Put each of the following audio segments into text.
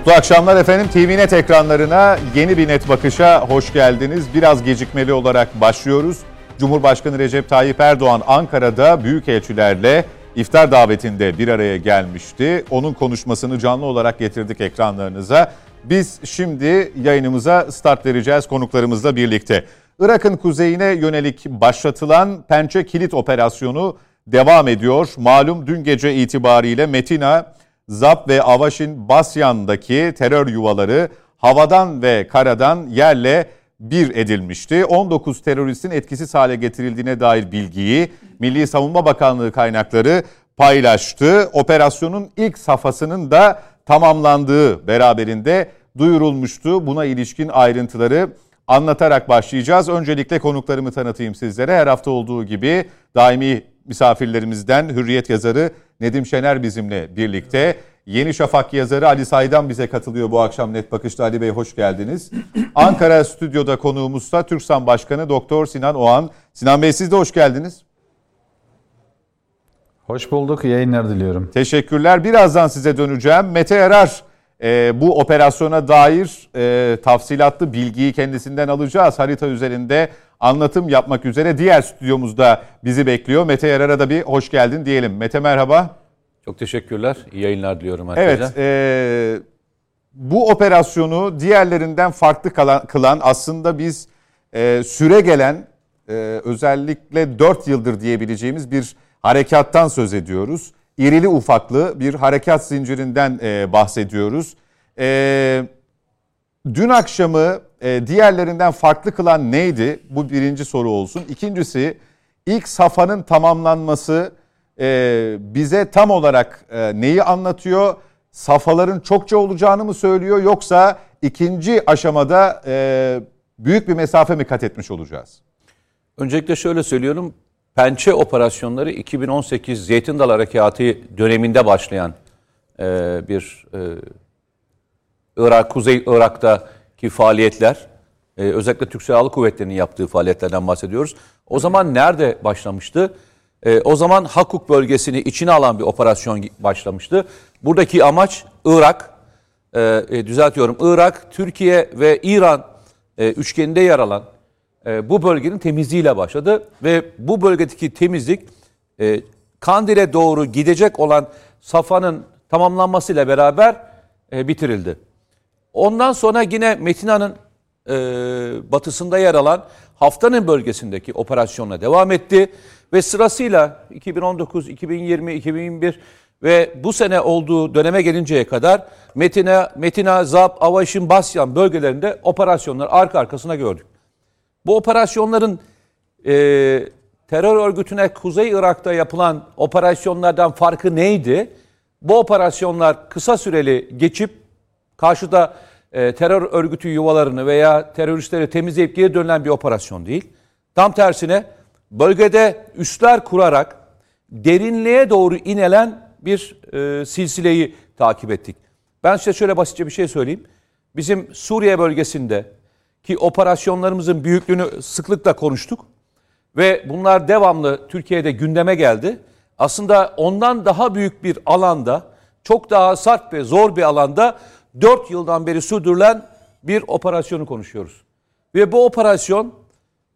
Mutlu akşamlar efendim. TVNet ekranlarına yeni bir net bakışa hoş geldiniz. Biraz gecikmeli olarak başlıyoruz. Cumhurbaşkanı Recep Tayyip Erdoğan Ankara'da büyükelçilerle iftar davetinde bir araya gelmişti. Onun konuşmasını canlı olarak getirdik ekranlarınıza. Biz şimdi yayınımıza start vereceğiz konuklarımızla birlikte. Irak'ın kuzeyine yönelik başlatılan Pençe Kilit Operasyonu devam ediyor. Malum dün gece itibariyle Metina, Zap ve Avaşin Basyan'daki terör yuvaları havadan ve karadan yerle bir edilmişti. 19 teröristin etkisiz hale getirildiğine dair bilgiyi Milli Savunma Bakanlığı kaynakları paylaştı. Operasyonun ilk safhasının da tamamlandığı beraberinde duyurulmuştu. Buna ilişkin ayrıntıları anlatarak başlayacağız. Öncelikle konuklarımı tanıtayım sizlere. Her hafta olduğu gibi daimi misafirlerimizden Hürriyet yazarı Nedim Şener bizimle birlikte. Yeni Şafak yazarı Ali Saydan bize katılıyor bu akşam Net Bakış'ta. Ali Bey hoş geldiniz. Ankara stüdyoda konuğumuzsa Türksan Başkanı Doktor Sinan Oğan. Sinan Bey siz de hoş geldiniz. Hoş bulduk. Yayınlar diliyorum. Teşekkürler. Birazdan size döneceğim. Mete Erar e, bu operasyona dair e, tafsilatlı bilgiyi kendisinden alacağız. Harita üzerinde anlatım yapmak üzere diğer stüdyomuzda bizi bekliyor. Mete Yarar'a da bir hoş geldin diyelim. Mete merhaba. Çok teşekkürler. İyi yayınlar diliyorum herkese. Evet. E, bu operasyonu diğerlerinden farklı kalan, kılan aslında biz e, süre gelen e, özellikle 4 yıldır diyebileceğimiz bir harekattan söz ediyoruz. İrili ufaklı bir harekat zincirinden e, bahsediyoruz. E, dün akşamı e, diğerlerinden farklı kılan neydi? Bu birinci soru olsun. İkincisi ilk safhanın tamamlanması e, bize tam olarak e, neyi anlatıyor? Safhaların çokça olacağını mı söylüyor yoksa ikinci aşamada e, büyük bir mesafe mi kat etmiş olacağız? Öncelikle şöyle söylüyorum. Pençe operasyonları 2018 Zeytin Dalı Harekatı döneminde başlayan e, bir e, Irak, Kuzey Irak'taki faaliyetler, e, özellikle Türk Silahlı Kuvvetleri'nin yaptığı faaliyetlerden bahsediyoruz. O zaman nerede başlamıştı? E, o zaman Hakuk bölgesini içine alan bir operasyon başlamıştı. Buradaki amaç Irak, e, e, düzeltiyorum Irak, Türkiye ve İran e, üçgeninde yer alan e, bu bölgenin temizliğiyle başladı. Ve bu bölgedeki temizlik e, Kandil'e doğru gidecek olan Safa'nın tamamlanmasıyla beraber e, bitirildi. Ondan sonra yine Metina'nın e, batısında yer alan Haftanın bölgesindeki operasyonla devam etti. Ve sırasıyla 2019, 2020, 2021 ve bu sene olduğu döneme gelinceye kadar Metina, Metina, Zap, Avaşin, Basyan bölgelerinde operasyonlar arka arkasına gördük. Bu operasyonların e, terör örgütüne Kuzey Irak'ta yapılan operasyonlardan farkı neydi? Bu operasyonlar kısa süreli geçip karşıda e, terör örgütü yuvalarını veya teröristleri temizleyip geri dönülen bir operasyon değil. Tam tersine bölgede üsler kurarak derinliğe doğru inelen bir e, silsileyi takip ettik. Ben size şöyle basitçe bir şey söyleyeyim. Bizim Suriye bölgesinde ki operasyonlarımızın büyüklüğünü sıklıkla konuştuk ve bunlar devamlı Türkiye'de gündeme geldi. Aslında ondan daha büyük bir alanda, çok daha sert ve zor bir alanda 4 yıldan beri sürdürülen bir operasyonu konuşuyoruz. Ve bu operasyon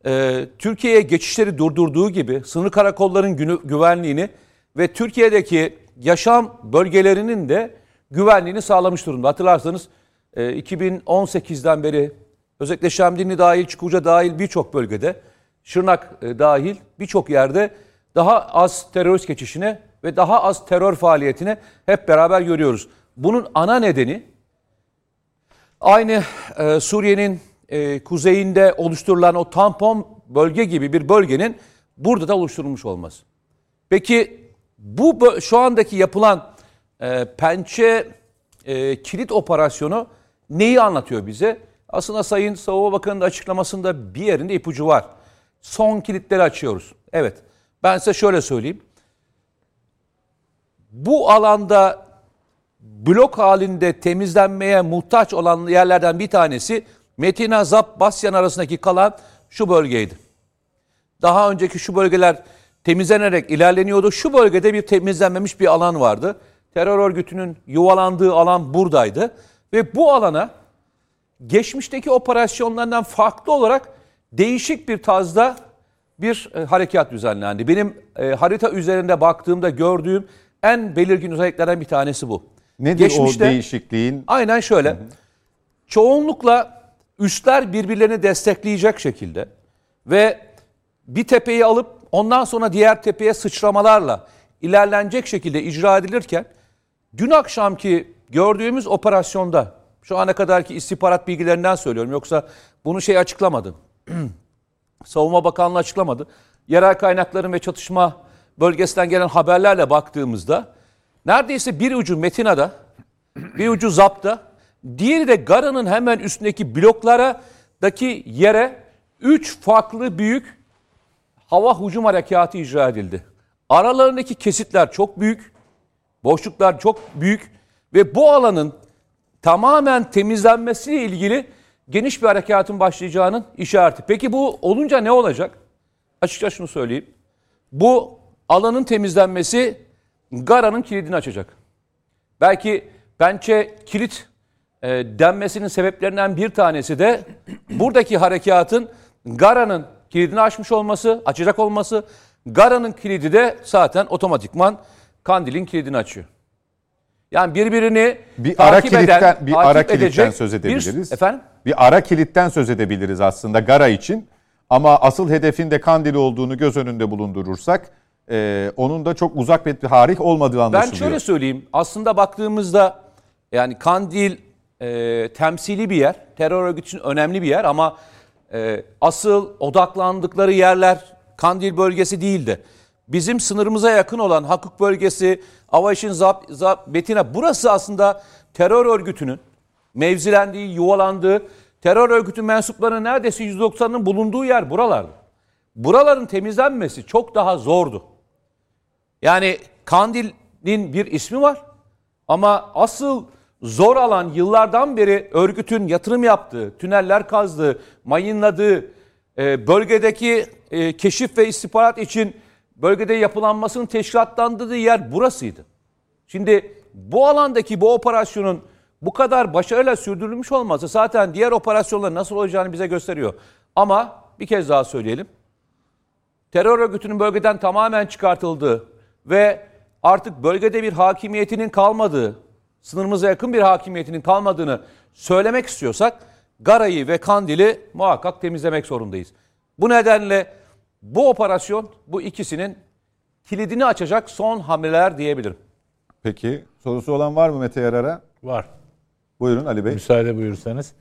e, Türkiye'ye geçişleri durdurduğu gibi sınır karakolların günü, güvenliğini ve Türkiye'deki yaşam bölgelerinin de güvenliğini sağlamış durumda. Hatırlarsanız e, 2018'den beri özellikle Şemdinli dahil, Çukurca dahil birçok bölgede, Şırnak e, dahil birçok yerde daha az terörist geçişine ve daha az terör faaliyetine hep beraber görüyoruz. Bunun ana nedeni aynı e, Suriye'nin e, kuzeyinde oluşturulan o tampon bölge gibi bir bölgenin burada da oluşturulmuş olması. Peki bu şu andaki yapılan e, pençe e, kilit operasyonu neyi anlatıyor bize? Aslında Sayın Savunma Bakanı'nın açıklamasında bir yerinde ipucu var. Son kilitleri açıyoruz. Evet. Ben size şöyle söyleyeyim. Bu alanda blok halinde temizlenmeye muhtaç olan yerlerden bir tanesi Metina, Zap, Basyan arasındaki kalan şu bölgeydi. Daha önceki şu bölgeler temizlenerek ilerleniyordu. Şu bölgede bir temizlenmemiş bir alan vardı. Terör örgütünün yuvalandığı alan buradaydı. Ve bu alana geçmişteki operasyonlardan farklı olarak değişik bir tarzda bir e, harekat düzenlendi. Benim e, harita üzerinde baktığımda gördüğüm en belirgin özelliklerden bir tanesi bu. Nedir Geçmişte- o değişikliğin? Aynen şöyle. Çoğunlukla üstler birbirlerini destekleyecek şekilde ve bir tepeyi alıp ondan sonra diğer tepeye sıçramalarla ilerlenecek şekilde icra edilirken dün akşamki gördüğümüz operasyonda şu ana kadarki istihbarat bilgilerinden söylüyorum yoksa bunu şey açıklamadı. Savunma Bakanlığı açıklamadı. Yerel kaynakların ve çatışma bölgesinden gelen haberlerle baktığımızda neredeyse bir ucu Metina'da, bir ucu Zap'ta, diğeri de Gara'nın hemen üstündeki bloklardaki yere üç farklı büyük hava hücum harekatı icra edildi. Aralarındaki kesitler çok büyük, boşluklar çok büyük ve bu alanın tamamen temizlenmesiyle ilgili geniş bir harekatın başlayacağının işareti. Peki bu olunca ne olacak? Açıkça şunu söyleyeyim. Bu alanın temizlenmesi Gara'nın kilidini açacak. Belki pençe kilit e, denmesinin sebeplerinden bir tanesi de buradaki harekatın Gara'nın kilidini açmış olması, açacak olması. Gara'nın kilidi de zaten otomatikman Kandil'in kilidini açıyor. Yani birbirini Bir ara takip eden, kilitten bir takip ara kilitten söz bir- edebiliriz. efendim? Bir ara kilitten söz edebiliriz aslında Gara için. Ama asıl hedefin de Kandil olduğunu göz önünde bulundurursak e, onun da çok uzak bir tarih olmadığı Ben anlaşılıyor. şöyle söyleyeyim. Aslında baktığımızda yani Kandil e, temsili bir yer. Terör örgütü için önemli bir yer ama e, asıl odaklandıkları yerler Kandil bölgesi değildi. Bizim sınırımıza yakın olan Hakuk bölgesi, Avaşin, Zap, Zap, Betina burası aslında terör örgütünün mevzilendiği, yuvalandığı, terör örgütü mensuplarının neredeyse %90'ının bulunduğu yer buralardı. Buraların temizlenmesi çok daha zordu. Yani Kandil'in bir ismi var ama asıl zor alan yıllardan beri örgütün yatırım yaptığı, tüneller kazdığı, mayınladığı, e, bölgedeki e, keşif ve istihbarat için bölgede yapılanmasının teşkilatlandığı yer burasıydı. Şimdi bu alandaki bu operasyonun bu kadar başarıyla sürdürülmüş olması zaten diğer operasyonların nasıl olacağını bize gösteriyor. Ama bir kez daha söyleyelim terör örgütünün bölgeden tamamen çıkartıldığı ve artık bölgede bir hakimiyetinin kalmadığı, sınırımıza yakın bir hakimiyetinin kalmadığını söylemek istiyorsak Gara'yı ve Kandil'i muhakkak temizlemek zorundayız. Bu nedenle bu operasyon bu ikisinin kilidini açacak son hamleler diyebilirim. Peki sorusu olan var mı Mete Yarar'a? Var. Buyurun Ali Bey. Müsaade buyursanız.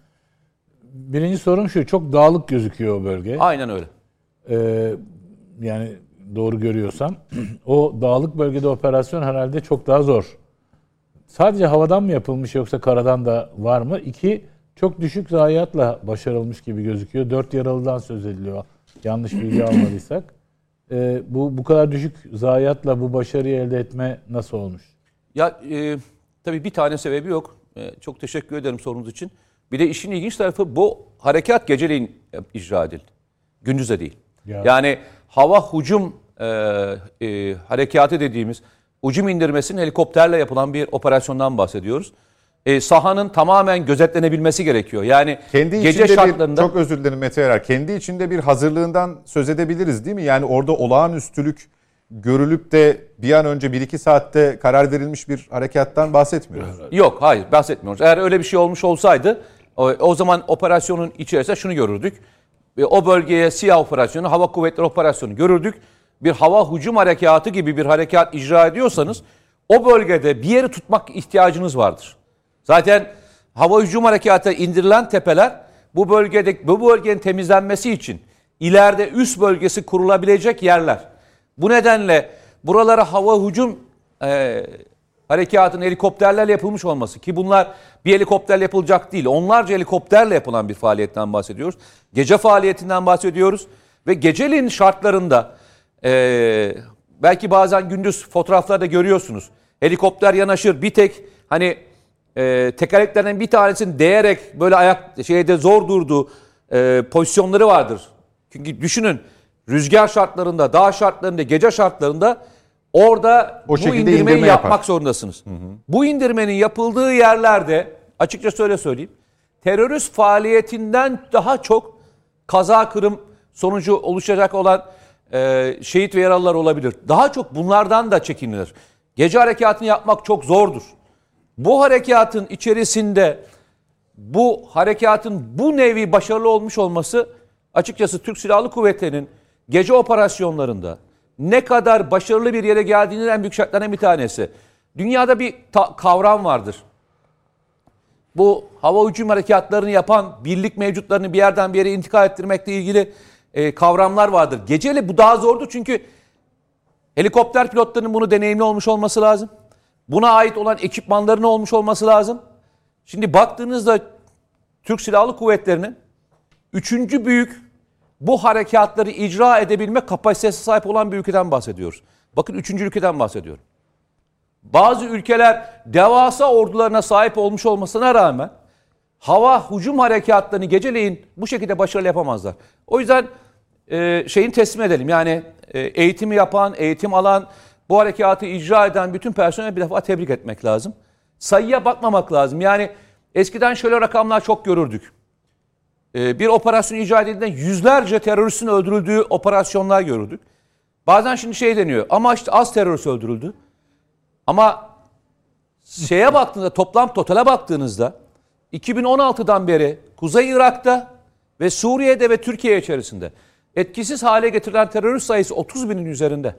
Birinci sorum şu. Çok dağlık gözüküyor o bölge. Aynen öyle. Ee, yani doğru görüyorsam. o dağlık bölgede operasyon herhalde çok daha zor. Sadece havadan mı yapılmış yoksa karadan da var mı? İki, çok düşük zayiatla başarılmış gibi gözüküyor. Dört yaralıdan söz ediliyor. Yanlış bilgi almadıysak. Ee, bu bu kadar düşük zayiatla bu başarıyı elde etme nasıl olmuş? Ya e, tabii bir tane sebebi yok. E, çok teşekkür ederim sorunuz için. Bir de işin ilginç tarafı bu harekat geceleyin e, icra edildi. Gündüzde değil. Ya. Yani hava hücum e, e, harekatı dediğimiz hücum indirmesinin helikopterle yapılan bir operasyondan bahsediyoruz. E, sahanın tamamen gözetlenebilmesi gerekiyor. Yani Kendi gece şartlarında bir, çok özür dilerim Mete Yarar, kendi içinde bir hazırlığından söz edebiliriz değil mi? Yani orada olağanüstülük görülüp de bir an önce 1-2 saatte karar verilmiş bir harekattan bahsetmiyoruz. Yok hayır bahsetmiyoruz. Eğer öyle bir şey olmuş olsaydı o, o zaman operasyonun içerisinde şunu görürdük. Ve o bölgeye siyah operasyonu, hava kuvvetleri operasyonu görürdük. Bir hava hücum harekatı gibi bir harekat icra ediyorsanız o bölgede bir yeri tutmak ihtiyacınız vardır. Zaten hava hücum harekatı indirilen tepeler bu bölgede bu bölgenin temizlenmesi için ileride üst bölgesi kurulabilecek yerler. Bu nedenle buralara hava hücum e, harekatın helikopterlerle yapılmış olması ki bunlar bir helikopterle yapılacak değil. Onlarca helikopterle yapılan bir faaliyetten bahsediyoruz. Gece faaliyetinden bahsediyoruz ve geceliğin şartlarında e, belki bazen gündüz fotoğraflarda görüyorsunuz. Helikopter yanaşır bir tek hani e, tekerleklerden bir tanesinin değerek böyle ayak şeyde zor durduğu e, pozisyonları vardır. Çünkü düşünün rüzgar şartlarında, dağ şartlarında, gece şartlarında orada O bu indirmeyi indirme yapmak yapar. zorundasınız. Bu indirmenin yapıldığı yerlerde açıkça öyle söyleyeyim. Terörist faaliyetinden daha çok kaza kırım sonucu oluşacak olan e, şehit ve yaralılar olabilir. Daha çok bunlardan da çekinilir. Gece harekatını yapmak çok zordur. Bu harekatın içerisinde bu harekatın bu nevi başarılı olmuş olması açıkçası Türk Silahlı Kuvvetleri'nin gece operasyonlarında ne kadar başarılı bir yere geldiğinin en büyük şartlarından bir tanesi. Dünyada bir ta- kavram vardır. Bu hava hücum harekatlarını yapan birlik mevcutlarını bir yerden bir yere intikal ettirmekle ilgili e, kavramlar vardır. Geceli bu daha zordu çünkü helikopter pilotlarının bunu deneyimli olmuş olması lazım. Buna ait olan ekipmanların olmuş olması lazım. Şimdi baktığınızda Türk Silahlı Kuvvetleri'nin üçüncü büyük bu harekatları icra edebilme kapasitesi sahip olan bir ülkeden bahsediyoruz. Bakın üçüncü ülkeden bahsediyorum. Bazı ülkeler devasa ordularına sahip olmuş olmasına rağmen hava hücum harekatlarını geceleyin bu şekilde başarılı yapamazlar. O yüzden e, şeyin teslim edelim. Yani e, eğitimi yapan, eğitim alan, bu harekatı icra eden bütün personel bir defa tebrik etmek lazım. Sayıya bakmamak lazım. Yani eskiden şöyle rakamlar çok görürdük. E, bir operasyon icra edildiğinde yüzlerce teröristin öldürüldüğü operasyonlar görürdük. Bazen şimdi şey deniyor ama işte az terörist öldürüldü. Ama şeye baktığınızda toplam totale baktığınızda 2016'dan beri Kuzey Irak'ta ve Suriye'de ve Türkiye içerisinde etkisiz hale getirilen terörist sayısı 30 binin üzerinde.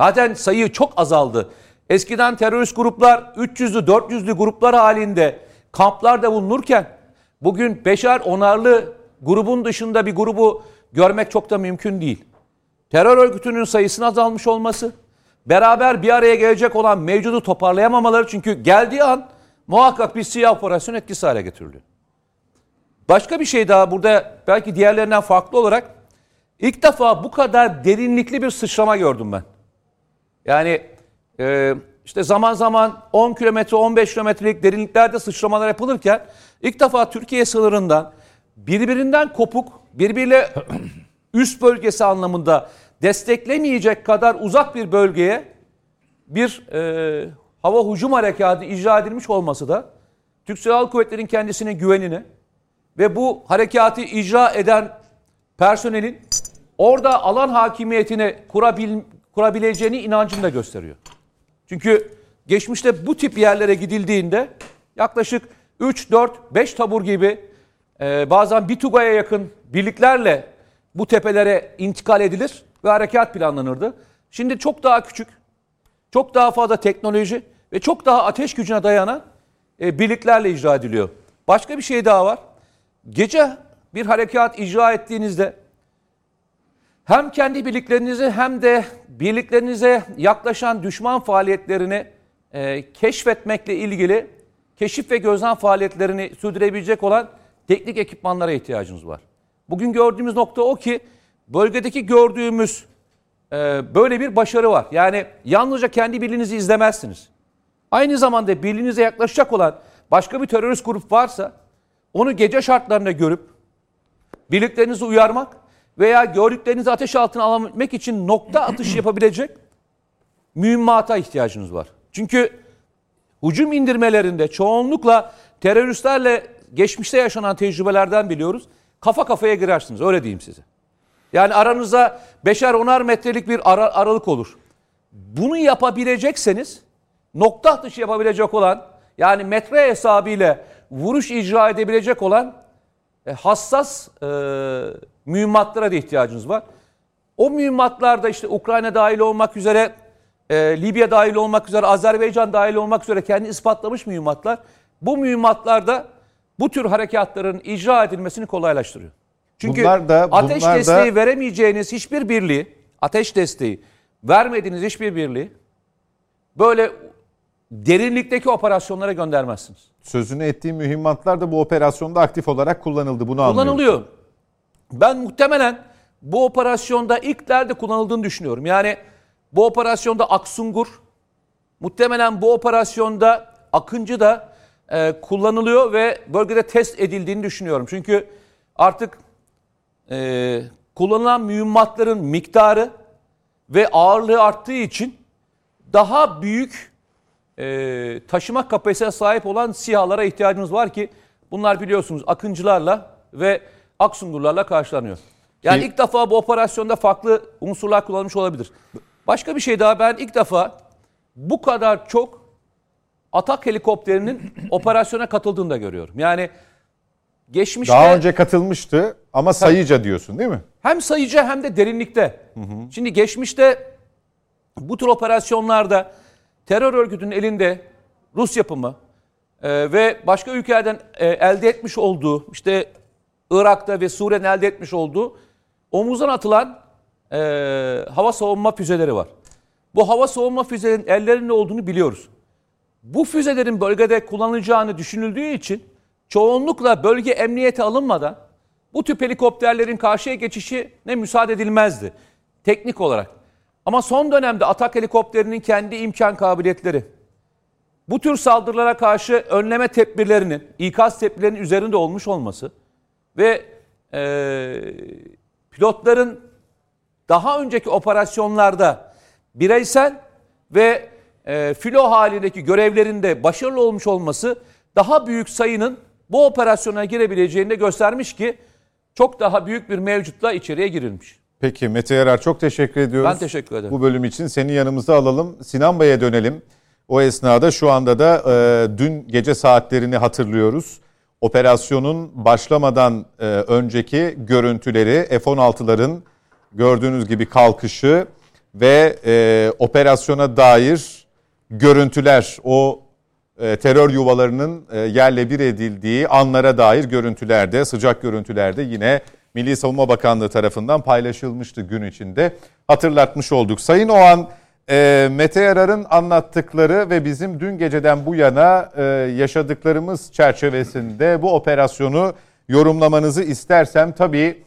Zaten sayı çok azaldı. Eskiden terörist gruplar 300'lü 400'lü gruplar halinde kamplarda bulunurken bugün beşer onarlı grubun dışında bir grubu görmek çok da mümkün değil. Terör örgütünün sayısının azalmış olması, beraber bir araya gelecek olan mevcudu toparlayamamaları çünkü geldiği an muhakkak bir siyah operasyon etkisiz hale getiriliyor. Başka bir şey daha burada belki diğerlerinden farklı olarak ilk defa bu kadar derinlikli bir sıçrama gördüm ben. Yani e, işte zaman zaman 10 kilometre 15 kilometrelik derinliklerde sıçramalar yapılırken ilk defa Türkiye sınırından birbirinden kopuk birbiriyle üst bölgesi anlamında desteklemeyecek kadar uzak bir bölgeye bir e, hava hücum harekatı icra edilmiş olması da Türk Silahlı Kuvvetleri'nin kendisine güvenini ve bu harekatı icra eden personelin orada alan hakimiyetini kurabil, kurabileceğini inancını da gösteriyor. Çünkü geçmişte bu tip yerlere gidildiğinde yaklaşık 3, 4, 5 tabur gibi e, bazen Bituga'ya yakın birliklerle bu tepelere intikal edilir ve harekat planlanırdı. Şimdi çok daha küçük, çok daha fazla teknoloji ve çok daha ateş gücüne dayanan e, birliklerle icra ediliyor. Başka bir şey daha var. Gece bir harekat icra ettiğinizde hem kendi birliklerinizi hem de birliklerinize yaklaşan düşman faaliyetlerini e, keşfetmekle ilgili keşif ve gözlem faaliyetlerini sürdürebilecek olan teknik ekipmanlara ihtiyacınız var. Bugün gördüğümüz nokta o ki bölgedeki gördüğümüz e, böyle bir başarı var. Yani yalnızca kendi birliğinizi izlemezsiniz. Aynı zamanda birliğinize yaklaşacak olan başka bir terörist grup varsa onu gece şartlarında görüp birliklerinizi uyarmak veya gördüklerinizi ateş altına alabilmek için nokta atış yapabilecek mühimmata ihtiyacınız var. Çünkü hücum indirmelerinde çoğunlukla teröristlerle geçmişte yaşanan tecrübelerden biliyoruz. Kafa kafaya girersiniz öyle diyeyim size. Yani aranızda beşer onar metrelik bir ara, aralık olur. Bunu yapabilecekseniz nokta atışı yapabilecek olan yani metre hesabıyla vuruş icra edebilecek olan e, hassas e, mühimmatlara da ihtiyacınız var. O mühimmatlarda işte Ukrayna dahil olmak üzere, e, Libya dahil olmak üzere, Azerbaycan dahil olmak üzere kendi ispatlamış mühimmatlar. Bu mühimmatlarda bu tür harekatların icra edilmesini kolaylaştırıyor. Çünkü Bunlar da- ateş bunlar da- desteği veremeyeceğiniz hiçbir birliği, ateş desteği vermediğiniz hiçbir birliği böyle derinlikteki operasyonlara göndermezsiniz. Sözünü ettiğim mühimmatlar da bu operasyonda aktif olarak kullanıldı. Bunu anlıyorum. Kullanılıyor. Ben muhtemelen bu operasyonda ilklerde kullanıldığını düşünüyorum. Yani bu operasyonda Aksungur, muhtemelen bu operasyonda Akıncı da e, kullanılıyor ve bölgede test edildiğini düşünüyorum. Çünkü artık e, kullanılan mühimmatların miktarı ve ağırlığı arttığı için daha büyük e, taşıma kapasitesine sahip olan SİHA'lara ihtiyacımız var ki bunlar biliyorsunuz Akıncılarla ve Aksungurlarla karşılanıyor. Yani ilk defa bu operasyonda farklı unsurlar kullanılmış olabilir. Başka bir şey daha ben ilk defa bu kadar çok atak helikopterinin operasyona katıldığını da görüyorum. Yani geçmişte Daha önce katılmıştı ama sayıca diyorsun değil mi? hem sayıca hem de derinlikte. Şimdi geçmişte bu tür operasyonlarda terör örgütünün elinde Rus yapımı e, ve başka ülkelerden e, elde etmiş olduğu işte Irak'ta ve Suriye'nin elde etmiş olduğu omuzdan atılan e, hava savunma füzeleri var. Bu hava savunma füzelerinin ellerinde olduğunu biliyoruz. Bu füzelerin bölgede kullanılacağını düşünüldüğü için çoğunlukla bölge emniyete alınmadan bu tip helikopterlerin karşıya geçişine müsaade edilmezdi teknik olarak. Ama son dönemde atak helikopterinin kendi imkan kabiliyetleri, bu tür saldırılara karşı önleme tedbirlerinin, ikaz tedbirlerinin üzerinde olmuş olması ve eee, pilotların daha önceki operasyonlarda bireysel ve e, filo halindeki görevlerinde başarılı olmuş olması daha büyük sayının bu operasyona girebileceğini de göstermiş ki çok daha büyük bir mevcutla içeriye girilmiş. Peki Mete Yarar çok teşekkür ediyoruz. Ben teşekkür ederim. Bu bölüm için seni yanımıza alalım. Sinan Bey'e dönelim. O esnada şu anda da e, dün gece saatlerini hatırlıyoruz. Operasyonun başlamadan e, önceki görüntüleri F-16'ların gördüğünüz gibi kalkışı ve e, operasyona dair görüntüler o e, terör yuvalarının e, yerle bir edildiği anlara dair görüntülerde, sıcak görüntülerde yine Milli Savunma Bakanlığı tarafından paylaşılmıştı gün içinde. Hatırlatmış olduk. Sayın Oğan, e, Mete Yarar'ın anlattıkları ve bizim dün geceden bu yana e, yaşadıklarımız çerçevesinde bu operasyonu yorumlamanızı istersem tabii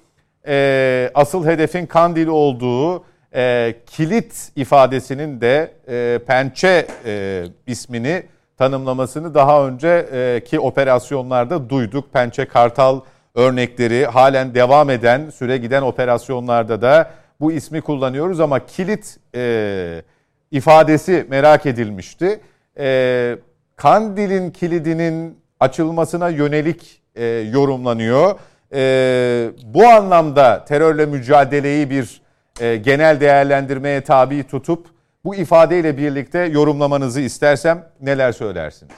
e, asıl hedefin Kandil olduğu e, kilit ifadesinin de e, pençe e, ismini tanımlamasını daha önceki operasyonlarda duyduk. Pençe Kartal örnekleri halen devam eden süre giden operasyonlarda da bu ismi kullanıyoruz ama kilit e, ifadesi merak edilmişti. E, Kandil'in kilidinin açılmasına yönelik e, yorumlanıyor. E, bu anlamda terörle mücadeleyi bir e, genel değerlendirmeye tabi tutup bu ifadeyle birlikte yorumlamanızı istersem neler söylersiniz?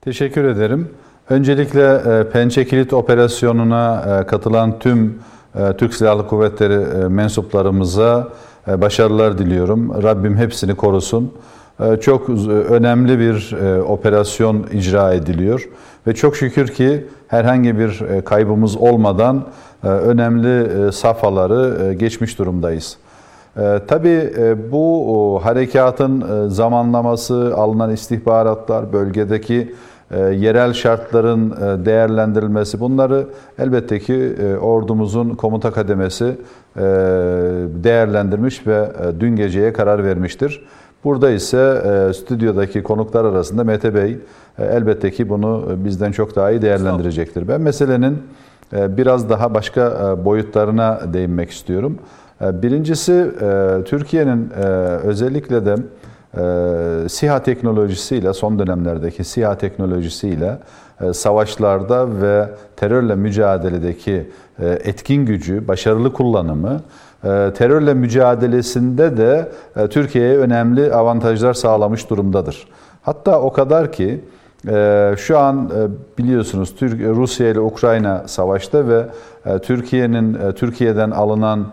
Teşekkür ederim. Öncelikle e, Pençe Kilit Operasyonu'na e, katılan tüm e, Türk Silahlı Kuvvetleri mensuplarımıza başarılar diliyorum. Rabbim hepsini korusun. Çok önemli bir operasyon icra ediliyor ve çok şükür ki herhangi bir kaybımız olmadan önemli safhaları geçmiş durumdayız. Tabii bu harekatın zamanlaması, alınan istihbaratlar, bölgedeki yerel şartların e, değerlendirilmesi bunları elbette ki e, ordumuzun komuta kademesi e, değerlendirmiş ve e, dün geceye karar vermiştir. Burada ise e, stüdyodaki konuklar arasında Mete Bey e, elbette ki bunu e, bizden çok daha iyi değerlendirecektir. Ben meselenin e, biraz daha başka e, boyutlarına değinmek istiyorum. E, Birincisi e, Türkiye'nin e, özellikle de e, SİHA teknolojisiyle son dönemlerdeki SİHA teknolojisiyle e, savaşlarda ve terörle mücadeledeki e, etkin gücü, başarılı kullanımı e, terörle mücadelesinde de e, Türkiye'ye önemli avantajlar sağlamış durumdadır. Hatta o kadar ki ee, Şu an e, biliyorsunuz Türk Rusya ile Ukrayna savaşta ve e, Türkiye'nin e, Türkiye'den alınan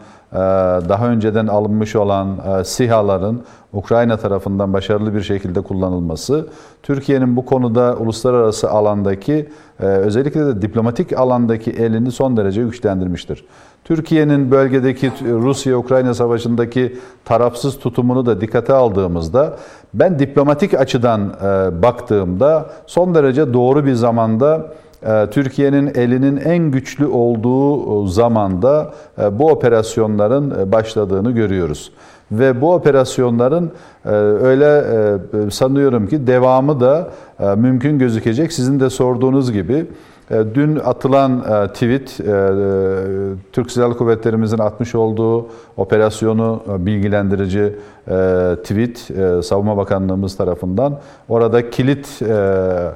daha önceden alınmış olan e, SİHA'ların Ukrayna tarafından başarılı bir şekilde kullanılması Türkiye'nin bu konuda uluslararası alandaki e, özellikle de diplomatik alandaki elini son derece güçlendirmiştir. Türkiye'nin bölgedeki Rusya-Ukrayna savaşındaki tarafsız tutumunu da dikkate aldığımızda ben diplomatik açıdan e, baktığımda son derece doğru bir zamanda e, Türkiye'nin elinin en güçlü olduğu zamanda e, bu operasyonların e, başladığını görüyoruz. Ve bu operasyonların e, öyle e, sanıyorum ki devamı da e, mümkün gözükecek. Sizin de sorduğunuz gibi E, Dün atılan e, tweet, e, e, Türk Silahlı Kuvvetlerimizin atmış olduğu operasyonu e, bilgilendirici e, tweet e, Savunma Bakanlığımız tarafından. Orada kilit e, e,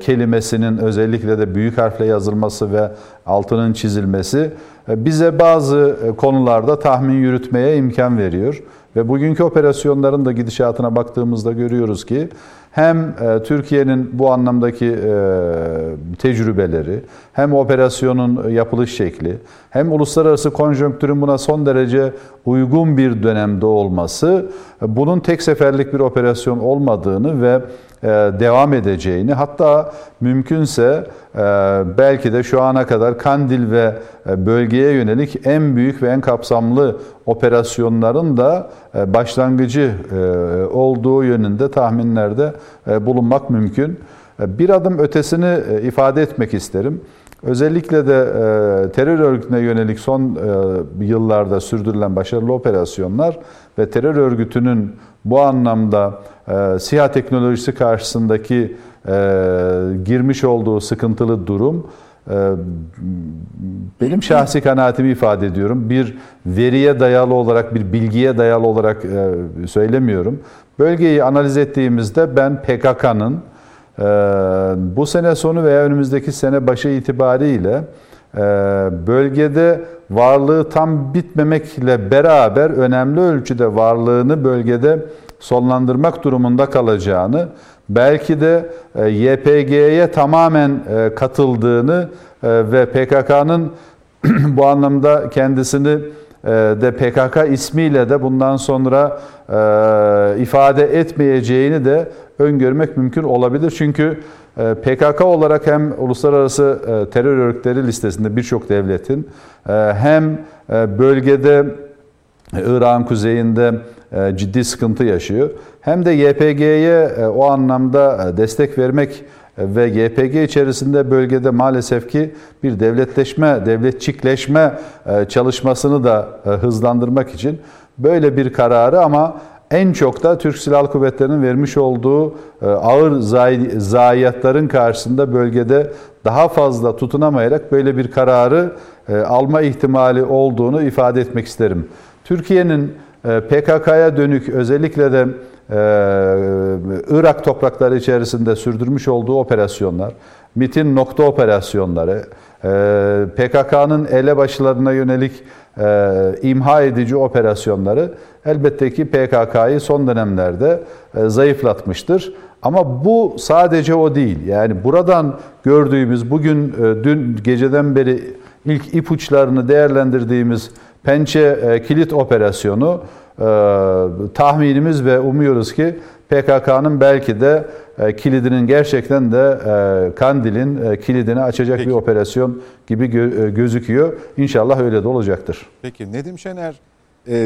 kelimesinin özellikle de büyük harfle yazılması ve altının çizilmesi e, bize bazı e, konularda tahmin yürütmeye imkan veriyor. Ve bugünkü operasyonların da gidişatına baktığımızda görüyoruz ki hem e, Türkiye'nin bu anlamdaki e, tecrübeleri, hem operasyonun yapılış şekli, hem uluslararası konjonktürün buna son derece uygun bir dönemde olması, e, bunun tek seferlik bir operasyon olmadığını ve e, devam edeceğini, hatta mümkünse e, belki de şu ana kadar Kandil ve e, bölgeye yönelik en büyük ve en kapsamlı operasyonların da e, başlangıcı e, olduğu yönünde tahminlerde e, bulunmak mümkün. E, Bir adım ötesini e, ifade etmek isterim. Özellikle de e, terör örgütüne yönelik son e, yıllarda sürdürülen başarılı operasyonlar ve terör örgütünün bu anlamda e, SİHA teknolojisi karşısındaki e, girmiş olduğu sıkıntılı durum e, benim şahsi kanaatimi ifade ediyorum. Bir veriye dayalı olarak, bir bilgiye dayalı olarak e, söylemiyorum. Bölgeyi analiz ettiğimizde ben PKK'nın e, bu sene sonu veya önümüzdeki sene başı itibariyle e, bölgede varlığı tam bitmemekle beraber önemli ölçüde varlığını bölgede sonlandırmak durumunda kalacağını, belki de e, YPG'ye tamamen e, katıldığını e, ve PKK'nın bu anlamda kendisini de PKK ismiyle de bundan sonra ifade etmeyeceğini de öngörmek mümkün olabilir. Çünkü PKK olarak hem uluslararası terör örgütleri listesinde birçok devletin hem bölgede Irak'ın kuzeyinde e, ciddi sıkıntı yaşıyor. Hem de YPG'ye e, o anlamda destek vermek ve YPG içerisinde bölgede maalesef ki bir devletleşme, devletçikleşme çalışmasını da hızlandırmak için böyle bir kararı ama en çok da Türk Silahlı Kuvvetleri'nin vermiş olduğu ağır zayiatların karşısında bölgede daha fazla tutunamayarak böyle bir kararı alma ihtimali olduğunu ifade etmek isterim. Türkiye'nin PKK'ya dönük özellikle de Irak toprakları içerisinde sürdürmüş olduğu operasyonlar, MIT'in nokta operasyonları, PKK'nın elebaşılarına yönelik imha edici operasyonları elbette ki PKK'yı son dönemlerde zayıflatmıştır. Ama bu sadece o değil. Yani buradan gördüğümüz bugün dün geceden beri ilk ipuçlarını değerlendirdiğimiz Pençe kilit operasyonu tahminimiz ve umuyoruz ki PKK'nın belki de kilidinin gerçekten de Kandil'in kilidini açacak Peki. bir operasyon gibi gözüküyor. İnşallah öyle de olacaktır. Peki Nedim Şener,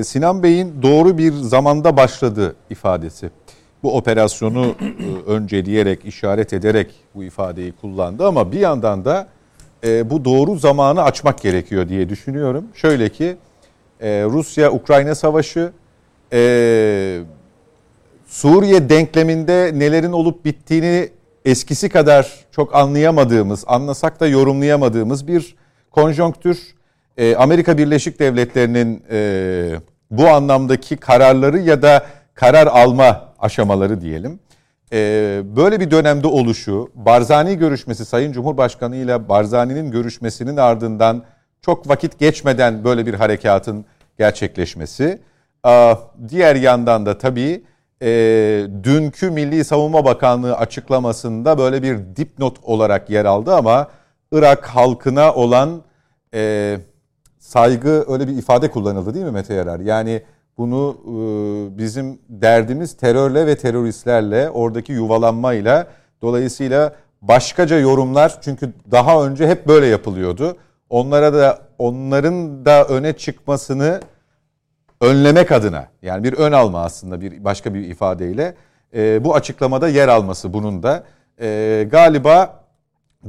Sinan Bey'in doğru bir zamanda başladı ifadesi. Bu operasyonu önceleyerek, işaret ederek bu ifadeyi kullandı ama bir yandan da bu doğru zamanı açmak gerekiyor diye düşünüyorum. Şöyle ki Rusya-Ukrayna savaşı, Suriye denkleminde nelerin olup bittiğini eskisi kadar çok anlayamadığımız, anlasak da yorumlayamadığımız bir konjonktür. E, Amerika Birleşik Devletleri'nin e, bu anlamdaki kararları ya da karar alma aşamaları diyelim. E, böyle bir dönemde oluşu, Barzani görüşmesi, Sayın Cumhurbaşkanı ile Barzani'nin görüşmesinin ardından çok vakit geçmeden böyle bir harekatın gerçekleşmesi. Diğer yandan da tabii e, dünkü Milli Savunma Bakanlığı açıklamasında böyle bir dipnot olarak yer aldı ama Irak halkına olan e, saygı öyle bir ifade kullanıldı değil mi Mete Yarar? Yani bunu e, bizim derdimiz terörle ve teröristlerle oradaki yuvalanmayla dolayısıyla başkaca yorumlar çünkü daha önce hep böyle yapılıyordu. Onlara da onların da öne çıkmasını önlemek adına yani bir ön alma aslında bir başka bir ifadeyle e, bu açıklamada yer alması bunun da e, galiba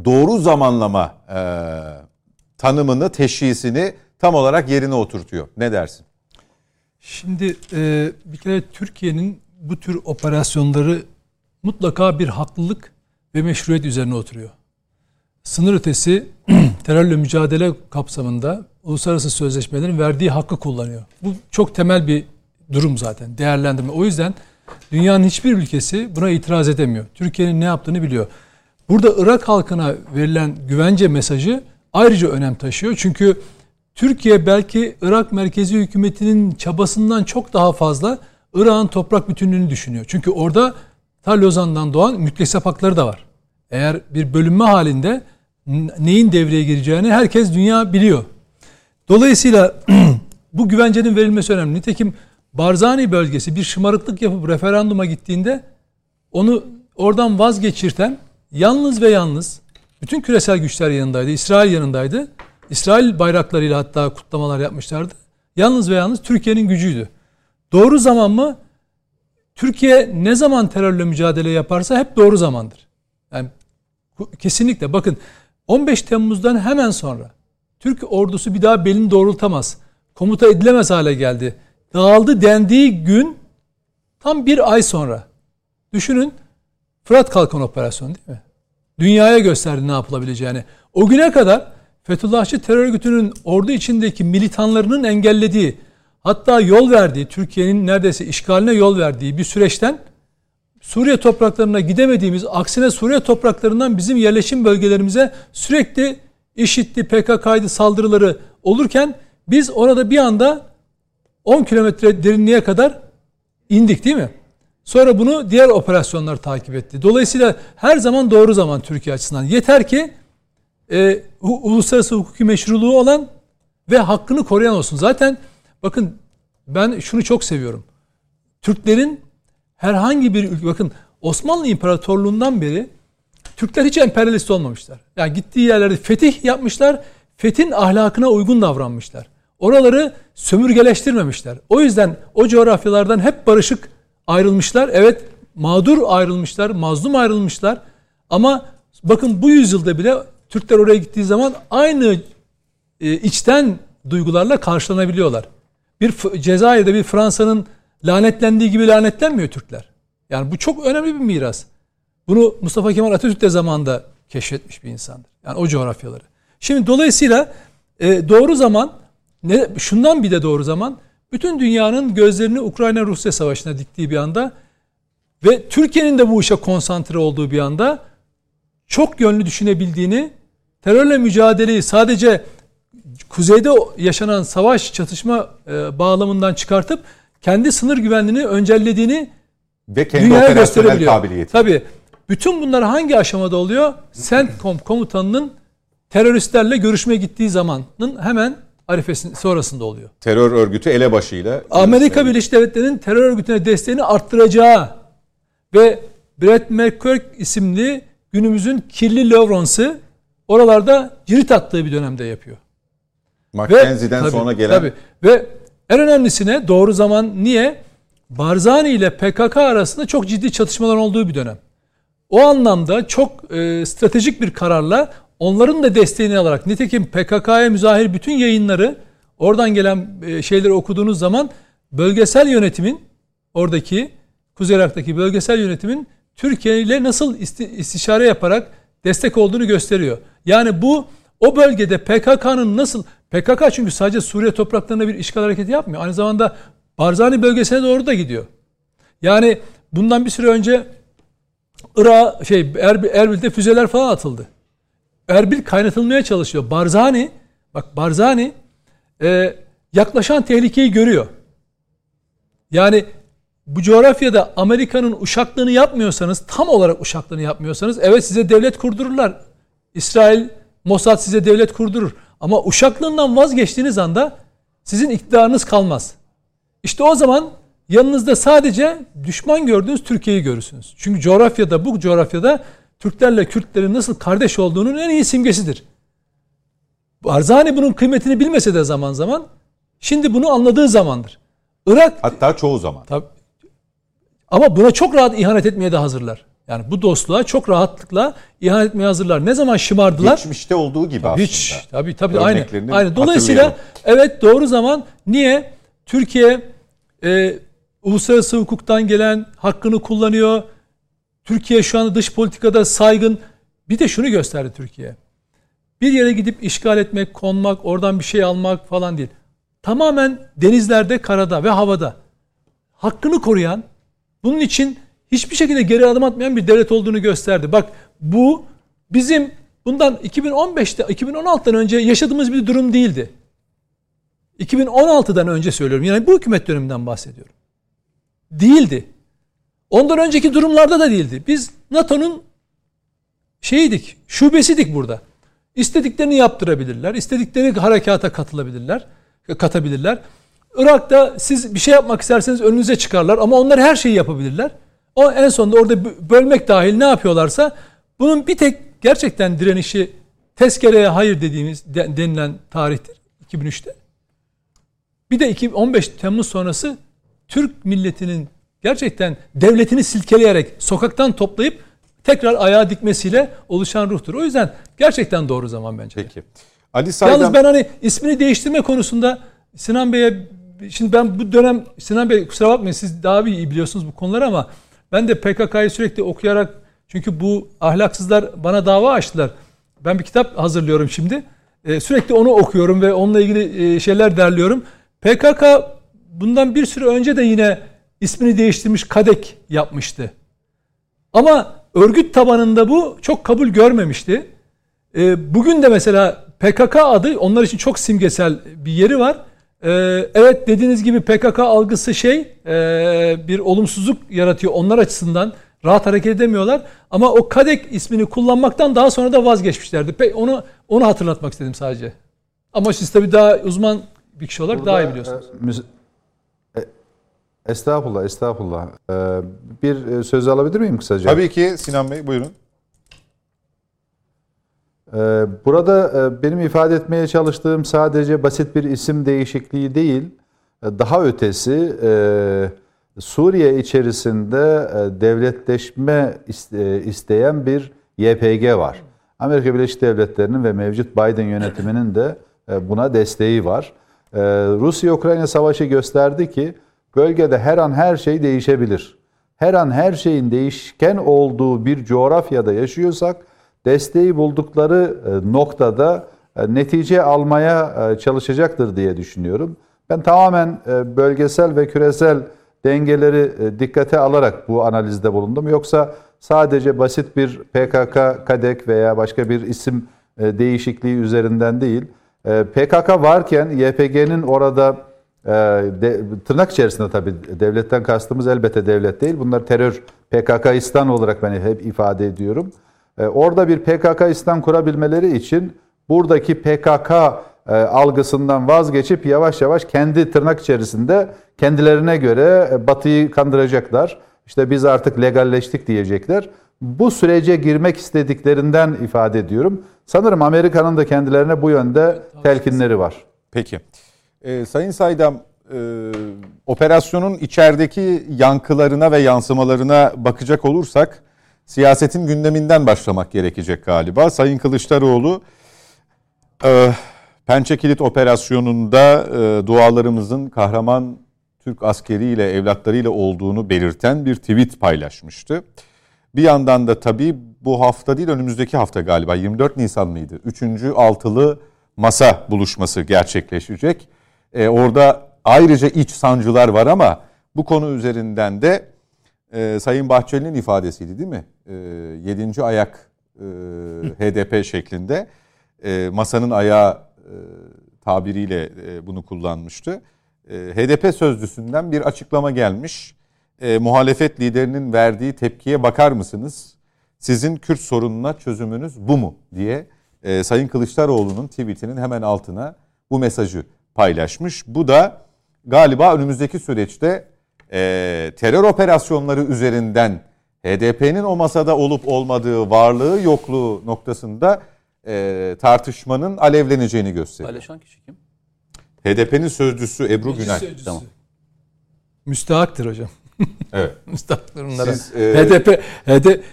doğru zamanlama e, tanımını, teşhisini tam olarak yerine oturtuyor. Ne dersin? Şimdi e, bir kere Türkiye'nin bu tür operasyonları mutlaka bir haklılık ve meşruiyet üzerine oturuyor. sınır ötesi terörle mücadele kapsamında uluslararası sözleşmelerin verdiği hakkı kullanıyor. Bu çok temel bir durum zaten değerlendirme. O yüzden dünyanın hiçbir ülkesi buna itiraz edemiyor. Türkiye'nin ne yaptığını biliyor. Burada Irak halkına verilen güvence mesajı ayrıca önem taşıyor. Çünkü Türkiye belki Irak merkezi hükümetinin çabasından çok daha fazla Irak'ın toprak bütünlüğünü düşünüyor. Çünkü orada ta Lozan'dan doğan müttesip hakları da var. Eğer bir bölünme halinde neyin devreye gireceğini herkes dünya biliyor. Dolayısıyla bu güvencenin verilmesi önemli. Nitekim Barzani bölgesi bir şımarıklık yapıp referanduma gittiğinde onu oradan vazgeçirten yalnız ve yalnız bütün küresel güçler yanındaydı. İsrail yanındaydı. İsrail bayraklarıyla hatta kutlamalar yapmışlardı. Yalnız ve yalnız Türkiye'nin gücüydü. Doğru zaman mı? Türkiye ne zaman terörle mücadele yaparsa hep doğru zamandır. Yani kesinlikle bakın 15 Temmuz'dan hemen sonra Türk ordusu bir daha belini doğrultamaz. Komuta edilemez hale geldi. Dağıldı dendiği gün tam bir ay sonra. Düşünün Fırat Kalkan Operasyonu değil mi? Dünyaya gösterdi ne yapılabileceğini. O güne kadar Fethullahçı terör örgütünün ordu içindeki militanlarının engellediği, hatta yol verdiği, Türkiye'nin neredeyse işgaline yol verdiği bir süreçten Suriye topraklarına gidemediğimiz, aksine Suriye topraklarından bizim yerleşim bölgelerimize sürekli IŞİD'li, PKK'ydı saldırıları olurken biz orada bir anda 10 kilometre derinliğe kadar indik değil mi? Sonra bunu diğer operasyonlar takip etti. Dolayısıyla her zaman doğru zaman Türkiye açısından. Yeter ki e, uluslararası hukuki meşruluğu olan ve hakkını koruyan olsun. Zaten bakın ben şunu çok seviyorum. Türklerin herhangi bir ülke bakın Osmanlı İmparatorluğundan beri Türkler hiç emperyalist olmamışlar. Yani gittiği yerlerde fetih yapmışlar. Fethin ahlakına uygun davranmışlar. Oraları sömürgeleştirmemişler. O yüzden o coğrafyalardan hep barışık ayrılmışlar. Evet mağdur ayrılmışlar, mazlum ayrılmışlar. Ama bakın bu yüzyılda bile Türkler oraya gittiği zaman aynı e, içten duygularla karşılanabiliyorlar. Bir Cezayir'de bir Fransa'nın lanetlendiği gibi lanetlenmiyor Türkler. Yani bu çok önemli bir miras. Bunu Mustafa Kemal Atatürk de zamanında keşfetmiş bir insandır. Yani o coğrafyaları. Şimdi dolayısıyla e, doğru zaman ne, şundan bir de doğru zaman bütün dünyanın gözlerini Ukrayna-Rusya savaşına diktiği bir anda ve Türkiye'nin de bu işe konsantre olduğu bir anda çok yönlü düşünebildiğini, terörle mücadeleyi sadece kuzeyde yaşanan savaş çatışma e, bağlamından çıkartıp kendi sınır güvenliğini öncellediğini ve kendi dünyaya gösterebiliyor. Kabiliyeti. Tabii. Bütün bunlar hangi aşamada oluyor? CENTCOM komutanının teröristlerle görüşmeye gittiği zamanın hemen arifesinin sonrasında oluyor. Terör örgütü elebaşıyla. Amerika Birleşik Devletleri'nin terör örgütüne desteğini arttıracağı ve Brett McCurk isimli günümüzün kirli Lawrence'ı oralarda cirit attığı bir dönemde yapıyor. Mackenzie'den sonra gelen. Tabii. Ve en önemlisine doğru zaman niye? Barzani ile PKK arasında çok ciddi çatışmalar olduğu bir dönem. O anlamda çok e, stratejik bir kararla onların da desteğini alarak nitekim PKK'ya müzahir bütün yayınları oradan gelen e, şeyleri okuduğunuz zaman bölgesel yönetimin oradaki Kuzey Irak'taki bölgesel yönetimin Türkiye ile nasıl istişare yaparak destek olduğunu gösteriyor. Yani bu o bölgede PKK'nın nasıl PKK çünkü sadece Suriye topraklarında bir işgal hareketi yapmıyor. Aynı zamanda Barzani bölgesine doğru da gidiyor. Yani bundan bir süre önce Irak şey Erbil, Erbil'de füzeler falan atıldı. Erbil kaynatılmaya çalışıyor. Barzani bak Barzani e, yaklaşan tehlikeyi görüyor. Yani bu coğrafyada Amerika'nın uşaklığını yapmıyorsanız, tam olarak uşaklığını yapmıyorsanız evet size devlet kurdururlar. İsrail, Mossad size devlet kurdurur. Ama uşaklığından vazgeçtiğiniz anda sizin iktidarınız kalmaz. İşte o zaman yanınızda sadece düşman gördüğünüz Türkiye'yi görürsünüz. Çünkü coğrafyada, bu coğrafyada Türklerle Kürtlerin nasıl kardeş olduğunun en iyi simgesidir. Barzani bunun kıymetini bilmese de zaman zaman şimdi bunu anladığı zamandır. Irak hatta çoğu zaman. Tabii, ama buna çok rahat ihanet etmeye de hazırlar. Yani bu dostluğa çok rahatlıkla ihanet etmeye hazırlar. Ne zaman şımardılar? Geçmişte olduğu gibi aslında. Hiç. Tabii tabii aynı. aynı. Dolayısıyla evet doğru zaman niye Türkiye e, uluslararası hukuktan gelen hakkını kullanıyor. Türkiye şu anda dış politikada saygın. Bir de şunu gösterdi Türkiye. bir yere gidip işgal etmek, konmak, oradan bir şey almak falan değil. Tamamen denizlerde, karada ve havada hakkını koruyan, bunun için hiçbir şekilde geri adım atmayan bir devlet olduğunu gösterdi. Bak bu bizim bundan 2015'te 2016'dan önce yaşadığımız bir durum değildi. 2016'dan önce söylüyorum. Yani bu hükümet döneminden bahsediyorum. Değildi. Ondan önceki durumlarda da değildi. Biz NATO'nun şeydik, şubesidik burada. İstediklerini yaptırabilirler, istedikleri harekata katılabilirler, katabilirler. Irak'ta siz bir şey yapmak isterseniz önünüze çıkarlar ama onlar her şeyi yapabilirler. O en sonunda orada bölmek dahil ne yapıyorlarsa bunun bir tek gerçekten direnişi tezkereye hayır dediğimiz denilen tarihtir 2003'te. Bir de 15 Temmuz sonrası Türk milletinin gerçekten devletini silkeleyerek sokaktan toplayıp tekrar ayağa dikmesiyle oluşan ruhtur. O yüzden gerçekten doğru zaman bence. Peki. Ali Saydam... Yalnız ben hani ismini değiştirme konusunda Sinan Bey'e şimdi ben bu dönem Sinan Bey kusura bakmayın siz daha iyi biliyorsunuz bu konuları ama ben de PKK'yı sürekli okuyarak çünkü bu ahlaksızlar bana dava açtılar. Ben bir kitap hazırlıyorum şimdi. Ee, sürekli onu okuyorum ve onunla ilgili e, şeyler derliyorum. PKK bundan bir süre önce de yine ismini değiştirmiş KADEK yapmıştı. Ama örgüt tabanında bu çok kabul görmemişti. E, bugün de mesela PKK adı onlar için çok simgesel bir yeri var. E, evet dediğiniz gibi PKK algısı şey e, bir olumsuzluk yaratıyor onlar açısından. Rahat hareket edemiyorlar. Ama o KADEK ismini kullanmaktan daha sonra da vazgeçmişlerdi. Peki onu onu hatırlatmak istedim sadece. Ama siz tabii daha uzman bir kişi olarak Burada, daha iyi biliyorsunuz. E, estağfurullah, estağfurullah. Ee, bir e, söz alabilir miyim kısaca? Tabii ki Sinan Bey, buyurun. Ee, burada e, benim ifade etmeye çalıştığım sadece basit bir isim değişikliği değil, daha ötesi Suriye içerisinde devletleşme isteyen bir YPG var. Amerika Birleşik Devletleri'nin ve mevcut Biden yönetiminin de buna desteği var. Rusya-Ukrayna savaşı gösterdi ki bölgede her an her şey değişebilir. Her an her şeyin değişken olduğu bir coğrafyada yaşıyorsak desteği buldukları e, noktada e, netice almaya e, çalışacaktır diye düşünüyorum. Ben tamamen bölgesel ve küresel dengeleri dikkate alarak bu analizde bulundum. Yoksa sadece basit bir PKK, KADEK veya başka bir isim değişikliği üzerinden değil, PKK varken YPG'nin orada tırnak içerisinde tabii devletten kastımız elbette devlet değil. Bunlar terör PKKistan olarak ben hep ifade ediyorum. E, orada bir PKKistan kurabilmeleri için buradaki PKK e, algısından vazgeçip yavaş yavaş kendi tırnak içerisinde kendilerine göre e, Batı'yı kandıracaklar. İşte biz artık legalleştik diyecekler. Bu sürece girmek istediklerinden ifade ediyorum. Sanırım Amerika'nın da kendilerine bu yönde telkinleri var. Peki. Ee, Sayın Saydam, e, operasyonun içerideki yankılarına ve yansımalarına bakacak olursak siyasetin gündeminden başlamak gerekecek galiba. Sayın Kılıçdaroğlu e, Pençe Kilit operasyonunda e, dualarımızın kahraman Türk askeriyle, evlatlarıyla olduğunu belirten bir tweet paylaşmıştı. Bir yandan da tabii bu hafta değil önümüzdeki hafta galiba 24 Nisan mıydı? Üçüncü altılı masa buluşması gerçekleşecek. Ee, orada ayrıca iç sancılar var ama bu konu üzerinden de e, Sayın Bahçeli'nin ifadesiydi değil mi? E, yedinci ayak e, HDP şeklinde e, masanın ayağı e, tabiriyle e, bunu kullanmıştı. E, HDP sözcüsünden bir açıklama gelmiş e, muhalefet liderinin verdiği tepkiye bakar mısınız? Sizin Kürt sorununa çözümünüz bu mu diye e, Sayın Kılıçdaroğlu'nun tweetinin hemen altına bu mesajı paylaşmış. Bu da galiba önümüzdeki süreçte e, terör operasyonları üzerinden HDP'nin o masada olup olmadığı, varlığı yokluğu noktasında e, tartışmanın alevleneceğini gösteriyor. Paylaşan kişi kim? HDP'nin sözcüsü Ebru Günay. Tamam. Müstahaktır hocam. Evet. Müstakil durumlara. Siz, e, HDP, HDP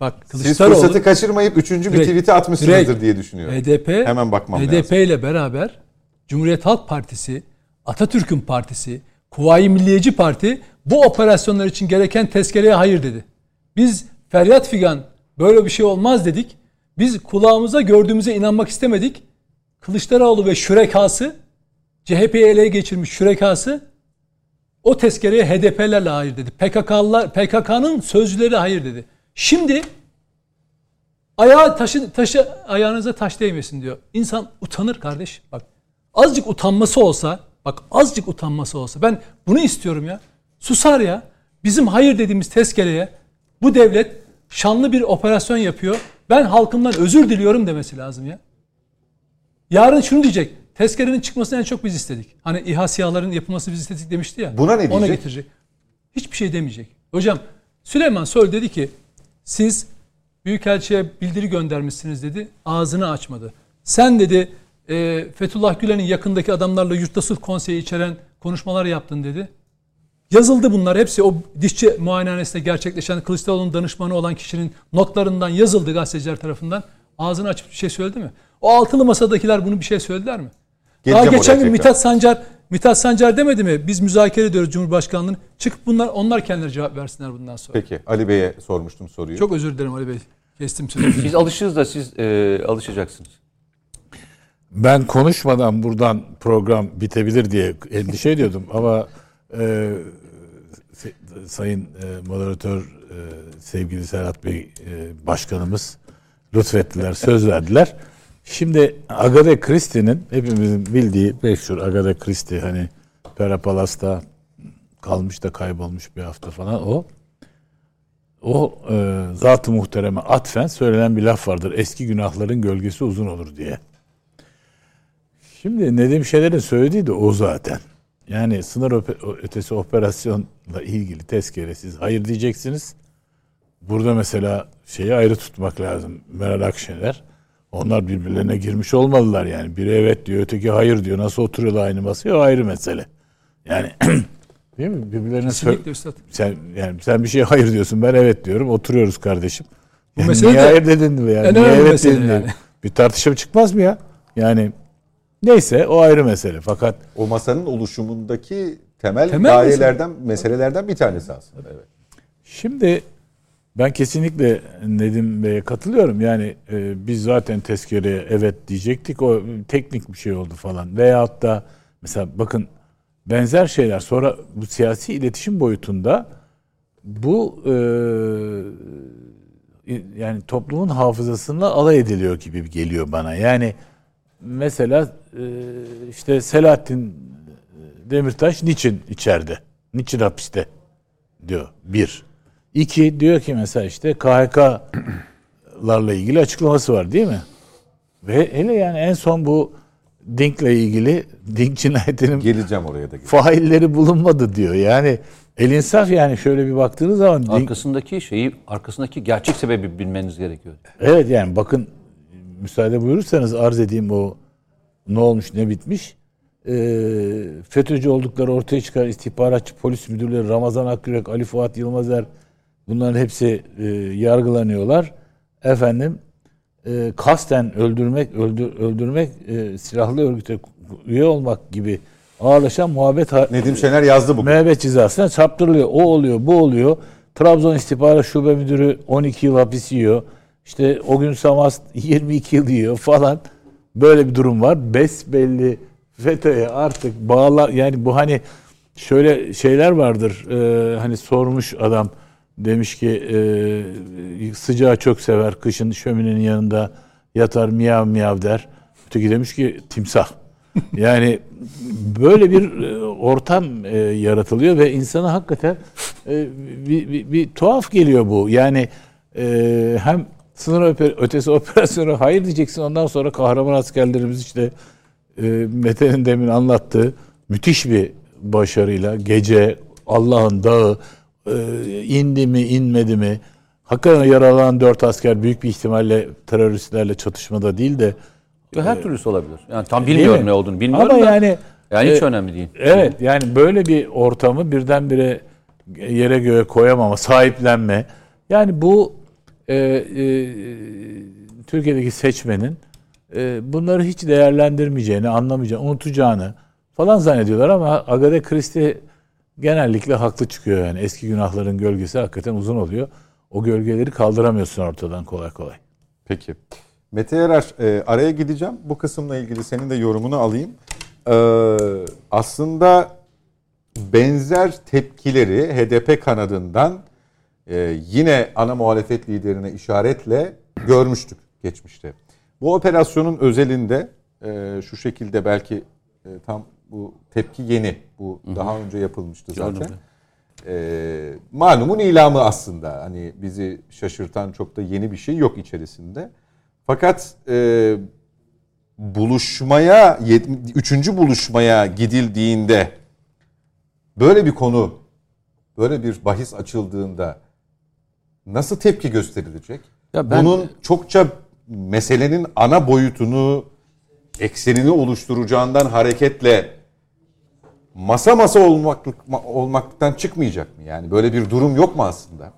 Bak Kılıçdaroğlu Siz fırsatı kaçırmayıp üçüncü bir tweet'i atmışsınızdır direkt, diye düşünüyorum. HDP hemen bakmam HDP lazım. HDP ile beraber Cumhuriyet Halk Partisi, Atatürk'ün partisi, Kuvayi Milliyeci Parti bu operasyonlar için gereken tezkereye hayır dedi. Biz feryat figan böyle bir şey olmaz dedik. Biz kulağımıza gördüğümüze inanmak istemedik. Kılıçdaroğlu ve şürekası CHP'yi ele geçirmiş şürekası o tezkereye HDP'lerle hayır dedi. PKK'lılar PKK'nın sözcüleri hayır dedi. Şimdi ayağı taşı taşı ayağınıza taş değmesin diyor. İnsan utanır kardeş. Bak azıcık utanması olsa, bak azıcık utanması olsa ben bunu istiyorum ya. Susar ya. Bizim hayır dediğimiz tezkereye bu devlet şanlı bir operasyon yapıyor. Ben halkımdan özür diliyorum demesi lazım ya. Yarın şunu diyecek. Tezkerenin çıkmasını en çok biz istedik. Hani İHA SİHA'ların yapılması biz istedik demişti ya. Buna ne Ona diyecek? getirecek. Hiçbir şey demeyecek. Hocam Süleyman Soylu dedi ki siz Büyükelçi'ye bildiri göndermişsiniz dedi. Ağzını açmadı. Sen dedi e, Fethullah Gülen'in yakındaki adamlarla yurtta sulh konseyi içeren konuşmalar yaptın dedi. Yazıldı bunlar hepsi o dişçi muayenehanesinde gerçekleşen Kılıçdaroğlu'nun danışmanı olan kişinin notlarından yazıldı gazeteciler tarafından. Ağzını açıp bir şey söyledi mi? O altılı masadakiler bunu bir şey söylediler mi? Geleceğim Daha geçen gün. Mithat Sancar Mithat Sancar demedi mi? Biz müzakere ediyoruz Cumhurbaşkanlığını. Çıkıp bunlar onlar kendileri cevap versinler bundan sonra. Peki Ali Bey'e sormuştum soruyu. Çok özür dilerim Ali Bey. Kestim sözü. Biz alışırız da siz e, alışacaksınız. Ben konuşmadan buradan program bitebilir diye endişe ediyordum ama e, sayın e, moderatör e, sevgili Serhat Bey e, başkanımız lütfettiler, söz verdiler. Şimdi Agade Christie'nin hepimizin bildiği meşhur Agade Christie hani Pera Palas'ta kalmış da kaybolmuş bir hafta falan o. O e, zat-ı muhtereme atfen söylenen bir laf vardır. Eski günahların gölgesi uzun olur diye. Şimdi Nedim Şener'in söylediği de o zaten. Yani sınır ötesi operasyonla ilgili tezkere siz hayır diyeceksiniz. Burada mesela şeyi ayrı tutmak lazım. Meral Akşener. Onlar birbirlerine girmiş olmalılar yani. Biri evet diyor, öteki hayır diyor. Nasıl oturuyorlar aynı masaya o ayrı mesele. Yani değil mi? Birbirlerine sö- Kesinlikle Üstad. sen yani sen bir şeye hayır diyorsun. Ben evet diyorum. Oturuyoruz kardeşim. Bu Yani mesele niye de hayır dedin mi yani? Niye evet mesele dedin yani. Bir tartışma çıkmaz mı ya? Yani neyse o ayrı mesele. Fakat O masanın oluşumundaki temel, Temel gayelerden, meselelerden bir tanesi aslında. Evet. Şimdi ben kesinlikle Nedim Bey'e katılıyorum. Yani e, biz zaten tezkereye evet diyecektik. O teknik bir şey oldu falan. Veyahut da mesela bakın benzer şeyler sonra bu siyasi iletişim boyutunda bu e, yani toplumun hafızasıyla alay ediliyor gibi geliyor bana. Yani mesela işte Selahattin Demirtaş niçin içeride? Niçin hapiste? diyor. Bir. İki diyor ki mesela işte KHK'larla ilgili açıklaması var değil mi? Ve hele yani en son bu Dink'le ilgili Dink cinayetinin Geleceğim oraya da. failleri bulunmadı diyor. Yani el insaf yani şöyle bir baktığınız zaman Dink, Arkasındaki şeyi, arkasındaki gerçek sebebi bilmeniz gerekiyor. evet yani bakın müsaade buyurursanız arz edeyim o ne olmuş ne bitmiş. Ee, FETÖ'cü oldukları ortaya çıkan istihbaratçı polis müdürleri Ramazan Akgürek, Ali Fuat Yılmazer bunların hepsi e, yargılanıyorlar. Efendim e, kasten öldürmek, öldür, öldürmek, e, silahlı örgüte üye olmak gibi ağırlaşan muhabbet ha- Nedim Şener yazdı bugün. Müebbet cezasına çarptırılıyor. O oluyor, bu oluyor. Trabzon İstihbarat Şube Müdürü 12 yıl hapis yiyor. İşte o gün Samas 22 yıl yiyor falan. Böyle bir durum var. Besbelli FETÖ'ye artık bağla yani bu hani şöyle şeyler vardır. Ee, hani sormuş adam demiş ki e, sıcağı çok sever. Kışın şöminenin yanında yatar miyav miyav der. Öteki demiş ki timsah. Yani böyle bir e, ortam e, yaratılıyor ve insana hakikaten e, bir, bir, bir tuhaf geliyor bu. Yani e, hem sınır ötesi operasyona hayır diyeceksin ondan sonra kahraman askerlerimiz işte e, Mete'nin demin anlattığı müthiş bir başarıyla gece Allah'ın dağı e, indi mi inmedi mi hakikaten yaralanan dört asker büyük bir ihtimalle teröristlerle çatışmada değil de Her türlüsü olabilir. Yani tam bilmiyorum mi? ne olduğunu bilmiyorum Ama da. yani yani hiç e, önemli değil. Evet yani böyle bir ortamı birdenbire yere göğe koyamama, sahiplenme. Yani bu e, e, Türkiye'deki seçmenin e, bunları hiç değerlendirmeyeceğini, anlamayacağını, unutacağını falan zannediyorlar ama Agade Christie genellikle haklı çıkıyor yani. Eski günahların gölgesi hakikaten uzun oluyor. O gölgeleri kaldıramıyorsun ortadan kolay kolay. Peki. Mete Yarar e, araya gideceğim. Bu kısımla ilgili senin de yorumunu alayım. Ee, aslında benzer tepkileri HDP kanadından e, yine ana muhalefet liderine işaretle görmüştük geçmişte. Bu operasyonun özelinde e, şu şekilde belki e, tam bu tepki yeni. Bu daha önce yapılmıştı zaten. E, malumun ilamı aslında. Hani bizi şaşırtan çok da yeni bir şey yok içerisinde. Fakat e, buluşmaya, üçüncü buluşmaya gidildiğinde böyle bir konu, böyle bir bahis açıldığında nasıl tepki gösterilecek? Ya ben- Bunun çokça meselenin ana boyutunu, eksenini oluşturacağından hareketle masa masa olmaklık olmaktan çıkmayacak mı? Yani böyle bir durum yok mu aslında?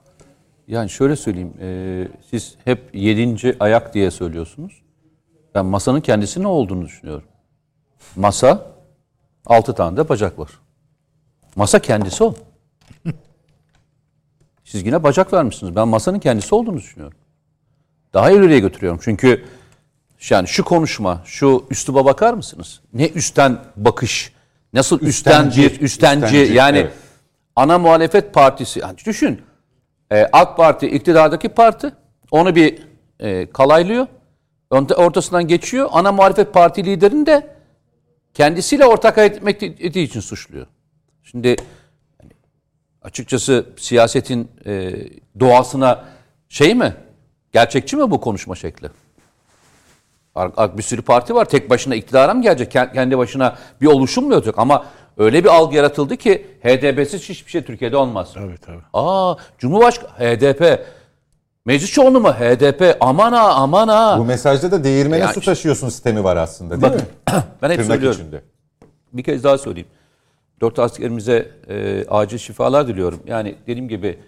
Yani şöyle söyleyeyim. e, siz hep yedinci ayak diye söylüyorsunuz. Ben masanın kendisi ne olduğunu düşünüyorum. Masa, altı tane de bacak var. Masa kendisi o. Siz yine bacak vermişsiniz. Ben masanın kendisi olduğunu düşünüyorum. Daha ileriye götürüyorum. Çünkü yani şu konuşma, şu üsluba bakar mısınız? Ne üstten bakış, nasıl Üstenci, üstenci, üstenci, yani evet. ana muhalefet partisi. Yani düşün. e, AK Parti iktidardaki parti onu bir e, kalaylıyor. Orta- Ortasından geçiyor. Ana muhalefet parti liderini de kendisiyle ortak hareket etmek için suçluyor. Şimdi açıkçası siyasetin e, doğasına şey mi? Gerçekçi mi bu konuşma şekli? Bir sürü parti var. Tek başına iktidara mı gelecek? Ke- Kendi başına bir oluşum mu olacak? Ama öyle bir algı yaratıldı ki HDP'siz hiçbir şey Türkiye'de olmaz. Tabii tabii. Aa Cumhurbaşkanı HDP. Meclis çoğunluğu mu HDP? Aman ha aman ha. Bu mesajda da değirmene Ya su taşıyorsun sistemi var aslında değil mi? Ben hep Tırnak söylüyorum. içinde. Bir kez daha söyleyeyim. Dört askerimize e, acil şifalar diliyorum. Yani dediğim gibi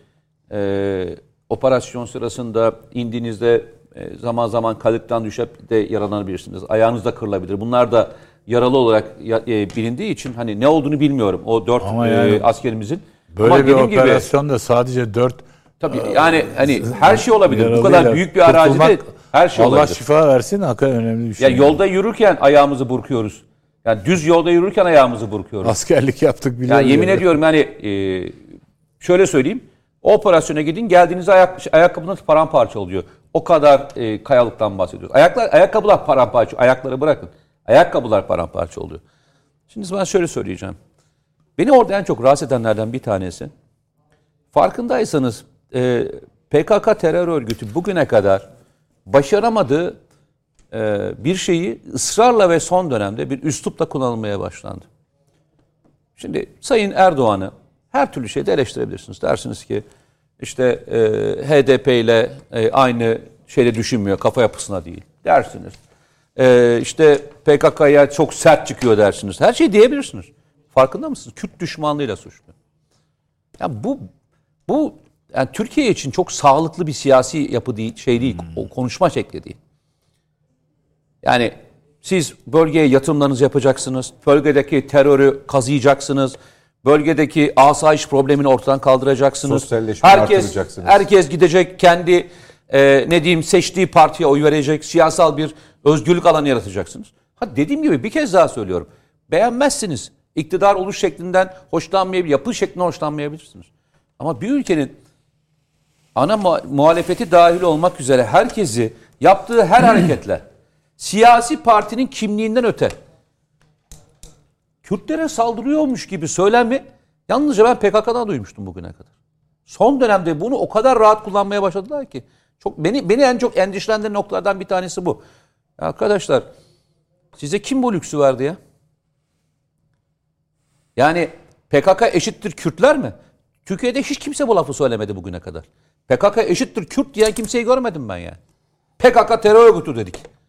e, operasyon sırasında indiğinizde e, zaman zaman kalıptan düşüp de yaralanabilirsiniz. Ayağınız da kırılabilir. Bunlar da yaralı olarak ya- e, bilindiği için hani ne olduğunu bilmiyorum o dört Ama e, yani askerimizin. Böyle Ama bir dediğim gibi operasyonda sadece dört tabii yani hani her şey olabilir. Bu kadar büyük bir arazide her şey Allah olabilir. şifa versin hakikaten önemli bir Ya şey. yolda yürürken ayağımızı burkuyoruz. Yani düz yolda yürürken ayağımızı burkuyoruz. Askerlik yaptık Ya biliyoruz. yemin yani. ediyorum yani e, şöyle söyleyeyim. O operasyona gidin geldiğiniz ayak, ayakkabınız paramparça oluyor. O kadar e, kayalıktan bahsediyoruz. Ayaklar, ayakkabılar paramparça. Ayakları bırakın. Ayakkabılar paramparça oluyor. Şimdi ben şöyle söyleyeceğim. Beni orada en çok rahatsız edenlerden bir tanesi. Farkındaysanız e, PKK terör örgütü bugüne kadar başaramadığı bir şeyi ısrarla ve son dönemde bir üslupla kullanılmaya başlandı. Şimdi Sayın Erdoğan'ı her türlü şeyde eleştirebilirsiniz. Dersiniz ki işte e, HDP ile e, aynı şeyde düşünmüyor, kafa yapısına değil dersiniz. E, işte PKK'ya çok sert çıkıyor dersiniz. Her şeyi diyebilirsiniz. Farkında mısınız? Kürt düşmanlığıyla suçlu. Ya bu bu yani Türkiye için çok sağlıklı bir siyasi yapı değil, şey değil, o konuşma şekli değil. Yani siz bölgeye yatırımlarınızı yapacaksınız. Bölgedeki terörü kazıyacaksınız. Bölgedeki asayiş problemini ortadan kaldıracaksınız. Sosyalleşmeyi herkes, herkes gidecek kendi e, ne diyeyim seçtiği partiye oy verecek. Siyasal bir özgürlük alanı yaratacaksınız. Ha dediğim gibi bir kez daha söylüyorum. Beğenmezsiniz. İktidar oluş şeklinden hoşlanmayabilir, yapı şeklinden hoşlanmayabilirsiniz. Ama bir ülkenin ana mu- muhalefeti dahil olmak üzere herkesi yaptığı her hareketle siyasi partinin kimliğinden öte Kürtlere saldırıyormuş gibi söylemi yalnızca ben PKK'dan duymuştum bugüne kadar. Son dönemde bunu o kadar rahat kullanmaya başladılar ki çok beni beni en çok endişelendiren noktalardan bir tanesi bu. Ya arkadaşlar size kim bu lüksü verdi ya? Yani PKK eşittir Kürtler mi? Türkiye'de hiç kimse bu lafı söylemedi bugüne kadar. PKK eşittir Kürt diyen kimseyi görmedim ben yani. PKK terör örgütü dedik.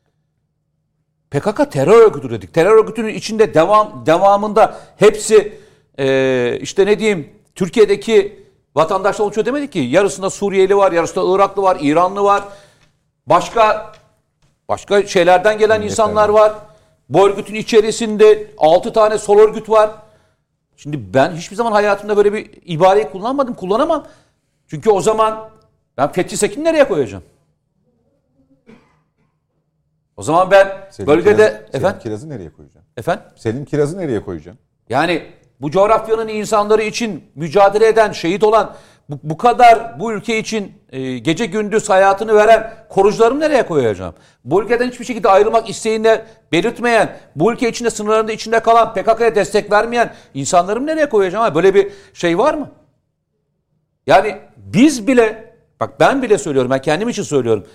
PKK terör örgütü dedik. Terör örgütünün içinde devam devamında hepsi eee, işte ne diyeyim Türkiye'deki vatandaşlar oluşuyor demedik ki. Yarısında Suriyeli var, yarısında Iraklı var, İranlı var. Başka başka şeylerden gelen insanlar var. Bu örgütün içerisinde 6 tane sol örgüt var. Şimdi ben hiçbir zaman hayatımda böyle bir ibareyi kullanmadım, kullanamam. Çünkü o zaman ben Fethi Sekin'i nereye koyacağım? O zaman ben Selim bölgede Kiraz'ı, efendim Selim Kiraz'ı nereye koyacağım? efendim Selim Kiraz'ı nereye koyacağım? yani bu coğrafyanın insanları için mücadele eden, şehit olan bu, bu kadar bu ülke için e, gece gündüz hayatını veren korucularımı nereye koyacağım? Bu ülkeden hiçbir şekilde ayrılmak isteğini belirtmeyen, bu ülke içinde sınırlarında içinde kalan, PKK'ya destek vermeyen insanlarımı nereye koyacağım? Böyle bir şey var mı? Yani biz bile, bak ben bile söylüyorum, ben kendim için söylüyorum.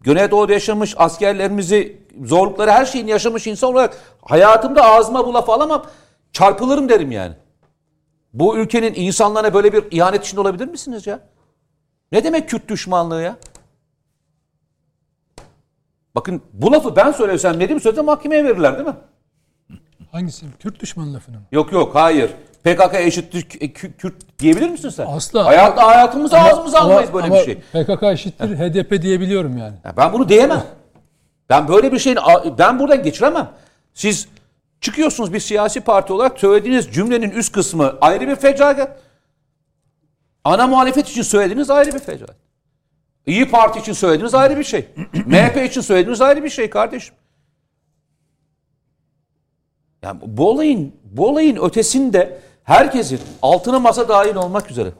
Güneydoğu'da yaşamış askerlerimizi, zorlukları her şeyini yaşamış insan olarak hayatımda ağzıma bu lafı alamam. Çarpılırım derim yani. Bu ülkenin insanlarına böyle bir ihanet içinde olabilir misiniz ya? Ne demek Kürt düşmanlığı ya? Bakın bu lafı ben söylesem Nedim söylesem mahkemeye verirler değil mi? Hangisi? Kürt düşmanı lafını mı? Yok yok hayır. PKK eşittir Kü- Kürt diyebilir misin sen? Asla. Hayatta hayatımıza ağzımıza Ama- almayız böyle ama bir şey. PKK eşittir HDP diyebiliyorum yani. Ya ben bunu diyemem. Ben böyle bir şeyin ben buradan geçiremem. Siz çıkıyorsunuz bir siyasi parti olarak söylediğiniz cümlenin üst kısmı ayrı bir fecaat. Ana muhalefet için söylediğiniz ayrı bir fecaat. İyi Parti için söylediğiniz ayrı bir şey. MHP için söylediğiniz ayrı bir şey kardeşim. Yani bu olayın bu olayın ötesinde herkesin altına masa dahil olmak üzere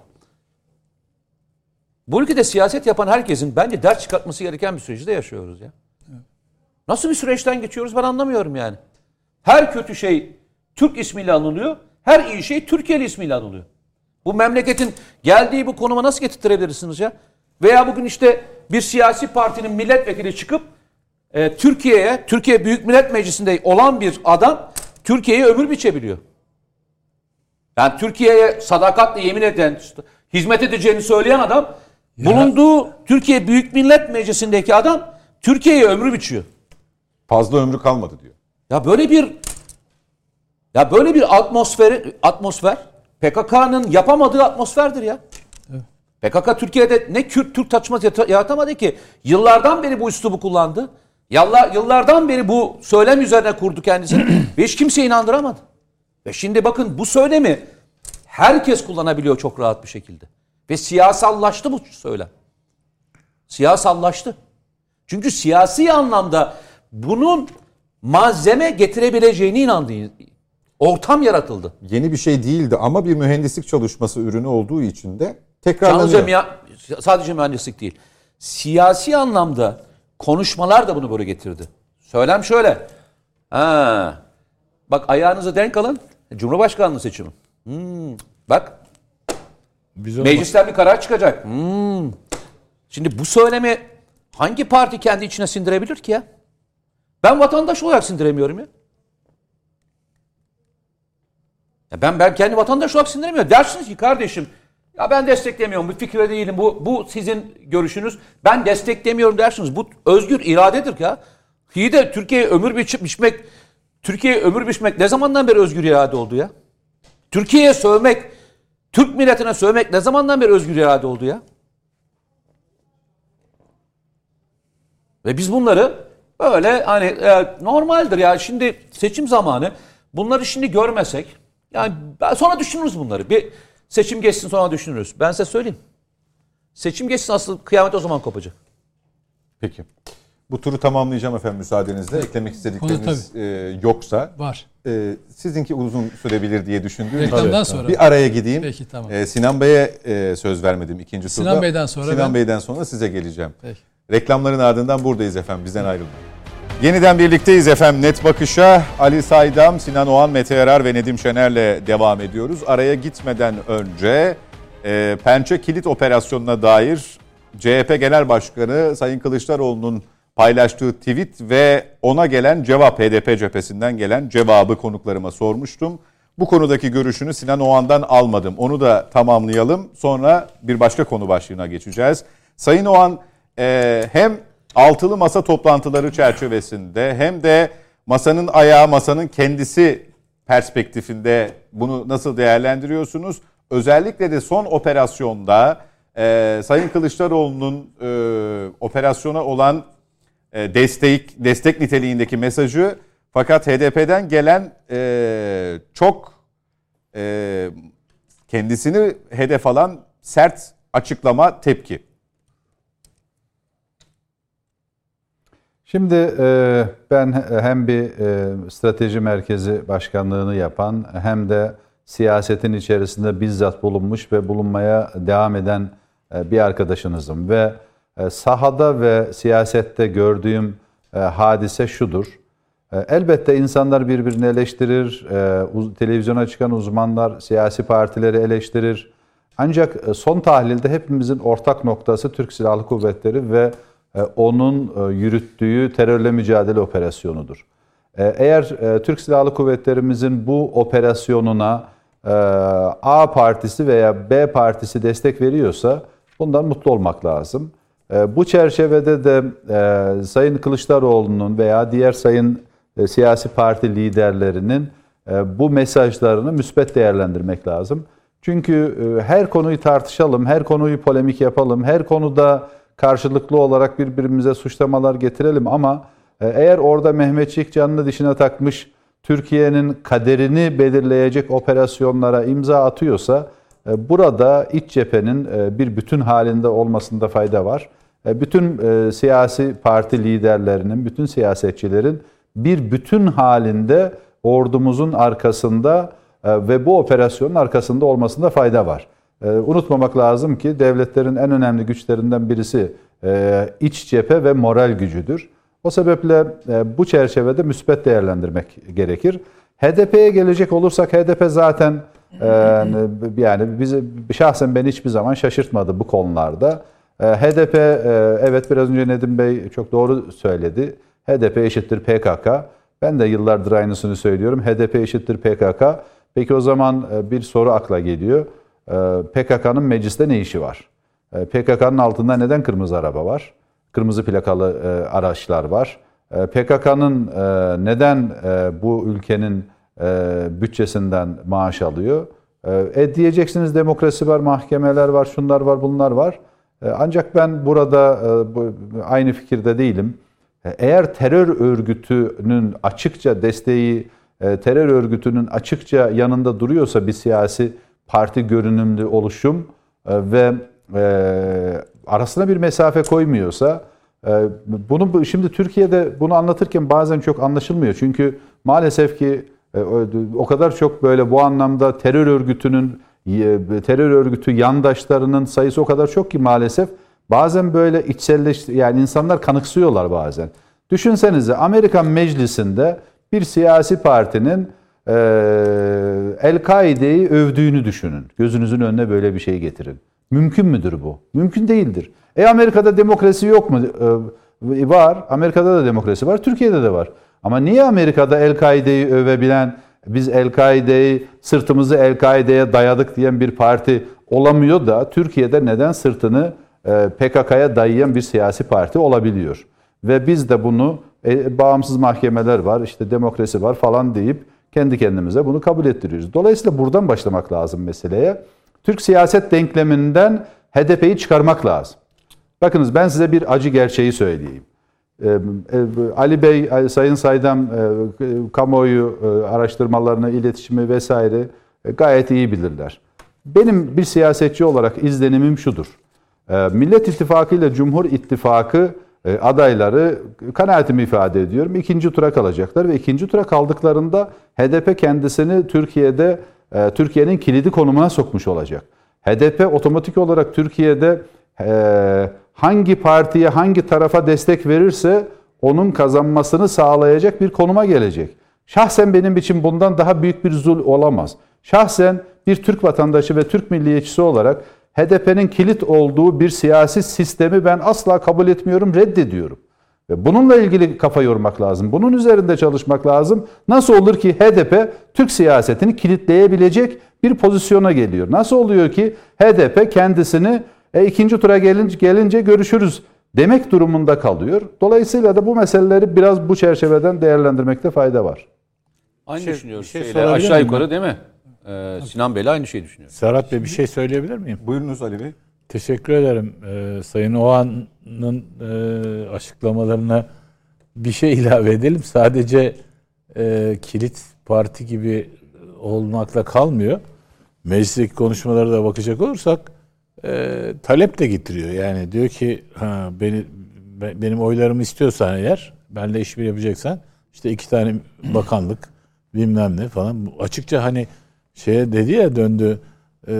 bu ülkede siyaset yapan herkesin bence ders çıkartması gereken bir süreci de yaşıyoruz ya. Nasıl bir süreçten geçiyoruz ben anlamıyorum yani. Her kötü şey Türk ismiyle anılıyor. Her iyi şey Türkiye'li ismiyle anılıyor. Bu memleketin geldiği bu konuma nasıl getirtirebilirsiniz ya? Veya bugün işte bir siyasi partinin milletvekili çıkıp e, Türkiye'ye, Türkiye Büyük Millet Meclisi'nde olan bir adam Türkiye'ye ömür biçebiliyor. Yani Türkiye'ye sadakatle yemin eden, hizmet edeceğini söyleyen adam, bulunduğu Türkiye Büyük Millet Meclisi'ndeki adam Türkiye'ye ömrü biçiyor. Fazla ömrü kalmadı diyor. Ya böyle bir ya böyle bir atmosfer atmosfer PKK'nın yapamadığı atmosferdir ya. PKK Türkiye'de ne Kürt Türk yata- yaratamadı ki. Yıllardan beri bu üslubu kullandı. Yıllar, yıllardan beri bu söylem üzerine kurdu kendisini ve hiç kimse inandıramadı. Ve şimdi bakın bu söylemi herkes kullanabiliyor çok rahat bir şekilde. Ve siyasallaştı bu söylem. Siyasallaştı. Çünkü siyasi anlamda bunun malzeme getirebileceğine inandı. Ortam yaratıldı. Yeni bir şey değildi ama bir mühendislik çalışması ürünü olduğu için de tekrarlanıyor. miya- sadece mühendislik değil. Siyasi anlamda konuşmalar da bunu böyle getirdi. Söylem şöyle. Ha, bak ayağınızı denk alın. Cumhurbaşkanlığı seçimi. Hmm, bak Biz meclisten bir karar çıkacak. Hmm. Şimdi bu söylemi hangi parti kendi içine sindirebilir ki ya? Ben vatandaş olarak sindiremiyorum ya. Ya ben ben kendi vatandaş olarak sindiremiyorum. Dersiniz ki kardeşim ya ben desteklemiyorum. Bu fikre değilim. Bu bu sizin görüşünüz. Ben desteklemiyorum dersiniz. Bu özgür iradedir ya. İyi de Türkiye'ye ömür biçip biçmek Türkiye'ye ömür biçmek ne zamandan beri özgür irade oldu ya? Türkiye'ye sövmek, Türk milletine sövmek ne zamandan beri özgür irade oldu ya? Ve biz bunları böyle hani e, normaldir ya şimdi seçim zamanı bunları şimdi görmesek yani sonra düşünürüz bunları. Bir seçim geçsin sonra düşünürüz. Ben size söyleyeyim. Seçim geçsin asıl kıyamet o zaman kopacak. Peki. Bu turu tamamlayacağım efendim müsaadenizle. Eklemek istedikleriniz e, yoksa. Var. E, sizinki uzun sürebilir diye düşündüğüm için Reklamdan sonra. bir araya gideyim. Peki, tamam. E, Sinan Bey'e e, söz vermedim ikinci Sinan turda. Bey'den sonra Sinan ben- Bey'den sonra size geleceğim. Peki. Reklamların ardından buradayız efendim. Bizden ayrılmayın. Yeniden birlikteyiz efendim. Net Bakış'a Ali Saydam, Sinan Oğan, Mete Yarar ve Nedim Şener'le devam ediyoruz. Araya gitmeden önce e, Pençe Kilit Operasyonu'na dair CHP Genel Başkanı Sayın Kılıçdaroğlu'nun paylaştığı tweet ve ona gelen cevap HDP cephesinden gelen cevabı konuklarıma sormuştum. Bu konudaki görüşünü Sinan Oğan'dan almadım. Onu da tamamlayalım. Sonra bir başka konu başlığına geçeceğiz. Sayın Oğan e, hem altılı masa toplantıları çerçevesinde hem de masanın ayağı masanın kendisi perspektifinde bunu nasıl değerlendiriyorsunuz? Özellikle de son operasyonda e, Sayın Kılıçdaroğlu'nun e, operasyona olan destek destek niteliğindeki mesajı fakat HDP'den gelen e, çok e, kendisini hedef alan sert açıklama tepki. Şimdi e, ben hem bir e, strateji merkezi başkanlığını yapan hem de siyasetin içerisinde bizzat bulunmuş ve bulunmaya devam eden e, bir arkadaşınızım. Ve e, sahada ve siyasette gördüğüm e, hadise şudur. E, elbette insanlar birbirini eleştirir, e, televizyona çıkan uzmanlar siyasi partileri eleştirir. Ancak e, son tahlilde hepimizin ortak noktası Türk Silahlı Kuvvetleri ve e, onun e, yürüttüğü terörle mücadele operasyonudur. E, Eğer e, Türk Silahlı Kuvvetlerimizin bu operasyonuna e, A partisi veya B partisi destek veriyorsa bundan mutlu olmak lazım. E, Bu çerçevede de e, Sayın Kılıçdaroğlu'nun veya diğer sayın e, siyasi parti liderlerinin e, bu mesajlarını müspet değerlendirmek lazım. Çünkü her konuyu tartışalım, her konuyu polemik yapalım, her konuda karşılıklı olarak birbirimize suçlamalar getirelim ama eğer orada Mehmetçik canını dişine takmış Türkiye'nin kaderini belirleyecek operasyonlara imza atıyorsa burada iç cephenin bir bütün halinde olmasında fayda var. E, Bütün e, siyasi parti liderlerinin, bütün siyasetçilerin bir bütün halinde ordumuzun arkasında e, ve bu operasyonun arkasında olmasında fayda var. Unutmamak lazım ki devletlerin en önemli güçlerinden birisi iç cephe ve moral gücüdür. O sebeple bu çerçevede müspet değerlendirmek gerekir. HDP'ye gelecek olursak HDP zaten yani bizi şahsen beni hiçbir zaman şaşırtmadı bu konularda. E, HDP e, evet biraz önce Nedim Bey çok doğru söyledi. HDP eşittir PKK. Ben de yıllardır aynısını söylüyorum. HDP eşittir PKK. Peki o zaman e, bir soru akla geliyor. E, PKK'nın mecliste ne işi var? PKK'nın altında neden kırmızı araba var? Kırmızı plakalı araçlar var. PKK'nın neden bu ülkenin bütçesinden maaş alıyor? E, diyeceksiniz demokrasi var, mahkemeler var, şunlar var, bunlar var. E, ancak ben burada e, aynı fikirde değilim. E, Eğer terör örgütünün açıkça desteği, terör örgütünün açıkça yanında duruyorsa bir siyasi parti görünümlü oluşum ve arasına bir mesafe koymuyorsa bunu bu- şimdi Türkiye'de bunu anlatırken bazen çok anlaşılmıyor. Çünkü maalesef ki o- kadar çok böyle bu anlamda terör örgütünün terör örgütü yandaşlarının sayısı o kadar çok ki maalesef bazen böyle içselleş yani insanlar kanıksıyorlar bazen. Düşünsenize Amerikan Meclisi'nde bir siyasi partinin e, El-Kaide'yi övdüğünü düşünün. Gözünüzün önüne böyle bir şey getirin. Mümkün müdür bu? Mümkün değildir. E Amerika'da demokrasi yok mu? E, var. Amerika'da da demokrasi var. Türkiye'de de var. Ama niye Amerika'da El-Kaide'yi övebilen, biz El-Kaide'yi sırtımızı El-Kaide'ye dayadık diyen bir parti olamıyor da Türkiye'de neden sırtını e, PKK'ya dayayan bir siyasi parti olabiliyor? Ve biz de bunu e, bağımsız mahkemeler var, işte demokrasi var falan deyip kendi kendimize bunu kabul ettiriyoruz. Dolayısıyla buradan başlamak lazım meseleye. Türk siyaset denkleminden HDP'yi çıkarmak lazım. Bakınız ben size bir acı gerçeği söyleyeyim. E, Ali Bey, e, Sayın Saydam e, kamuoyu araştırmalarını, iletişimi vesaire gayet iyi bilirler. Benim bir siyasetçi olarak izlenimim şudur. Millet İttifakı ile Cumhur İttifakı adayları kanaatimi ifade ediyorum. ikinci tura kalacaklar ve ikinci tura kaldıklarında HDP kendisini Türkiye'de Türkiye'nin kilidi konumuna sokmuş olacak. HDP otomatik olarak Türkiye'de hangi partiye hangi tarafa destek verirse onun kazanmasını sağlayacak bir konuma gelecek. Şahsen benim için bundan daha büyük bir zul olamaz. Şahsen bir Türk vatandaşı ve Türk milliyetçisi olarak HDP'nin kilit olduğu bir siyasi sistemi ben asla kabul etmiyorum, reddediyorum. Ve bununla ilgili kafa yormak lazım. Bunun üzerinde çalışmak lazım. Nasıl olur ki HDP Türk siyasetini kilitleyebilecek bir pozisyona geliyor? Nasıl oluyor ki HDP kendisini e, ikinci tura gelince, gelince görüşürüz demek durumunda kalıyor? Dolayısıyla da bu meseleleri biraz bu çerçeveden değerlendirmekte fayda var. Aynı şey- düşünüyoruz. şey Şeyle, sorabilir aşağı yukarı değil mi? Ee, Sinan Bey'le aynı şeyi düşünüyoruz. Serhat Bey bir şey söyleyebilir miyim? Buyurunuz Ali Bey. Teşekkür ederim. Ee, Sayın Oğan'ın e, açıklamalarına bir şey ilave edelim. Sadece e, kilit parti gibi olmakla kalmıyor. Meclisteki konuşmalara da bakacak olursak e, talep de getiriyor. Yani diyor ki ha, beni be- benim oylarımı istiyorsan eğer benle işbirliği yapacaksan işte iki tane bakanlık bilmem ne falan. Açıkça hani şeye dedi ya döndü e,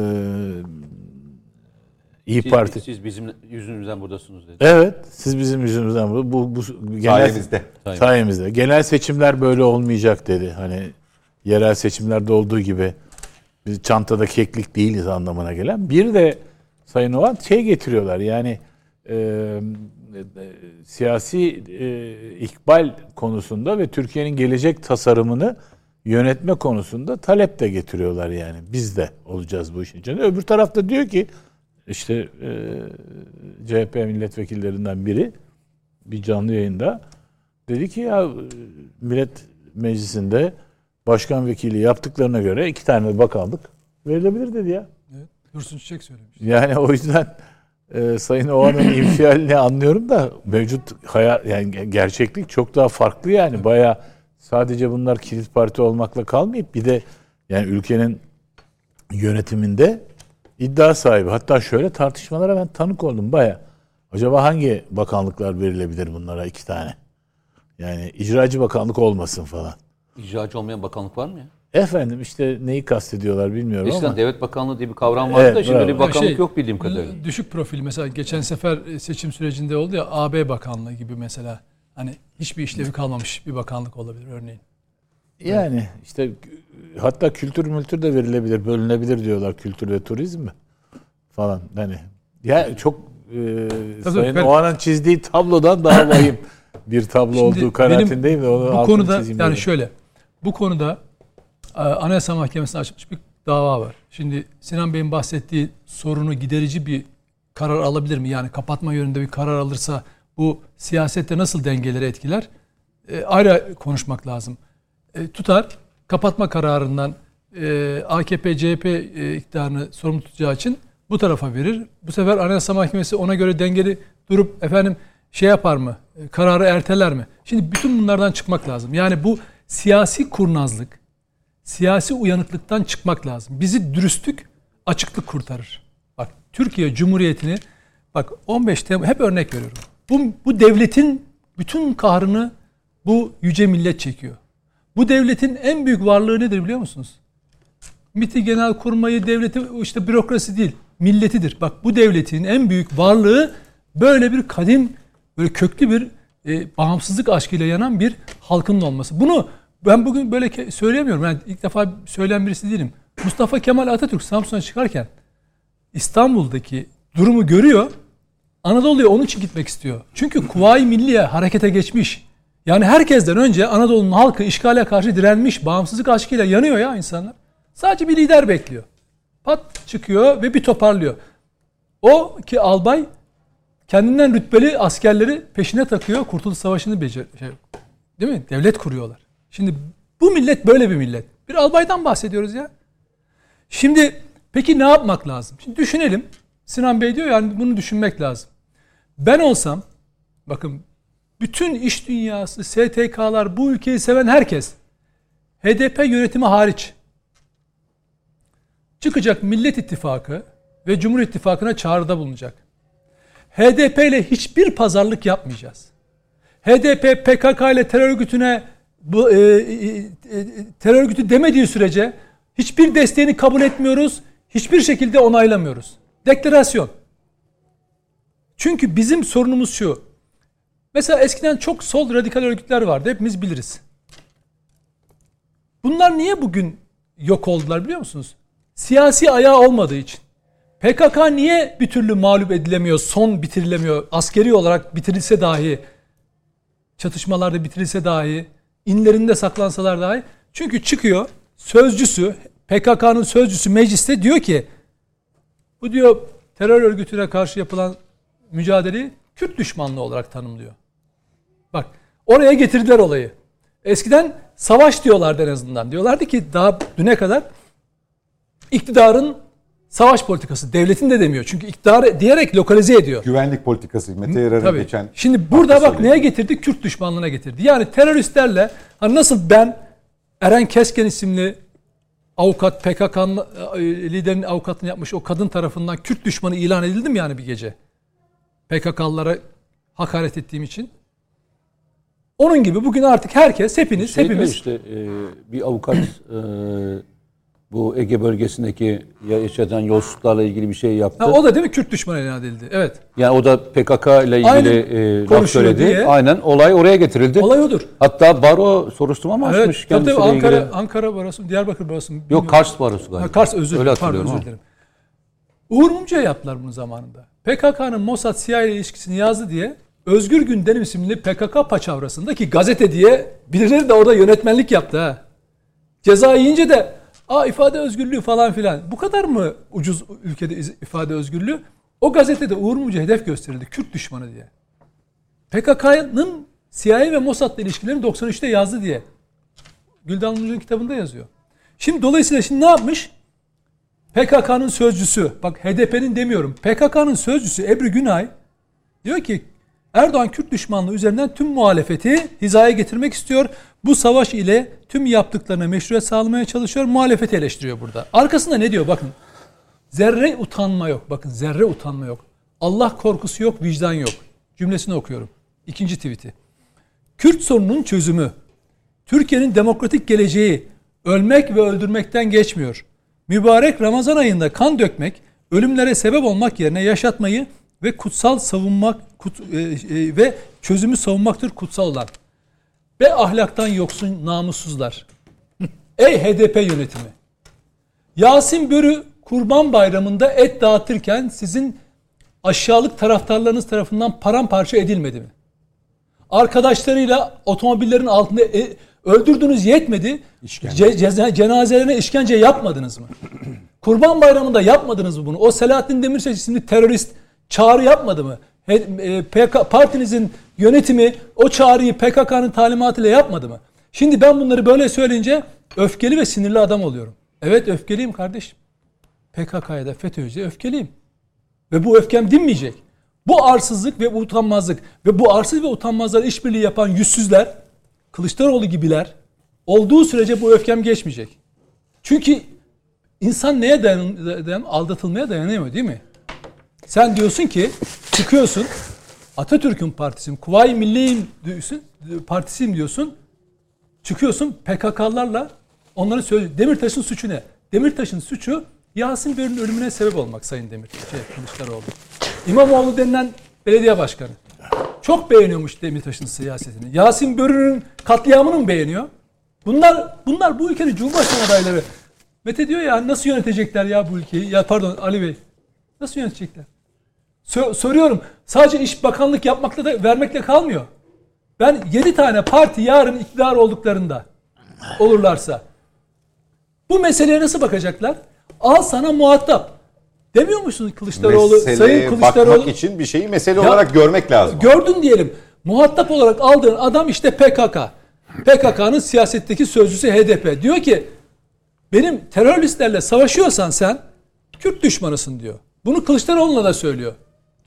İyi Siz, Parti. siz bizim yüzümüzden buradasınız dedi. Evet, siz bizim yüzümüzden bu bu, bu genel Sayemizde. sayemizde. Genel seçimler böyle olmayacak dedi. Hani yerel seçimlerde olduğu gibi biz çantada keklik değiliz anlamına gelen. Bir de Sayın Oğan şey getiriyorlar yani e, e, siyasi e, ikbal konusunda ve Türkiye'nin gelecek tasarımını yönetme konusunda talep de getiriyorlar yani. Biz de olacağız bu işin içinde. Öbür tarafta diyor ki işte e, CHP milletvekillerinden biri bir canlı yayında dedi ki ya Millet Meclisi'nde başkan vekili yaptıklarına göre iki tane bakanlık verilebilir dedi ya. Evet. Dursun Çiçek söylemiş. Yani o yüzden e, Sayın Oğan'ın infialini anlıyorum da mevcut hayal yani ge- gerçeklik çok daha farklı yani. Baya sadece bunlar kilit parti olmakla kalmayıp bir de yani ülkenin yönetiminde iddia sahibi. Hatta şöyle tartışmalara ben tanık oldum baya. Acaba hangi bakanlıklar verilebilir bunlara iki tane? Yani icracı bakanlık olmasın falan. İcracı olmayan bakanlık var mı ya? Efendim işte neyi kastediyorlar bilmiyorum Eskiden ama. devlet bakanlığı diye bir kavram vardı Evet, da şimdi bravo. öyle bir bakanlık Şey, yok bildiğim kadarıyla. Düşük profil mesela geçen sefer e, seçim sürecinde oldu ya AB Bakanlığı gibi mesela. Hani hiçbir işlevi kalmamış bir bakanlık olabilir örneğin. Yani işte hatta kültür mültür de verilebilir, bölünebilir diyorlar kültür ve turizm mi? Falan hani. Ya çok e, Tabii, Sayın ben- Oğan'ın çizdiği tablodan daha vahim bir tablo Şimdi olduğu kanaatindeyim de onu bu konuda yani dedim. şöyle bu konuda Anayasa Mahkemesi'ne açılmış bir dava var. Şimdi Sinan Bey'in bahsettiği sorunu giderici bir karar alabilir mi? Yani kapatma yönünde bir karar alırsa bu siyasette nasıl dengeleri etkiler? E, ayrı konuşmak lazım. E, tutar kapatma kararından e, AKP CHP e, iktidarını sorumlu tutacağı için bu tarafa verir. Bu sefer Anayasa Mahkemesi ona göre dengeli durup efendim şey yapar mı? E, kararı erteler mi? Şimdi bütün bunlardan çıkmak lazım. Yani bu siyasi kurnazlık, siyasi uyanıklıktan çıkmak lazım. Bizi dürüstlük, açıklık kurtarır. Bak Türkiye Cumhuriyeti'ni bak 15 Temmuz hep örnek veriyorum. Bu, bu devletin bütün kahrını bu yüce millet çekiyor. Bu devletin en büyük varlığı nedir biliyor musunuz? MİT'i genel kurmayı devleti işte bürokrasi değil milletidir. Bak bu devletin en büyük varlığı böyle bir kadim böyle köklü bir e, bağımsızlık aşkıyla yanan bir halkın olması. Bunu ben bugün böyle söyleyemiyorum. Yani ilk defa söyleyen birisi değilim. Mustafa Kemal Atatürk Samsun'a çıkarken İstanbul'daki durumu görüyor. Anadolu'ya onun için gitmek istiyor. Çünkü Kuvayi Milliye harekete geçmiş. Yani herkesten önce Anadolu'nun halkı işgale karşı direnmiş, bağımsızlık aşkıyla yanıyor ya insanlar. Sadece bir lider bekliyor. Pat çıkıyor ve bir toparlıyor. O ki albay kendinden rütbeli askerleri peşine takıyor. Kurtuluş Savaşı'nı becer şey, değil mi? Devlet kuruyorlar. Şimdi bu millet böyle bir millet. Bir albaydan bahsediyoruz ya. Şimdi peki ne yapmak lazım? Şimdi düşünelim. Sinan Bey diyor yani bunu düşünmek lazım. Ben olsam bakın bütün iş dünyası, STK'lar, bu ülkeyi seven herkes HDP yönetimi hariç çıkacak Millet İttifakı ve Cumhur İttifakı'na çağrıda bulunacak. HDP ile hiçbir pazarlık yapmayacağız. HDP PKK ile terör örgütüne bu e, e, e, terör örgütü demediği sürece hiçbir desteğini kabul etmiyoruz. Hiçbir şekilde onaylamıyoruz. Deklarasyon. Çünkü bizim sorunumuz şu. Mesela eskiden çok sol radikal örgütler vardı. Hepimiz biliriz. Bunlar niye bugün yok oldular biliyor musunuz? Siyasi ayağı olmadığı için. PKK niye bir türlü mağlup edilemiyor, son bitirilemiyor, askeri olarak bitirilse dahi, çatışmalarda bitirilse dahi, inlerinde saklansalar dahi. Çünkü çıkıyor, sözcüsü, PKK'nın sözcüsü mecliste diyor ki, bu diyor terör örgütüne karşı yapılan mücadeleyi Kürt düşmanlığı olarak tanımlıyor. Bak oraya getirdiler olayı. Eskiden savaş diyorlardı en azından. Diyorlardı ki daha düne kadar iktidarın savaş politikası. Devletin de demiyor. Çünkü iktidarı diyerek lokalize ediyor. Güvenlik politikası. Mete Yarar'ın geçen Şimdi burada bak neye getirdi? Kürt düşmanlığına getirdi. Yani teröristlerle hani nasıl ben Eren Kesken isimli avukat PKK'nın e, liderinin avukatlığını yapmış o kadın tarafından Kürt düşmanı ilan edildim yani bir gece. PKK'lılara hakaret ettiğim için. Onun gibi bugün artık herkes, hepiniz, Şey hepimiz işte e, bir avukat e, bu Ege bölgesindeki yaşayan yolsuzluklarla ilgili bir şey yaptı. Ha, o da değil mi Kürt düşmanı ilan edildi. Evet. Yani o da PKK ile ilgili e, laf söyledi. diye. Aynen olay oraya getirildi. Olay odur. Hatta baro soruşturma mı Evet. açmış Tabii tabii Ankara, ilgili? Ankara Barosu, Diyarbakır Barosu. Yok bilmiyorum. Kars barosu galiba. Ha, Kars özür Öyle. Pardon özür dilerim. Uğur Mumcu'ya yaptılar bunu zamanında. PKK'nın Mossad CIA ile ilişkisini yazdı diye Özgür Gündem isimli PKK paçavrasındaki gazete diye birileri de orada yönetmenlik yaptı ha. Ceza yiyince de aa ifade özgürlüğü falan filan. Bu kadar mı ucuz ülkede ifade özgürlüğü? O gazetede Uğur Mumcu hedef gösterildi. Kürt düşmanı diye. PKK'nın CIA ve Mossad'la ilişkilerini 93'te yazdı diye. Güldan Mumcu'nun kitabında yazıyor. Şimdi dolayısıyla şimdi ne yapmış? PKK'nın sözcüsü, bak HDP'nin demiyorum. PKK'nın sözcüsü Ebru Günay diyor ki Erdoğan Kürt düşmanlığı üzerinden tüm muhalefeti hizaya getirmek istiyor. Bu savaş ile tüm yaptıklarına meşruiyet sağlamaya çalışıyor. Muhalefeti eleştiriyor burada. Arkasında ne diyor bakın. Zerre utanma yok. Bakın zerre utanma yok. Allah korkusu yok, vicdan yok. Cümlesini okuyorum. İkinci tweet'i. Kürt sorununun çözümü, Türkiye'nin demokratik geleceği ölmek ve öldürmekten geçmiyor. Mübarek Ramazan ayında kan dökmek, ölümlere sebep olmak yerine yaşatmayı ve kutsal savunmak kut- e, e, ve çözümü savunmaktır kutsal olan. Ve ahlaktan yoksun namussuzlar. Ey HDP yönetimi. Yasin Börü Kurban Bayramı'nda et dağıtırken sizin aşağılık taraftarlarınız tarafından paramparça edilmedi mi? Arkadaşlarıyla otomobillerin altında e, öldürdünüz yetmedi. Ce- ceza- cenazelerine işkence yapmadınız mı? Kurban Bayramı'nda yapmadınız mı bunu? O Selahattin Demirtaş isimli terörist çağrı yapmadı mı? E, PK, partinizin yönetimi o çağrıyı PKK'nın talimatıyla yapmadı mı? Şimdi ben bunları böyle söyleyince öfkeli ve sinirli adam oluyorum. Evet öfkeliyim kardeşim. PKK'ya da FETÖ'ye öfkeliyim. Ve bu öfkem dinmeyecek. Bu arsızlık ve utanmazlık ve bu arsız ve utanmazlar işbirliği yapan yüzsüzler, Kılıçdaroğlu gibiler olduğu sürece bu öfkem geçmeyecek. Çünkü insan neye dayan, dayan aldatılmaya dayanamıyor değil mi? Sen diyorsun ki çıkıyorsun Atatürk'ün partisiyim, Kuvayi Milliye'yim diyorsun, partisiyim diyorsun. Çıkıyorsun PKK'larla onların söyle Demirtaş'ın suçu ne? Demirtaş'ın suçu Yasin Börü'nün ölümüne sebep olmak Sayın Demirtaş, şey, Kılıçdaroğlu. İmamoğlu denilen belediye başkanı. Çok beğeniyormuş Demirtaş'ın siyasetini. Yasin Börü'nün katliamını mı beğeniyor? Bunlar bunlar bu ülkenin Cumhurbaşkanı adayları. Mete diyor ya nasıl yönetecekler ya bu ülkeyi? Ya pardon Ali Bey. Nasıl yönetecekler? Sor- soruyorum. Sadece iş bakanlık yapmakla da vermekle kalmıyor. Ben 7 tane parti yarın iktidar olduklarında olurlarsa bu meseleye nasıl bakacaklar? Al sana muhatap. Demiyor musunuz Kılıçdaroğlu? Meseleye Sayın Kılıçdaroğlu bakmak için bir şeyi mesele Ya- olarak görmek lazım. gördün diyelim. Muhatap olarak aldığın adam işte PKK. PKK'nın siyasetteki sözcüsü HDP. Diyor ki benim teröristlerle savaşıyorsan sen Kürt düşmanısın diyor. Bunu Kılıçdaroğlu'na da söylüyor.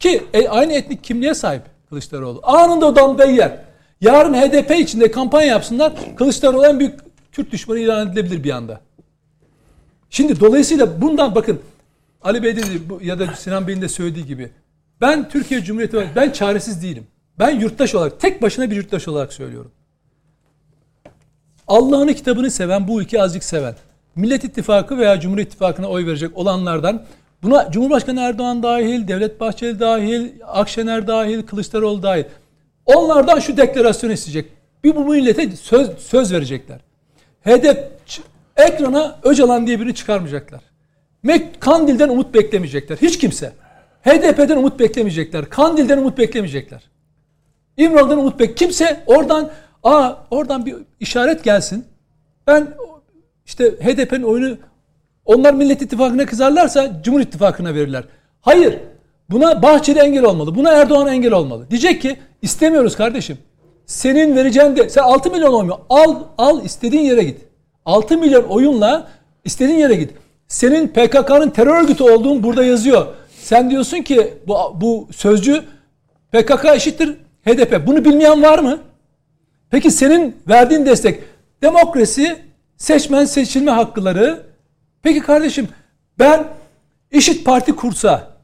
Ki e, aynı etnik kimliğe sahip Kılıçdaroğlu. Anında damgayı yer. Yarın HDP içinde kampanya yapsınlar. Kılıçdaroğlu en büyük Kürt düşmanı ilan edilebilir bir anda. Şimdi dolayısıyla bundan bakın Ali Bey dedi bu, ya da Sinan Bey'in de söylediği gibi ben Türkiye Cumhuriyeti ben çaresiz değilim. Ben yurttaş olarak tek başına bir yurttaş olarak söylüyorum. Allah'ın kitabını seven bu ülkeyi azıcık seven Millet İttifakı veya Cumhur İttifakı'na oy verecek olanlardan buna Cumhurbaşkanı Erdoğan dahil, Devlet Bahçeli dahil, Akşener dahil, Kılıçdaroğlu dahil. Onlardan şu deklarasyonu isteyecek. Bir bu millete söz, söz verecekler. Ç- ekrana Öcalan diye birini çıkarmayacaklar. Mek Kandil'den umut beklemeyecekler. Hiç kimse. HDP'den umut beklemeyecekler. Kandil'den umut beklemeyecekler. İmralı'dan umut bek. Kimse oradan aa oradan bir işaret gelsin. Ben işte HDP'nin oyunu onlar Millet İttifakı'na kızarlarsa Cumhur İttifakı'na verirler. Hayır. Buna Bahçeli engel olmalı. Buna Erdoğan engel olmalı. Diyecek ki istemiyoruz kardeşim. Senin vereceğin de sen 6 milyon oy? Al al istediğin yere git. 6 milyon oyunla istediğin yere git. Senin PKK'nın terör örgütü olduğun burada yazıyor. Sen diyorsun ki bu, bu sözcü PKK eşittir HDP. Bunu bilmeyen var mı? Peki senin verdiğin destek demokrasi, seçmen seçilme hakları. Peki kardeşim ben işit parti kursa,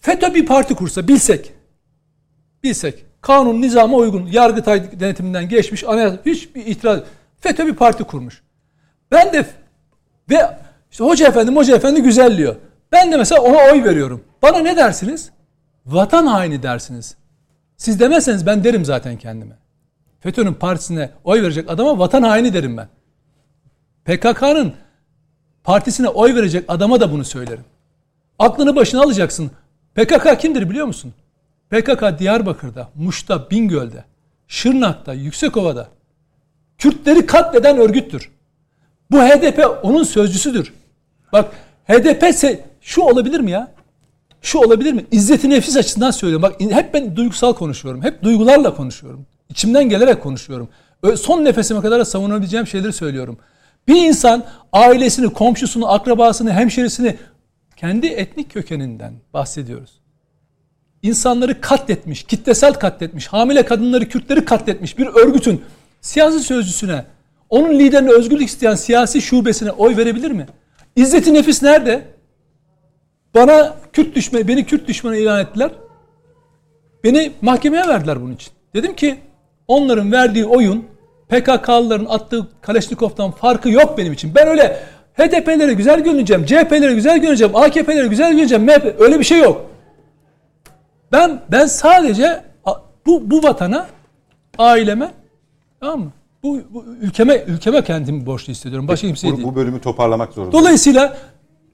FETÖ bir parti kursa bilsek. Bilsek. Kanun nizama uygun. Yargıtay denetiminden geçmiş. Anayasa hiçbir itiraz. FETÖ bir parti kurmuş. Ben de ve işte hoca efendi hoca efendi güzel diyor. Ben de mesela ona oy veriyorum. Bana ne dersiniz? Vatan haini dersiniz. Siz demezseniz ben derim zaten kendime. FETÖ'nün partisine oy verecek adama vatan haini derim ben. PKK'nın partisine oy verecek adama da bunu söylerim. Aklını başına alacaksın. PKK kimdir biliyor musun? PKK Diyarbakır'da, Muş'ta, Bingöl'de, Şırnak'ta, Yüksekova'da Kürtleri katleden örgüttür. Bu HDP onun sözcüsüdür. Bak HDP ise şu olabilir mi ya? Şu olabilir mi? İzzeti nefis açısından söylüyorum. Bak hep ben duygusal konuşuyorum. Hep duygularla konuşuyorum. İçimden gelerek konuşuyorum. Son nefesime kadar savunabileceğim şeyleri söylüyorum. Bir insan ailesini, komşusunu, akrabasını, hemşerisini kendi etnik kökeninden bahsediyoruz. İnsanları katletmiş, kitlesel katletmiş, hamile kadınları, Kürtleri katletmiş bir örgütün siyasi sözcüsüne, onun liderine özgürlük isteyen siyasi şubesine oy verebilir mi? İzzeti nefis nerede? Bana Kürt düşmanı, beni Kürt düşmanı ilan ettiler. Beni mahkemeye verdiler bunun için. Dedim ki onların verdiği oyun PKK'lıların attığı Kaleşnikov'tan farkı yok benim için. Ben öyle HDP'lere güzel görüneceğim, CHP'lere güzel görüneceğim, AKP'lere güzel görüneceğim. MHP öyle bir şey yok. Ben ben sadece bu bu vatana, aileme tamam mı? Bu, bu ülkeme ülkeme kendimi borçlu hissediyorum. Başka kimseye bu, değil. Bu bölümü toparlamak zorunda. Dolayısıyla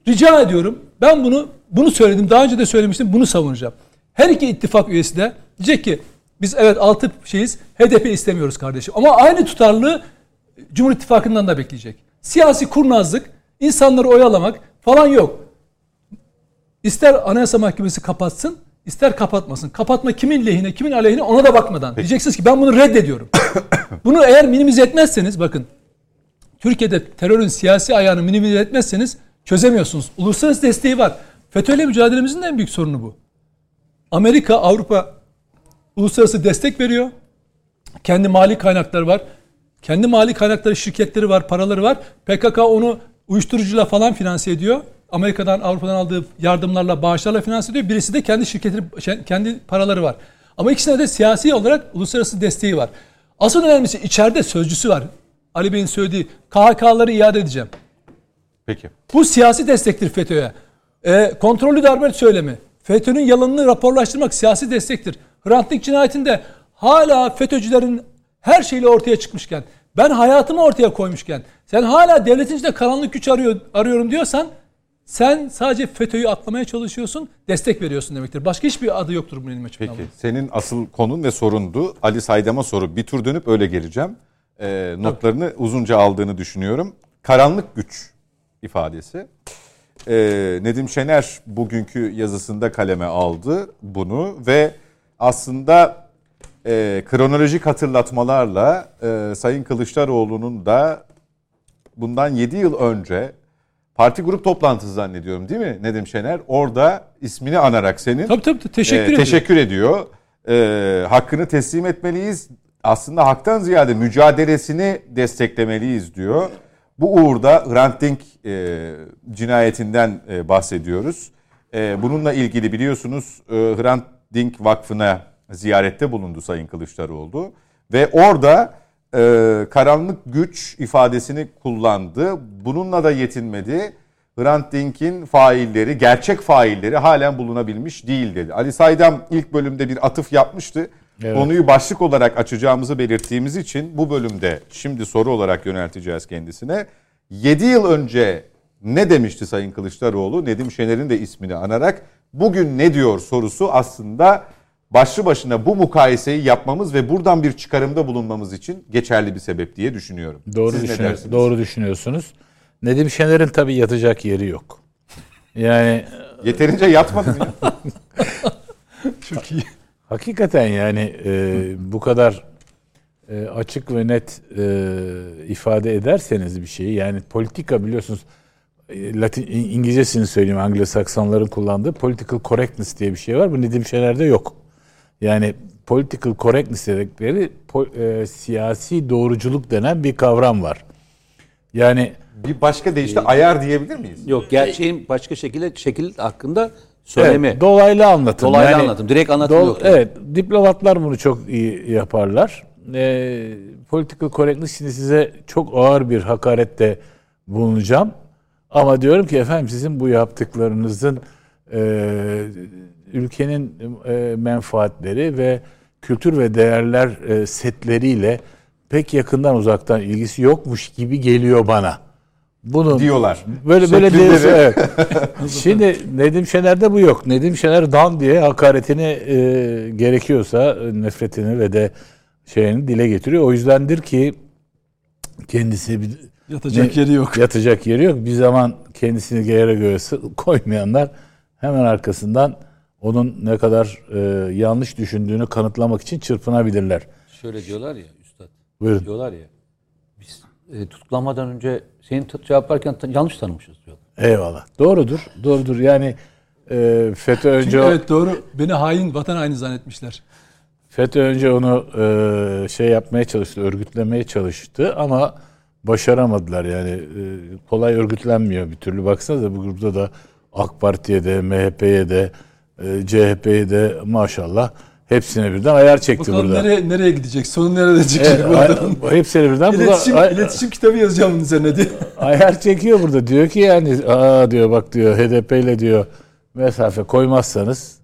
rica ediyorum. Ben bunu bunu söyledim. Daha önce de söylemiştim. Bunu savunacağım. Her iki ittifak üyesi de diyecek ki biz evet altı şeyiz. HDP istemiyoruz kardeşim. Ama aynı tutarlılığı Cumhur İttifakı'ndan da bekleyecek. Siyasi kurnazlık, insanları oyalamak falan yok. İster Anayasa Mahkemesi kapatsın, ister kapatmasın. Kapatma kimin lehine, kimin aleyhine ona da bakmadan. Peki. Diyeceksiniz ki ben bunu reddediyorum. bunu eğer minimize etmezseniz bakın Türkiye'de terörün siyasi ayağını minimize etmezseniz çözemiyorsunuz. Uluslararası desteği var. FETÖ'yle mücadelemizin en büyük sorunu bu. Amerika, Avrupa uluslararası destek veriyor. Kendi mali kaynakları var. Kendi mali kaynakları, şirketleri var, paraları var. PKK onu uyuşturucuyla falan finanse ediyor. Amerika'dan, Avrupa'dan aldığı yardımlarla, bağışlarla finanse ediyor. Birisi de kendi şirketleri, kendi paraları var. Ama ikisine de siyasi olarak uluslararası desteği var. Asıl önemlisi içeride sözcüsü var. Ali Bey'in söylediği KHK'ları iade edeceğim. Peki. Bu siyasi destektir FETÖ'ye. E, kontrollü darbe söylemi. FETÖ'nün yalanını raporlaştırmak siyasi destektir. Hrant Dink cinayetinde hala FETÖ'cülerin her şeyle ortaya çıkmışken, ben hayatımı ortaya koymuşken, sen hala devletin içinde karanlık güç arıyor, arıyorum diyorsan, sen sadece FETÖ'yü atlamaya çalışıyorsun, destek veriyorsun demektir. Başka hiçbir adı yoktur bunun ilmi Peki, senin asıl konun ve sorundu. Ali Saydam'a soru. Bir tur dönüp öyle geleceğim. E, notlarını Tabii. uzunca aldığını düşünüyorum. Karanlık güç ifadesi. E, Nedim Şener bugünkü yazısında kaleme aldı bunu ve aslında e, kronolojik hatırlatmalarla e, Sayın Kılıçdaroğlu'nun da bundan 7 yıl önce parti grup toplantısı zannediyorum değil mi Nedim Şener? Orada ismini anarak senin tabii, tabii, teşekkür, e, teşekkür ediyor. E, hakkını teslim etmeliyiz. Aslında haktan ziyade mücadelesini desteklemeliyiz diyor. Bu uğurda Hrant Dink e, cinayetinden e, bahsediyoruz. E, bununla ilgili biliyorsunuz e, Hrant Dink Vakfı'na ziyarette bulundu Sayın Kılıçdaroğlu. Ve orada e, karanlık güç ifadesini kullandı. Bununla da yetinmedi. Hrant Dink'in failleri, gerçek failleri halen bulunabilmiş değil dedi. Ali Saydam ilk bölümde bir atıf yapmıştı. Evet. Konuyu başlık olarak açacağımızı belirttiğimiz için bu bölümde şimdi soru olarak yönelteceğiz kendisine. 7 yıl önce ne demişti Sayın Kılıçdaroğlu? Nedim Şener'in de ismini anarak bugün ne diyor sorusu aslında başlı başına bu mukayeseyi yapmamız ve buradan bir çıkarımda bulunmamız için geçerli bir sebep diye düşünüyorum. Doğru, Siz düşünüyor, doğru düşünüyorsunuz. Nedim Şener'in tabii yatacak yeri yok. Yani yeterince yatmadı mı? Çok iyi. Hakikaten yani e, bu kadar e, açık ve net e, ifade ederseniz bir şeyi yani politika biliyorsunuz Latin İngilizcesini söyleyeyim Anglo-Saksonların kullandığı political correctness diye bir şey var. Bu Nedim Şener'de yok. Yani political correctness dedikleri po, e, siyasi doğruculuk denen bir kavram var. Yani bir başka deyişle ayar diyebilir miyiz? Yok gerçeğin başka şekilde şekil hakkında söylemi. Evet, dolaylı anlatım. Dolaylı anlatım, direkt anlatım yok yani. Evet, diplomatlar bunu çok iyi yaparlar. Ee, political correctness şimdi size çok ağır bir hakarette bulunacağım. Ama diyorum ki efendim sizin bu yaptıklarınızın e, ülkenin e, menfaatleri ve kültür ve değerler e, setleriyle pek yakından uzaktan ilgisi yokmuş gibi geliyor bana. Bunu Diyorlar. Böyle böyle diyorsa evet. Şimdi Nedim Şener'de bu yok. Nedim Şener dan diye hakaretini e, gerekiyorsa nefretini ve de şeyini dile getiriyor. O yüzdendir ki kendisi bir Yatacak ne- yeri yok. Yatacak yeri yok. Bir zaman kendisini yere göğe koymayanlar hemen arkasından onun ne kadar e, yanlış düşündüğünü kanıtlamak için çırpınabilirler. Şöyle diyorlar ya üstad. Buyurun. Diyorlar ya. Biz e, tutuklanmadan önce seni tut cevap ta- yanlış tanımışız diyor. Eyvallah. Doğrudur. Doğrudur. Yani e, FETÖ önce Çünkü evet doğru. Beni hain, vatan haini zannetmişler. FETÖ önce onu e, şey yapmaya çalıştı, örgütlemeye çalıştı ama başaramadılar yani e, kolay örgütlenmiyor bir türlü. Baksanıza bu grupta da AK Parti'ye de, MHP'ye de, e, CHP'ye de maşallah hepsine birden ayar çekti Bakalım burada. nereye, nereye gidecek? Sonu nerede çıkacak? E, buradan? ay- hepsine birden burada İletişim, ay- iletişim kitabı yazacağım bunun üzerine diye. ayar çekiyor burada. Diyor ki yani aa diyor bak diyor HDP ile diyor mesafe koymazsanız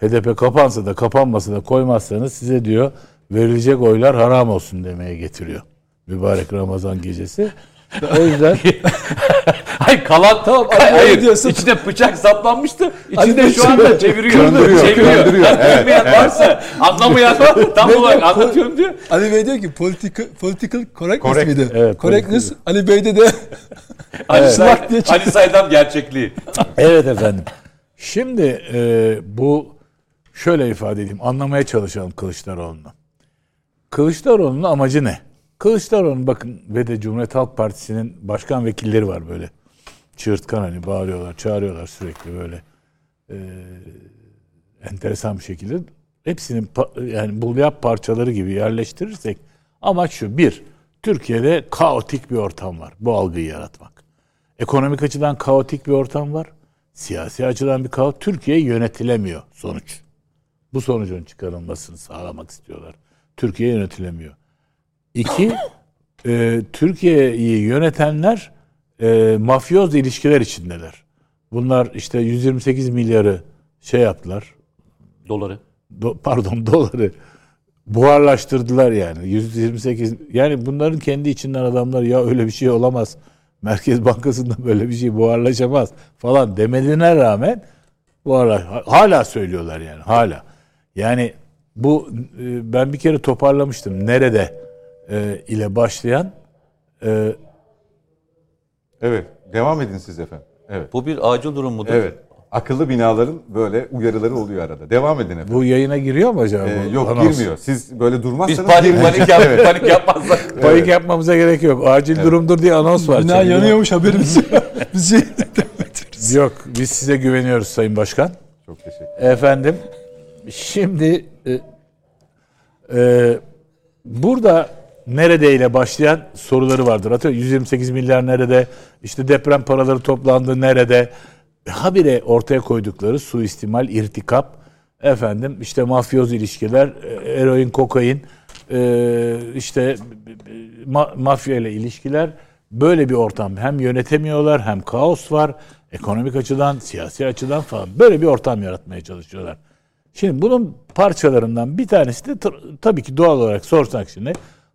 HDP kapansa da kapanmasa da koymazsanız size diyor verilecek oylar haram olsun demeye getiriyor. Mübarek Ramazan gecesi. O yüzden Hayır kalan tamam. hayır hayır diyorsun. İçine bıçak saplanmıştı. İçinde Bey şu anda çeviriyor. Döndürüyor, çeviriyor. döndürüyor, evet, Bilmeyen varsa anlamayan var. Tam olarak anlatıyorum diyor. Ali Bey diyor ki political, political correctness Correct. miydi? Evet, correctness. Ali Bey'de de Ali, Say, diye çıktı. Ali Saydam gerçekliği. evet efendim. Şimdi e, bu şöyle ifade edeyim. Anlamaya çalışalım Kılıçdaroğlu'nu. Kılıçdaroğlu'nun amacı ne? Kılıçdaroğlu'nun bakın ve de Cumhuriyet Halk Partisi'nin başkan vekilleri var böyle. Çığırtkan hani bağırıyorlar, çağırıyorlar sürekli böyle. E, enteresan bir şekilde. Hepsinin yani bulyap parçaları gibi yerleştirirsek amaç şu. Bir, Türkiye'de kaotik bir ortam var. Bu algıyı yaratmak. Ekonomik açıdan kaotik bir ortam var. Siyasi açıdan bir kaos. Türkiye yönetilemiyor sonuç. Bu sonucun çıkarılmasını sağlamak istiyorlar. Türkiye yönetilemiyor. İki, e, Türkiye'yi yönetenler e, mafyoz ilişkiler içindeler. Bunlar işte 128 milyarı şey yaptılar. Doları. Do- pardon doları buharlaştırdılar yani. 128 yani bunların kendi içinden adamlar ya öyle bir şey olamaz. Merkez Bankası'nda böyle bir şey buharlaşamaz falan demelerine rağmen buharla hala söylüyorlar yani hala. Yani bu e, ben bir kere toparlamıştım. Nerede e, ile başlayan e, Evet. Devam edin siz efendim. Evet. Bu bir acil durum mudur? Evet. Akıllı binaların böyle uyarıları oluyor arada. Devam edin efendim. bu yayına giriyor mu acaba? Ee, bu yok anons? girmiyor. Siz böyle Biz durmazsanız panik girmeyecek. panik, yap, panik yapmazsak. Panik yapmamıza gerek yok. Acil durumdur diye anons var. bina Çünkü- yanıyormuş haberimiz yok. Biz. Yok biz size güveniyoruz Sayın Başkan. Çok teşekkür Efendim şimdi e, e, burada neredeyle başlayan soruları vardır. Atıyorum 128 milyar nerede? İşte deprem paraları toplandı nerede? Habire ortaya koydukları suistimal, irtikap, efendim işte mafyoz ilişkiler, e, eroin, kokain, e, işte ma- mafya ile ilişkiler böyle bir ortam. Hem yönetemiyorlar hem kaos var. Ekonomik açıdan, siyasi açıdan falan böyle bir ortam yaratmaya çalışıyorlar. Şimdi bunun parçalarından bir tanesi de tabii ki doğal olarak sorsak şimdi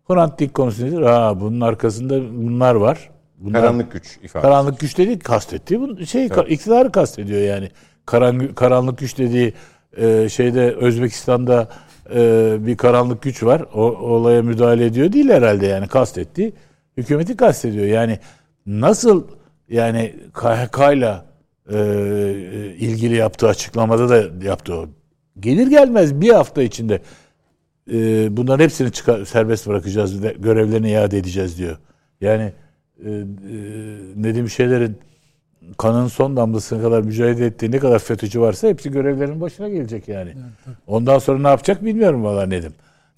Hrant Dink konusu nedir? Aa, bunun arkasında bunlar var. Bunlar, Karanlık güç ifadesi. Karanlık güç dediği kastettiği bu şey iktidarı kastediyor yani. Karanlık, karanlık güç dediği e, şeyde Özbekistan'da e, bir karanlık güç var. O olaya müdahale ediyor değil herhalde yani kastettiği hükümeti kastediyor. Yani nasıl yani KHK ile e, ilgili yaptığı açıklamada da yaptı o. Gelir gelmez bir hafta içinde e, bunların hepsini çıkar, serbest bırakacağız, ve görevlerini iade edeceğiz diyor. Yani e, e, Nedim Şener'in kanın son damlasına kadar mücadele ettiği ne kadar FETÖ'cü varsa hepsi görevlerinin başına gelecek yani. Ondan sonra ne yapacak bilmiyorum valla Nedim.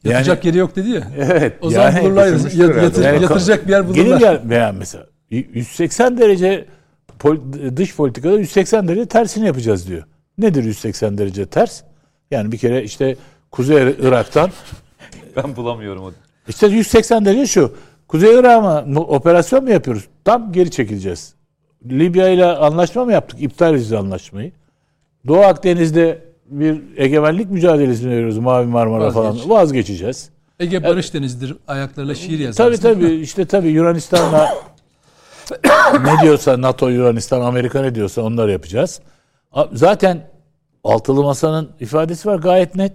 Yani, Yatacak yeri yok dedi ya. evet. O zaman yani- bulurlar. Yat- yatır- Yani yatıracak bir yer Gelir bulurlar. gel veya mesela 180 derece pol- dış politikada 180 derece tersini yapacağız diyor. Nedir 180 derece ters? Yani bir kere işte Kuzey Irak'tan Ben bulamıyorum o. işte 180 derece şu. Kuzey Irak'a mı operasyon mu yapıyoruz? Tam geri çekileceğiz. Libya ile anlaşma mı yaptık? İptal edeceğiz anlaşmayı. Doğu Akdeniz'de bir egemenlik mücadelesi veriyoruz? Mavi Marmara falan. Vazgeç. Vazgeçeceğiz. Ege Barış Denizi'dir. Ayaklarıyla şiir yazarsın. Tabii tabii işte tabii Yunanistan'la ne diyorsa NATO, Yunanistan, Amerika ne diyorsa onları yapacağız. Zaten altılı masanın ifadesi var gayet net.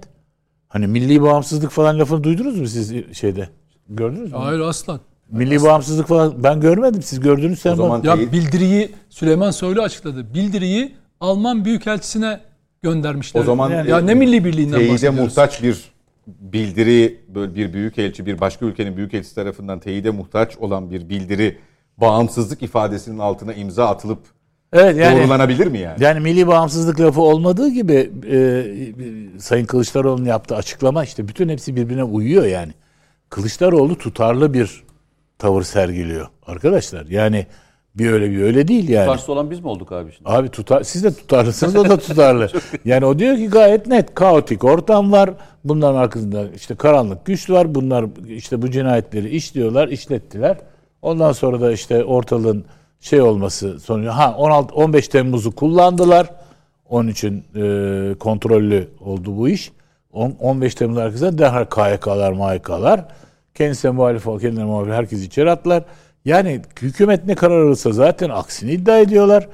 Hani milli bağımsızlık falan lafını duydunuz mu siz şeyde? Gördünüz mü? Hayır aslan. Milli bağımsızlık falan ben görmedim. Siz gördünüz sen zaman Ya bildiriyi Süleyman Soylu açıkladı. Bildiriyi Alman Büyükelçisi'ne göndermişler. O zaman ya ne milli birliğinden teyide muhtaç bir bildiri böyle bir büyükelçi bir başka ülkenin büyükelçisi tarafından teyide muhtaç olan bir bildiri bağımsızlık ifadesinin altına imza atılıp Evet yani doğrulanabilir mi yani? Yani milli bağımsızlık lafı olmadığı gibi e, Sayın Kılıçdaroğlu'nun yaptığı açıklama işte bütün hepsi birbirine uyuyor yani. Kılıçdaroğlu tutarlı bir tavır sergiliyor arkadaşlar. Yani bir öyle bir öyle değil yani. Karşı olan biz mi olduk abi şimdi? Abi tutar, siz de tutarlısınız o da tutarlı. yani o diyor ki gayet net kaotik ortam var. Bunların arkasında işte karanlık güç var. Bunlar işte bu cinayetleri işliyorlar, işlettiler. Ondan sonra da işte ortalığın şey olması sonucu ha 16 15 Temmuz'u kullandılar. Onun için e, kontrollü oldu bu iş. On- 15 Temmuz arkasında derhal KYK'lar, MYK'lar kendisine muhalif kendine muhalif herkes içeri attılar. Yani hükümet ne karar alırsa zaten aksini iddia ediyorlar.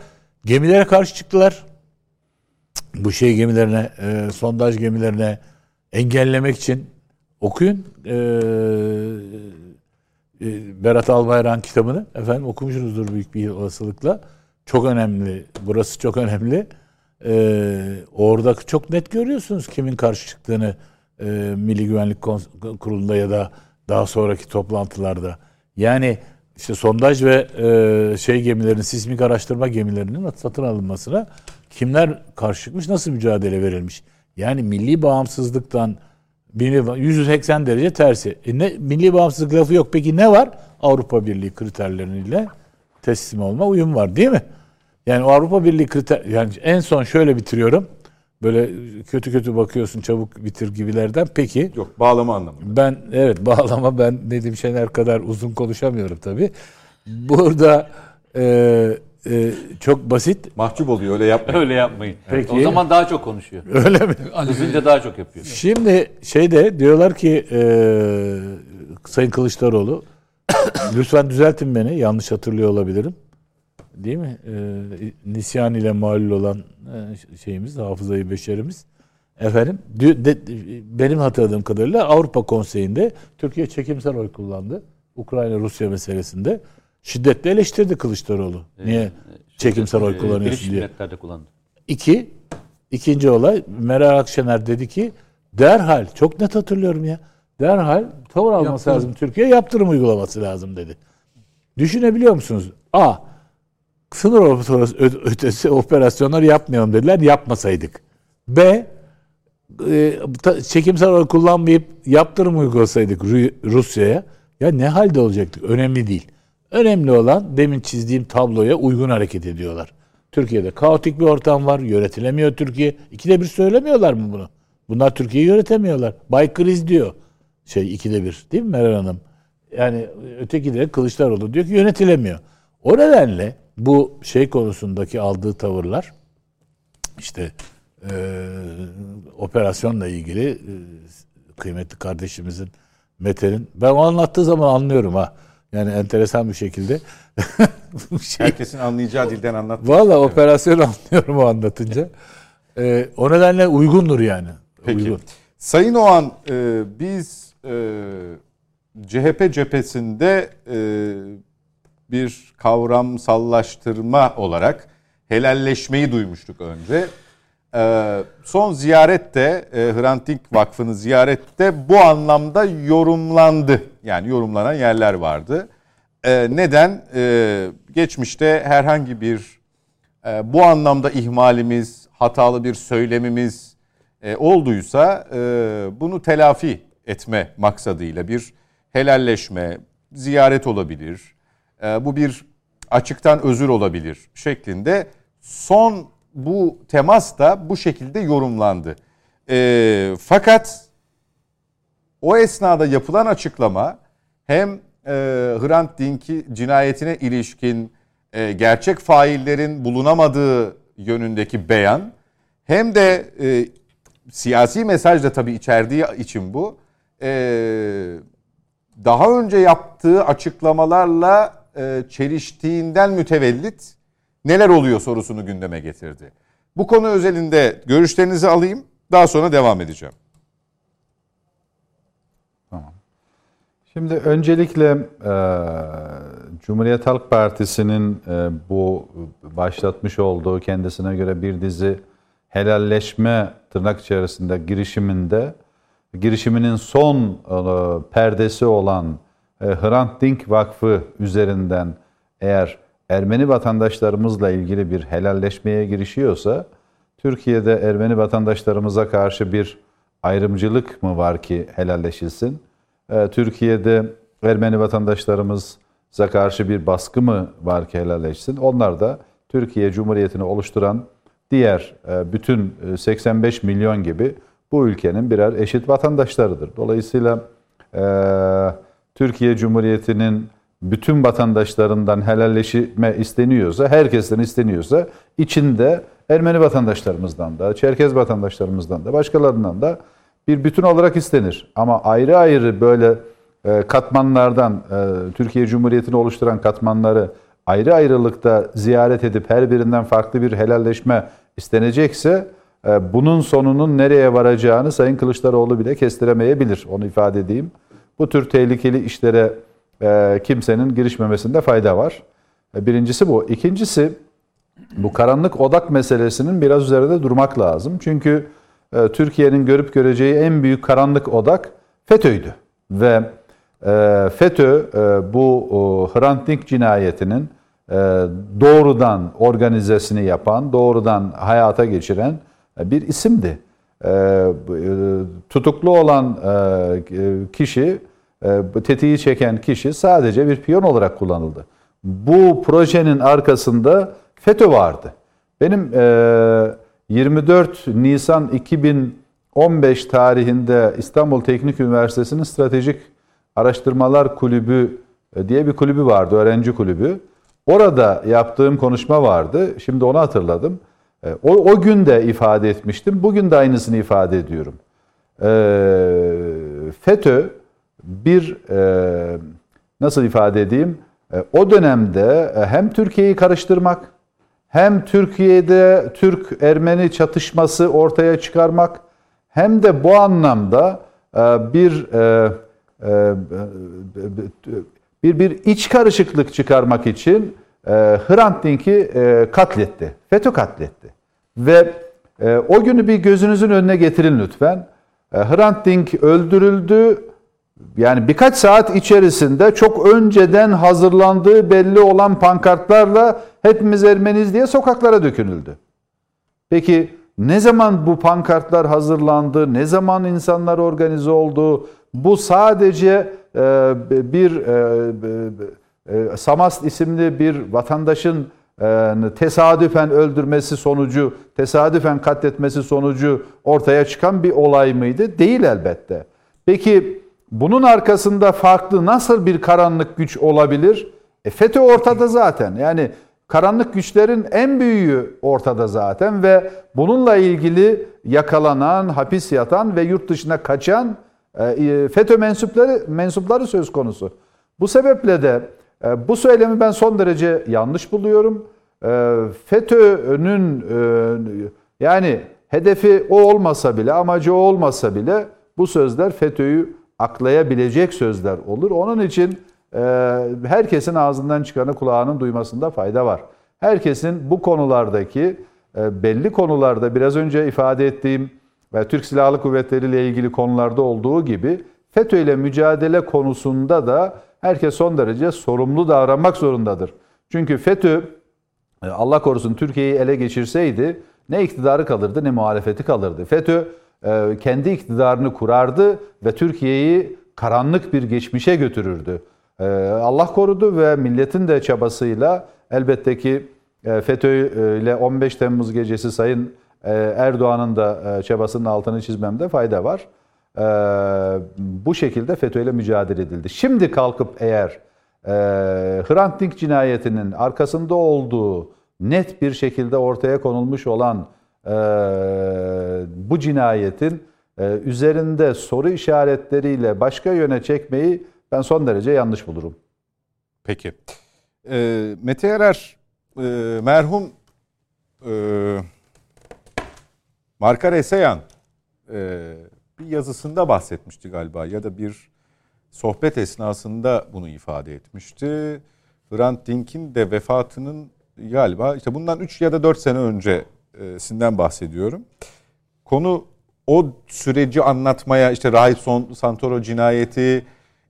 Gemilere karşı çıktılar. Bu şey gemilerine, e, sondaj gemilerine engellemek için okuyun. E, e, Berat Albayrak'ın kitabını. Efendim okumuşsunuzdur büyük bir olasılıkla. Çok önemli. Burası çok önemli. E, orada çok net görüyorsunuz kimin karşı çıktığını e, Milli Güvenlik Kurulu'nda ya da daha sonraki toplantılarda. Yani işte sondaj ve e, şey gemilerin, sismik araştırma gemilerinin satın alınmasına kimler karşı çıkmış, nasıl mücadele verilmiş? Yani milli bağımsızlıktan milli- 180 derece tersi. E ne, milli bağımsızlık lafı yok. Peki ne var? Avrupa Birliği kriterleriyle teslim olma uyum var değil mi? Yani o Avrupa Birliği kriter yani en son şöyle bitiriyorum. Böyle kötü kötü bakıyorsun çabuk bitir gibilerden. Peki Yok bağlama anlamında. ben evet bağlama ben Nedim Şener kadar uzun konuşamıyorum tabii. Burada e, e, çok basit. Mahcup oluyor öyle yapmayın. Öyle yapmayın. Peki. O zaman daha çok konuşuyor. Öyle mi? Kızınca daha çok yapıyor. Şimdi şeyde diyorlar ki e, Sayın Kılıçdaroğlu lütfen düzeltin beni yanlış hatırlıyor olabilirim. Değil mi? E, nisyan ile malul olan e, şeyimiz, hafızayı beşerimiz. Efendim, dü- de- benim hatırladığım kadarıyla Avrupa Konseyi'nde Türkiye çekimsel oy kullandı. Ukrayna-Rusya meselesinde. Şiddetle eleştirdi Kılıçdaroğlu. Niye çekimsel oy Ee, kullanıyorsun diye. Kullandı. İki, ikinci olay Meral Akşener dedi ki derhal çok net hatırlıyorum ya. Derhal tavır alması Yaptırım. lazım Türkiye yaptırım uygulaması lazım dedi. Düşünebiliyor musunuz? A. Sınır ötesi operasyonlar yapmayalım dediler. Yapmasaydık. B. e, çekimsel olarak kullanmayıp yaptırım uygulasaydık Ru- Rusya'ya ya ne halde olacaktık? Önemli değil. Önemli olan demin çizdiğim tabloya uygun hareket ediyorlar. Türkiye'de kaotik bir ortam var. Yönetilemiyor Türkiye. İkide bir söylemiyorlar mı bunu? Bunlar Türkiye'yi yönetemiyorlar. Bay kriz diyor. Şey ikide bir değil mi Meral Hanım? Yani öteki de Kılıçdaroğlu diyor ki yönetilemiyor. O nedenle bu şey konusundaki aldığı tavırlar işte e, operasyonla ilgili e, kıymetli kardeşimizin Mete'nin ben o anlattığı zaman anlıyorum ha. Yani enteresan bir şekilde. Şey, Herkesin anlayacağı dilden anlat. Valla operasyon anlıyorum o anlatınca. E, o nedenle uygundur yani. Peki. Uygun. Sayın Oğan e, biz e, CHP cephesinde e, bir kavramsallaştırma olarak helalleşmeyi duymuştuk önce. E, son ziyarette e, Hrant Dink Vakfı'nı ziyarette bu anlamda yorumlandı. Yani yorumlanan yerler vardı. E, neden? E, geçmişte herhangi bir e, bu anlamda ihmalimiz, hatalı bir söylemimiz e, olduysa e, bunu telafi etme maksadıyla bir helalleşme, ziyaret olabilir. E, bu bir açıktan özür olabilir şeklinde son bu temas da bu şekilde yorumlandı. E, fakat o esnada yapılan açıklama hem e, Hrant Dink'i cinayetine ilişkin e, gerçek faillerin bulunamadığı yönündeki beyan hem de e, siyasi mesaj da tabii içerdiği için bu e, daha önce yaptığı açıklamalarla e, çeliştiğinden mütevellit neler oluyor sorusunu gündeme getirdi. Bu konu özelinde görüşlerinizi alayım daha sonra devam edeceğim. Şimdi öncelikle e, Cumhuriyet Halk Partisi'nin e, bu başlatmış olduğu kendisine göre bir dizi helalleşme tırnak içerisinde girişiminde girişiminin son e, perdesi olan e, Hrant Dink Vakfı üzerinden eğer Ermeni vatandaşlarımızla ilgili bir helalleşmeye girişiyorsa Türkiye'de Ermeni vatandaşlarımıza karşı bir ayrımcılık mı var ki helalleşilsin? Ee, Türkiye'de Ermeni vatandaşlarımıza karşı bir baskı mı var ki helalleşsin? Onlar da Türkiye Cumhuriyeti'ni oluşturan diğer e, bütün 85 milyon gibi bu ülkenin birer eşit vatandaşlarıdır. Dolayısıyla e, Türkiye Cumhuriyeti'nin bütün vatandaşlarından helalleşme isteniyorsa, herkesten isteniyorsa içinde Ermeni vatandaşlarımızdan da, Çerkez vatandaşlarımızdan da, başkalarından da bir bütün olarak istenir. Ama ayrı ayrı böyle e, katmanlardan, e, Türkiye Cumhuriyeti'ni oluşturan katmanları ayrı ayrılıkta ziyaret edip her birinden farklı bir helalleşme istenecekse e, bunun sonunun nereye varacağını Sayın Kılıçdaroğlu bile kestiremeyebilir. Onu ifade edeyim. Bu tür tehlikeli işlere kimsenin girişmemesinde fayda var. Birincisi bu. İkincisi bu karanlık odak meselesinin biraz üzerinde durmak lazım. Çünkü e, Türkiye'nin görüp göreceği en büyük karanlık odak FETÖ'ydü. Ve e, FETÖ e, bu Hrant Dink cinayetinin doğrudan organizesini yapan, doğrudan hayata geçiren bir isimdi. Tutuklu olan kişi, tetiği çeken kişi sadece bir piyon olarak kullanıldı. Bu projenin arkasında FETÖ vardı. Benim 24 Nisan 2015 tarihinde İstanbul Teknik Üniversitesi'nin Stratejik Araştırmalar Kulübü e, diye bir kulübü vardı, öğrenci kulübü. Orada yaptığım konuşma vardı. Şimdi onu hatırladım. E, o, o gün de ifade etmiştim. Bugün de aynısını ifade ediyorum. E, FETÖ bir nasıl ifade edeyim? O dönemde hem Türkiye'yi karıştırmak hem Türkiye'de Türk-Ermeni çatışması ortaya çıkarmak hem de bu anlamda e, bir e, e, bir bir iç karışıklık çıkarmak için Hrant Dink'i katletti. FETÖ katletti. Ve o günü bir gözünüzün önüne getirin lütfen. Hrant Dink öldürüldü yani birkaç saat içerisinde çok önceden hazırlandığı belli olan pankartlarla hepimiz Ermeniz diye sokaklara dökünüldü. Peki ne zaman bu pankartlar hazırlandı, ne zaman insanlar organize oldu? Bu sadece e, bir e, e, Samast isimli bir vatandaşın tesadüfen öldürmesi sonucu, tesadüfen katletmesi sonucu ortaya çıkan bir olay mıydı? Değil elbette. Peki bunun arkasında farklı nasıl bir karanlık güç olabilir? E FETÖ ortada zaten. Yani karanlık güçlerin en büyüğü ortada zaten ve bununla ilgili yakalanan, hapis yatan ve yurt dışına kaçan e, e, FETÖ mensupları mensupları söz konusu. Bu sebeple de e, bu söylemi ben son derece yanlış buluyorum. FETÖ'nün yani hedefi o olmasa bile, amacı o olmasa bile bu sözler FETÖ'yü aklayabilecek sözler olur. Onun için e, herkesin ağzından çıkanı kulağının duymasında fayda var. Herkesin bu konulardaki e, belli konularda biraz önce ifade ettiğim ve Türk Silahlı Kuvvetleri ile ilgili konularda olduğu gibi FETÖ ile mücadele konusunda da herkes son derece sorumlu davranmak zorundadır. Çünkü FETÖ e, Allah korusun Türkiye'yi ele geçirseydi ne iktidarı kalırdı ne muhalefeti kalırdı. FETÖ kendi iktidarını kurardı ve Türkiye'yi karanlık bir geçmişe götürürdü. E, Allah korudu ve milletin de çabasıyla elbette ki e, FETÖ ile 15 Temmuz gecesi Sayın e, Erdoğan'ın da e, çabasının altını çizmemde fayda var. E, bu şekilde FETÖ ile mücadele edildi. Şimdi kalkıp eğer e, Hrant Dink cinayetinin arkasında olduğu net bir şekilde ortaya konulmuş olan e, bu cinayetin e, üzerinde soru işaretleriyle başka yöne çekmeyi ben son derece yanlış bulurum. Peki. Ee, Mete Erer e, merhum e, Markar e, bir yazısında bahsetmişti galiba ya da bir sohbet esnasında bunu ifade etmişti. Hrant Dink'in de vefatının galiba işte bundan 3 ya da 4 sene öncesinden bahsediyorum. Konu o süreci anlatmaya işte Rahip Santoro cinayeti,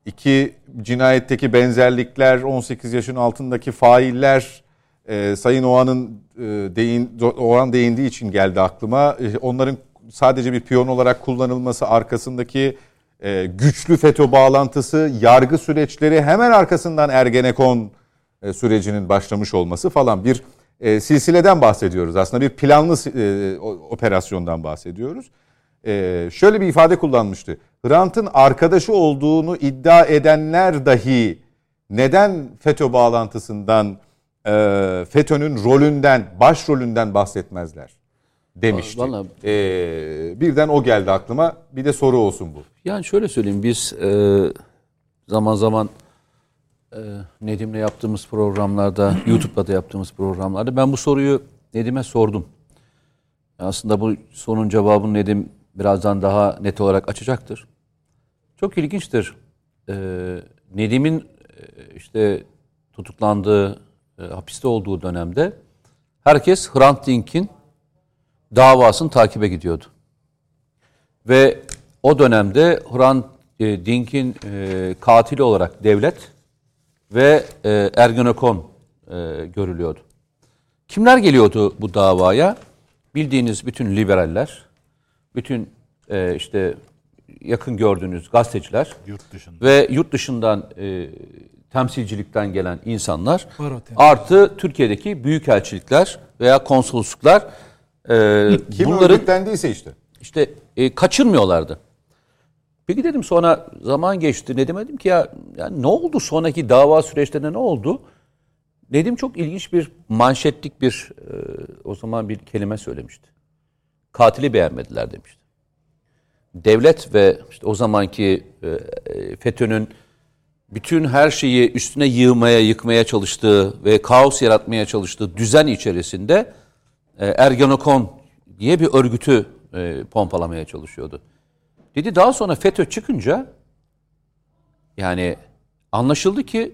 iki cinayetteki benzerlikler, 18 yaşın altındaki failler, e, Sayın Oğan'ın e, değin, Oğan değindiği için geldi aklıma. E, onların sadece bir piyon olarak kullanılması arkasındaki e, güçlü FETÖ bağlantısı, yargı süreçleri hemen arkasından Ergenekon e, sürecinin başlamış olması falan bir e, silsileden bahsediyoruz. Aslında bir planlı e, operasyondan bahsediyoruz. E, şöyle bir ifade kullanmıştı. Hrant'ın arkadaşı olduğunu iddia edenler dahi neden FETÖ bağlantısından, e, FETÖ'nün rolünden, başrolünden bahsetmezler demişti. Vallahi- E, birden o geldi aklıma. Bir de soru olsun bu. Yani şöyle söyleyeyim biz e, zaman zaman Nedim'le yaptığımız programlarda, YouTube'da da yaptığımız programlarda ben bu soruyu Nedim'e sordum. Aslında bu sorunun cevabını Nedim birazdan daha net olarak açacaktır. Çok ilginçtir. Nedim'in işte tutuklandığı, hapiste olduğu dönemde herkes Hrant Dink'in davasını takibe gidiyordu. Ve o dönemde Hrant Dink'in katili olarak devlet ve e, Ergenekon e, görülüyordu. Kimler geliyordu bu davaya? Bildiğiniz bütün liberaller, bütün e, işte yakın gördüğünüz gazeteciler Yurt dışında. ve yurt dışından e, temsilcilikten gelen insanlar Baro artı Türkiye'deki büyükelçilikler veya konsolosluklar e, Kim bunların örgütlendiyse işte. işte e, kaçırmıyorlardı. Peki dedim sonra zaman geçti. Ne demedim ki ya yani ne oldu sonraki dava süreçlerinde ne oldu? Nedim çok ilginç bir manşetlik bir e, o zaman bir kelime söylemişti. Katili beğenmediler demişti. Devlet ve işte o zamanki e, FETÖ'nün bütün her şeyi üstüne yığmaya, yıkmaya çalıştığı ve kaos yaratmaya çalıştığı düzen içerisinde e, Ergenekon diye bir örgütü e, pompalamaya çalışıyordu. Dedi daha sonra FETÖ çıkınca yani anlaşıldı ki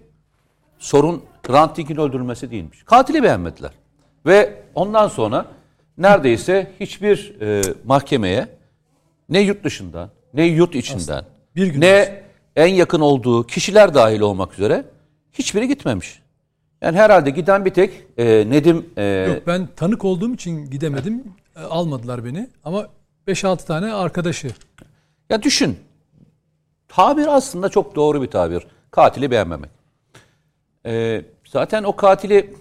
sorun Hrant Dink'in öldürülmesi değilmiş. Katili beğenmediler. Ve ondan sonra neredeyse hiçbir e, mahkemeye ne yurt dışından ne yurt içinden bir gün ne en yakın olduğu kişiler dahil olmak üzere hiçbiri gitmemiş. Yani herhalde giden bir tek e, Nedim e, Yok ben tanık olduğum için gidemedim. E, Almadılar beni ama 5-6 tane arkadaşı. Ya düşün. Tabir aslında çok doğru bir tabir. Katili beğenmemek. Ee, zaten o katili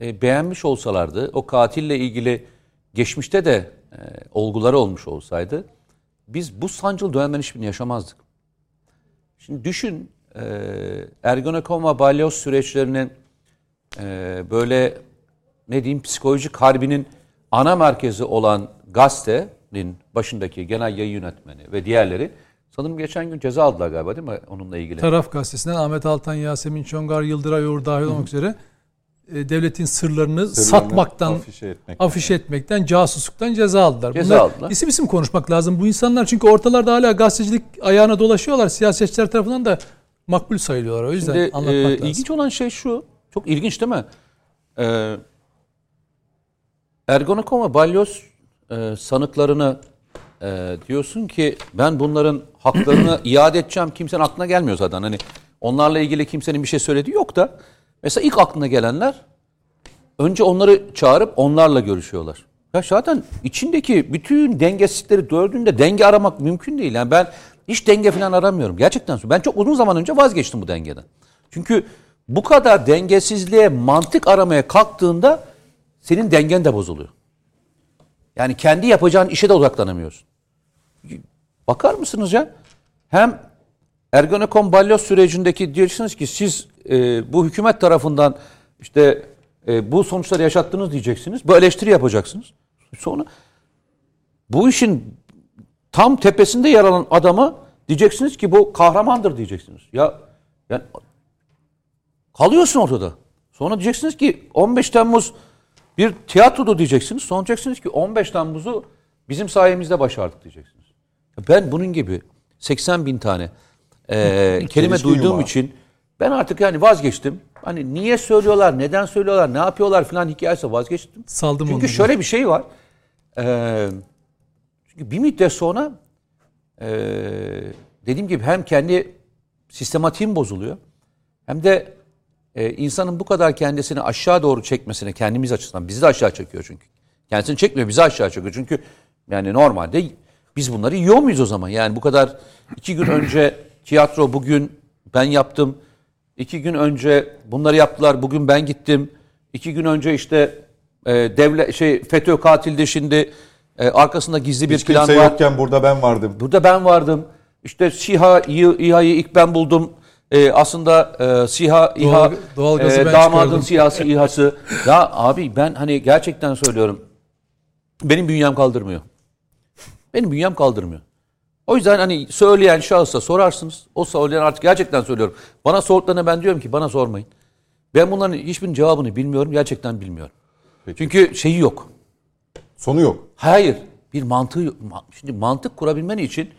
e, beğenmiş olsalardı, o katille ilgili geçmişte de e, olguları olmuş olsaydı, biz bu sancılı dönemlerin hiçbirini yaşamazdık. Şimdi düşün, e, Ergenekon ve balyoz süreçlerinin e, böyle ne diyeyim psikolojik harbinin ana merkezi olan gazetenin başındaki genel yayın yönetmeni ve diğerleri sanırım geçen gün ceza aldılar galiba değil mi onunla ilgili? Taraf gazetesinden Ahmet Altan, Yasemin Çongar, Yıldıray Uğur dahil olmak üzere e, devletin sırlarını, satmaktan, afişe etmek. afişe etmekten, casusluktan ceza aldılar. Ceza Bunlar aldılar. isim isim konuşmak lazım. Bu insanlar çünkü ortalarda hala gazetecilik ayağına dolaşıyorlar. Siyasetçiler tarafından da makbul sayılıyorlar. O yüzden Şimdi anlatmak e, lazım. ilginç olan şey şu. Çok ilginç değil mi? Ee, Ergonokon ve Balyoz e, sanıklarını e, diyorsun ki ben bunların haklarını iade edeceğim kimsenin aklına gelmiyor zaten. Hani onlarla ilgili kimsenin bir şey söylediği yok da mesela ilk aklına gelenler önce onları çağırıp onlarla görüşüyorlar. Ya zaten içindeki bütün dengesizlikleri gördüğünde denge aramak mümkün değil. Yani ben hiç denge falan aramıyorum. Gerçekten. Ben çok uzun zaman önce vazgeçtim bu dengeden. Çünkü bu kadar dengesizliğe mantık aramaya kalktığında senin dengen de bozuluyor. Yani kendi yapacağın işe de odaklanamıyorsun. Bakar mısınız ya? Hem Ergenekon balyoz sürecindeki diyorsunuz ki siz e, bu hükümet tarafından işte e, bu sonuçları yaşattınız diyeceksiniz. Bu eleştiri yapacaksınız. Sonra bu işin tam tepesinde yer alan adamı diyeceksiniz ki bu kahramandır diyeceksiniz. Ya yani kalıyorsun ortada. Sonra diyeceksiniz ki 15 Temmuz bir tiyatrodu diyeceksiniz. Sonra diyeceksiniz ki 15 Temmuz'u bizim sayemizde başardık diyeceksiniz. Ben bunun gibi 80 bin tane e, kelime duyduğum yumağı. için ben artık yani vazgeçtim. Hani niye söylüyorlar, neden söylüyorlar, ne yapıyorlar falan hikayesi vazgeçtim. Saldım Çünkü onları. şöyle bir şey var. Ee, çünkü bir müddet sonra ee, dediğim gibi hem kendi sistematiğim bozuluyor hem de e, insanın bu kadar kendisini aşağı doğru çekmesine kendimiz açısından bizi de aşağı çekiyor çünkü. Kendisini çekmiyor bizi aşağı çekiyor. Çünkü yani normalde biz bunları yiyor muyuz o zaman? Yani bu kadar iki gün önce tiyatro bugün ben yaptım. İki gün önce bunları yaptılar bugün ben gittim. İki gün önce işte e, devlet şey FETÖ katildi şimdi e, arkasında gizli bir Hiç plan kimse var. yokken burada ben vardım. Burada ben vardım. İşte SİHA, İHA'yı ilk ben buldum. Ee, aslında e, SİHA, İHA, Doğal- doğalgazı e, ben damadın çıkardım. SİHA'sı, İHA'sı. ya abi ben hani gerçekten söylüyorum. Benim bünyem kaldırmıyor. Benim bünyem kaldırmıyor. O yüzden hani söyleyen şahısa sorarsınız. O söyleyen artık gerçekten söylüyorum. Bana sorduklarına ben diyorum ki bana sormayın. Ben bunların hiçbirinin cevabını bilmiyorum. Gerçekten bilmiyorum. Çünkü şeyi yok. Sonu yok. Hayır. Bir mantığı ma- şimdi mantık kurabilmen için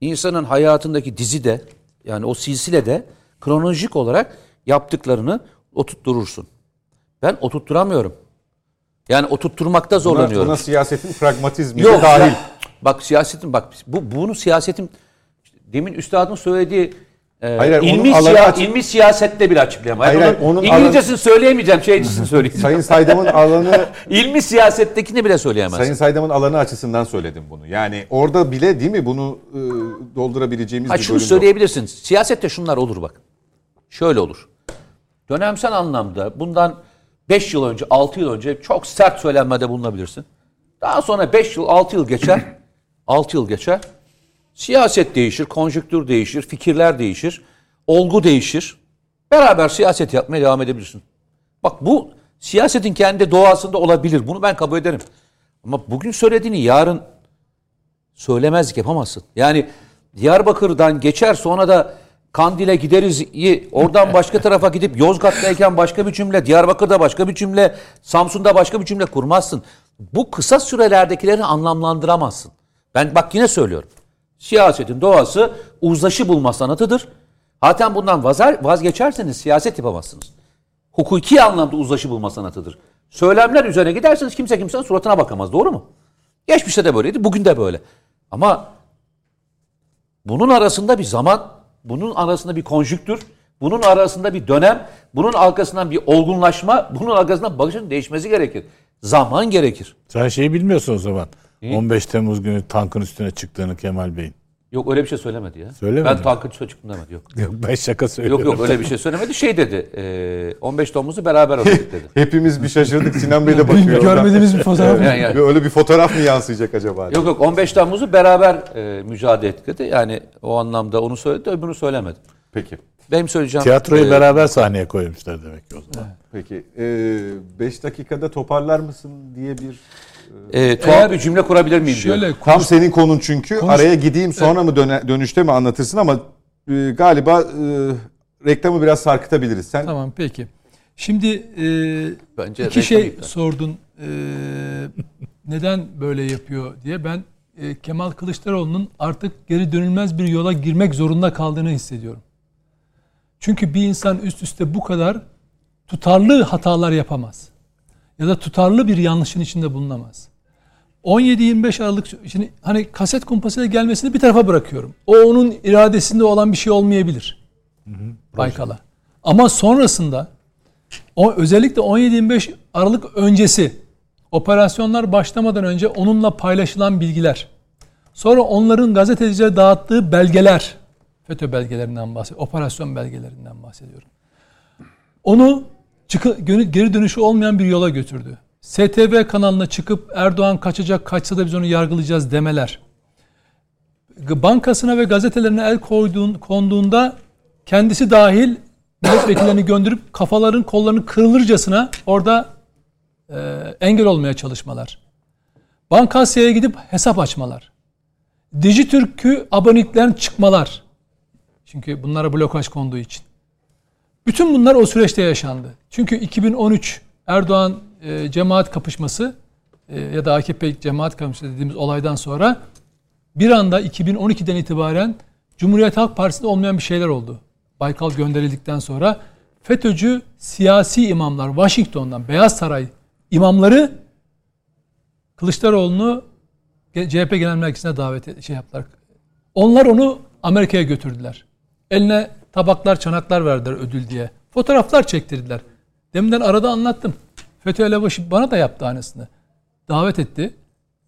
insanın hayatındaki dizide yani o silsilede kronolojik olarak yaptıklarını oturtturursun. Ben oturtturamıyorum. Yani oturtturmakta Buna, zorlanıyorum. buna siyasetin pragmatizmi Yok dahil. Bak siyasetin bak bu bunu siyasetin demin üstadın söylediği e, Hayır, hayır, ilmi, alanı siya- açık- ilmi siyasette bir açıklayama. Hayır, hayır, onun onun İngilizcesini söyleyemeyeceğim, şeycisini söyleyeceğim. Sayın Saydam'ın alanı İlmi siyasettekini bile söyleyemezsin. Sayın Saydam'ın alanı açısından söyledim bunu. Yani orada bile değil mi bunu e, doldurabileceğimiz Ha bir şunu bölüm yok. söyleyebilirsin. Siyasette şunlar olur bak. Şöyle olur. Dönemsel anlamda bundan 5 yıl önce, 6 yıl önce çok sert söylenmede bulunabilirsin. Daha sonra 5 yıl, 6 yıl geçer. 6 yıl geçer. Siyaset değişir, konjüktür değişir, fikirler değişir, olgu değişir. Beraber siyaset yapmaya devam edebilirsin. Bak bu siyasetin kendi doğasında olabilir. Bunu ben kabul ederim. Ama bugün söylediğini yarın söylemezlik yapamazsın. Yani Diyarbakır'dan geçer sonra da Kandil'e gideriz. Oradan başka tarafa gidip Yozgat'tayken başka bir cümle, Diyarbakır'da başka bir cümle, Samsun'da başka bir cümle kurmazsın. Bu kısa sürelerdekileri anlamlandıramazsın. Ben bak yine söylüyorum. Siyasetin doğası uzlaşı bulma sanatıdır. Zaten bundan vazgeçerseniz siyaset yapamazsınız. Hukuki anlamda uzlaşı bulma sanatıdır. Söylemler üzerine giderseniz kimse kimsenin suratına bakamaz. Doğru mu? Geçmişte de böyleydi, bugün de böyle. Ama bunun arasında bir zaman, bunun arasında bir konjüktür, bunun arasında bir dönem, bunun arkasından bir olgunlaşma, bunun arkasından bakışın değişmesi gerekir. Zaman gerekir. Sen şeyi bilmiyorsun o zaman. 15 Temmuz günü tankın üstüne çıktığını Kemal Bey'in. Yok öyle bir şey söylemedi ya. Söylemedi Ben mi? tankın üstüne çıktım demedi. Yok. Yok ben şaka Yok söylüyorum. yok öyle bir şey söylemedi. Şey dedi. e, 15 Temmuz'u beraber okuduk dedi. Hepimiz bir şaşırdık. Sinan Bey de bakıyor. Görmediğimiz bir fotoğraf. Yani, yani- Öyle bir fotoğraf mı yansıyacak acaba? Yok yok 15 Temmuz'u beraber e, mücadele ettik dedi. Yani o anlamda onu söyledi öbürünü söylemedi. Peki. Benim söyleyeceğim... Tiyatroyu e, beraber sahneye koymuşlar demek ki o zaman. Peki. 5 dakikada toparlar mısın diye bir... e, tuhaf Eğer- bir cümle kurabilir miyim diyor. Şöyle Tam senin konun çünkü. Konuş- Araya gideyim sonra mı döne- dönüşte mi anlatırsın ama e, galiba e, reklamı biraz sarkıtabiliriz. Sen Tamam peki. Şimdi e, Bence iki şey iptal. sordun. E, neden böyle yapıyor diye. Ben e, Kemal Kılıçdaroğlu'nun artık geri dönülmez bir yola girmek zorunda kaldığını hissediyorum. Çünkü bir insan üst üste bu kadar tutarlı hatalar yapamaz. Ya da tutarlı bir yanlışın içinde bulunamaz. 17-25 Aralık şimdi hani kaset kumpasıyla gelmesini bir tarafa bırakıyorum. O onun iradesinde olan bir şey olmayabilir. Baykal'a. Ama sonrasında o özellikle 17-25 Aralık öncesi operasyonlar başlamadan önce onunla paylaşılan bilgiler. Sonra onların gazetecilere dağıttığı belgeler. FETÖ belgelerinden bahsediyorum. Operasyon belgelerinden bahsediyorum. Onu çıkı, geri dönüşü olmayan bir yola götürdü. STV kanalına çıkıp Erdoğan kaçacak kaçsa da biz onu yargılayacağız demeler. Bankasına ve gazetelerine el koyduğun, konduğunda kendisi dahil milletvekillerini gönderip kafaların kollarını kırılırcasına orada e, engel olmaya çalışmalar. Bankasya'ya gidip hesap açmalar. Dijitürk'ü aboneliklerin çıkmalar. Çünkü bunlara blokaj konduğu için. Bütün bunlar o süreçte yaşandı. Çünkü 2013 Erdoğan e, cemaat kapışması e, ya da AKP cemaat kapışması dediğimiz olaydan sonra bir anda 2012'den itibaren Cumhuriyet Halk Partisi'nde olmayan bir şeyler oldu. Baykal gönderildikten sonra FETÖ'cü siyasi imamlar Washington'dan Beyaz Saray imamları Kılıçdaroğlu'nu CHP Genel Merkezi'ne davet et, şey yaptılar. Onlar onu Amerika'ya götürdüler. Eline tabaklar, çanaklar verdiler ödül diye. Fotoğraflar çektirdiler. Deminden arada anlattım. FETÖ elebaşı bana da yaptı aynısını. Davet etti.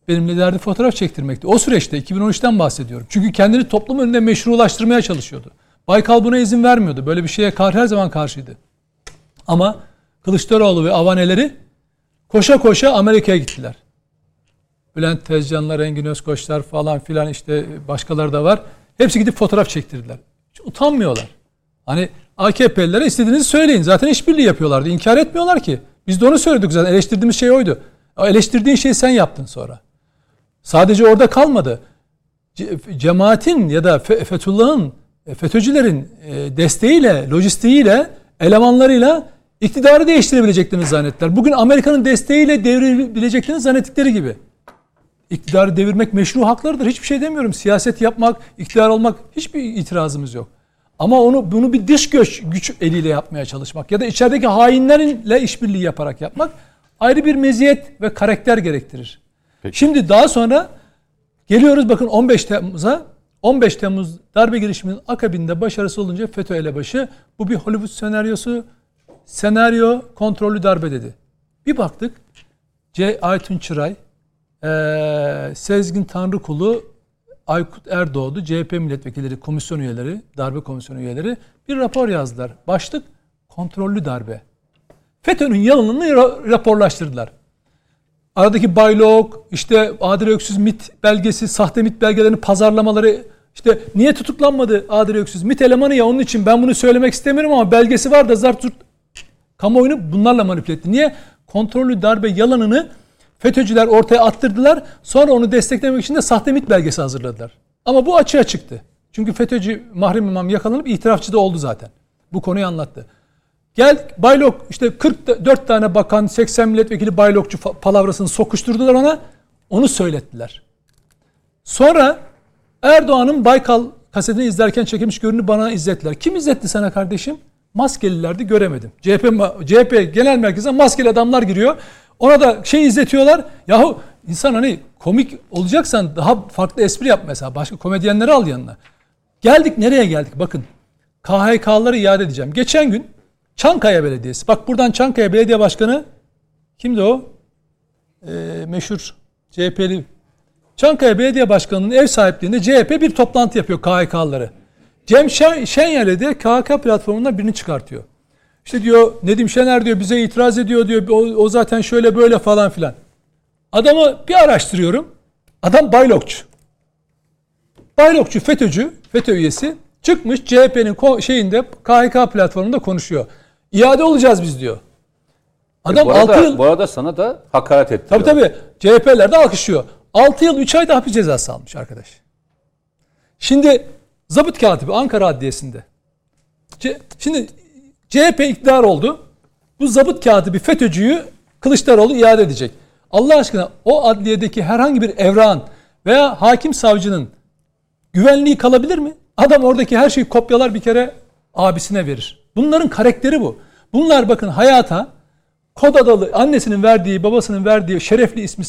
Benimle derdi fotoğraf çektirmekti. O süreçte 2013'ten bahsediyorum. Çünkü kendini toplum önünde meşrulaştırmaya çalışıyordu. Baykal buna izin vermiyordu. Böyle bir şeye kar her zaman karşıydı. Ama Kılıçdaroğlu ve avaneleri koşa koşa Amerika'ya gittiler. Bülent Tezcanlar, Engin Özkoçlar falan filan işte başkaları da var. Hepsi gidip fotoğraf çektirdiler. Hiç utanmıyorlar. Hani AKP'lilere istediğinizi söyleyin. Zaten işbirliği yapıyorlardı. İnkar etmiyorlar ki. Biz de onu söyledik zaten. Eleştirdiğimiz şey oydu. Eleştirdiğin şeyi sen yaptın sonra. Sadece orada kalmadı. Cemaatin ya da Fethullah'ın, e, FETÖ'cülerin e, desteğiyle, lojistiğiyle, elemanlarıyla iktidarı değiştirebileceklerini zannettiler. Bugün Amerika'nın desteğiyle devirebileceklerini zannettikleri gibi. İktidarı devirmek meşru haklarıdır. Hiçbir şey demiyorum. Siyaset yapmak, iktidar olmak hiçbir itirazımız yok. Ama onu bunu bir dış göç güç eliyle yapmaya çalışmak ya da içerideki hainlerle işbirliği yaparak yapmak ayrı bir meziyet ve karakter gerektirir. Peki. Şimdi daha sonra geliyoruz bakın 15 Temmuz'a 15 Temmuz darbe girişiminin akabinde başarısı olunca FETÖ elebaşı bu bir Hollywood senaryosu senaryo kontrollü darbe dedi. Bir baktık C. Aytun Çıray, ee, Sezgin Tanrıkulu, Aykut Erdoğdu, CHP milletvekilleri, komisyon üyeleri, darbe komisyonu üyeleri bir rapor yazdılar. Başlık kontrollü darbe. FETÖ'nün yalanını raporlaştırdılar. Aradaki baylok, işte Adil Öksüz MIT belgesi, sahte MIT belgelerini pazarlamaları, işte niye tutuklanmadı Adil Öksüz? MIT elemanı ya onun için ben bunu söylemek istemiyorum ama belgesi var da zart zurt. Kamuoyunu bunlarla manipüle etti. Niye? Kontrollü darbe yalanını FETÖ'cüler ortaya attırdılar. Sonra onu desteklemek için de sahte MIT belgesi hazırladılar. Ama bu açığa çıktı. Çünkü FETÖ'cü Mahrem İmam yakalanıp itirafçı da oldu zaten. Bu konuyu anlattı. Gel Baylok işte 44 tane bakan 80 milletvekili Baylokçu palavrasını sokuşturdular ona. Onu söylettiler. Sonra Erdoğan'ın Baykal kasetini izlerken çekilmiş görünü bana izlettiler. Kim izletti sana kardeşim? Maskelilerdi göremedim. CHP, CHP genel merkezine maskeli adamlar giriyor. Ona da şey izletiyorlar. Yahu insan hani komik olacaksan daha farklı espri yap mesela. Başka komedyenleri al yanına. Geldik nereye geldik? Bakın KHK'ları iade edeceğim. Geçen gün Çankaya Belediyesi. Bak buradan Çankaya Belediye Başkanı kimdi o? Ee, meşhur CHP'li. Çankaya Belediye Başkanı'nın ev sahipliğinde CHP bir toplantı yapıyor KHK'ları. Cem Şenyer'le de KHK platformundan birini çıkartıyor. İşte diyor Nedim Şener diyor bize itiraz ediyor diyor. O, o zaten şöyle böyle falan filan. Adamı bir araştırıyorum. Adam baylokçu. Baylokçu FETÖ'cü, FETÖ üyesi çıkmış CHP'nin şeyinde KHK platformunda konuşuyor. İade olacağız biz diyor. Adam bu arada, 6 yıl... Bu arada sana da hakaret etti. Tabii tabii. CHP'ler de alkışlıyor. 6 yıl 3 ayda hapis cezası almış arkadaş. Şimdi zabıt katibi Ankara Adliyesi'nde. Şimdi CHP iktidar oldu. Bu zabıt katibi FETÖ'cüyü Kılıçdaroğlu iade edecek. Allah aşkına o adliyedeki herhangi bir evran veya hakim savcının güvenliği kalabilir mi? Adam oradaki her şeyi kopyalar bir kere abisine verir. Bunların karakteri bu. Bunlar bakın hayata kod adalı annesinin verdiği babasının verdiği şerefli ismi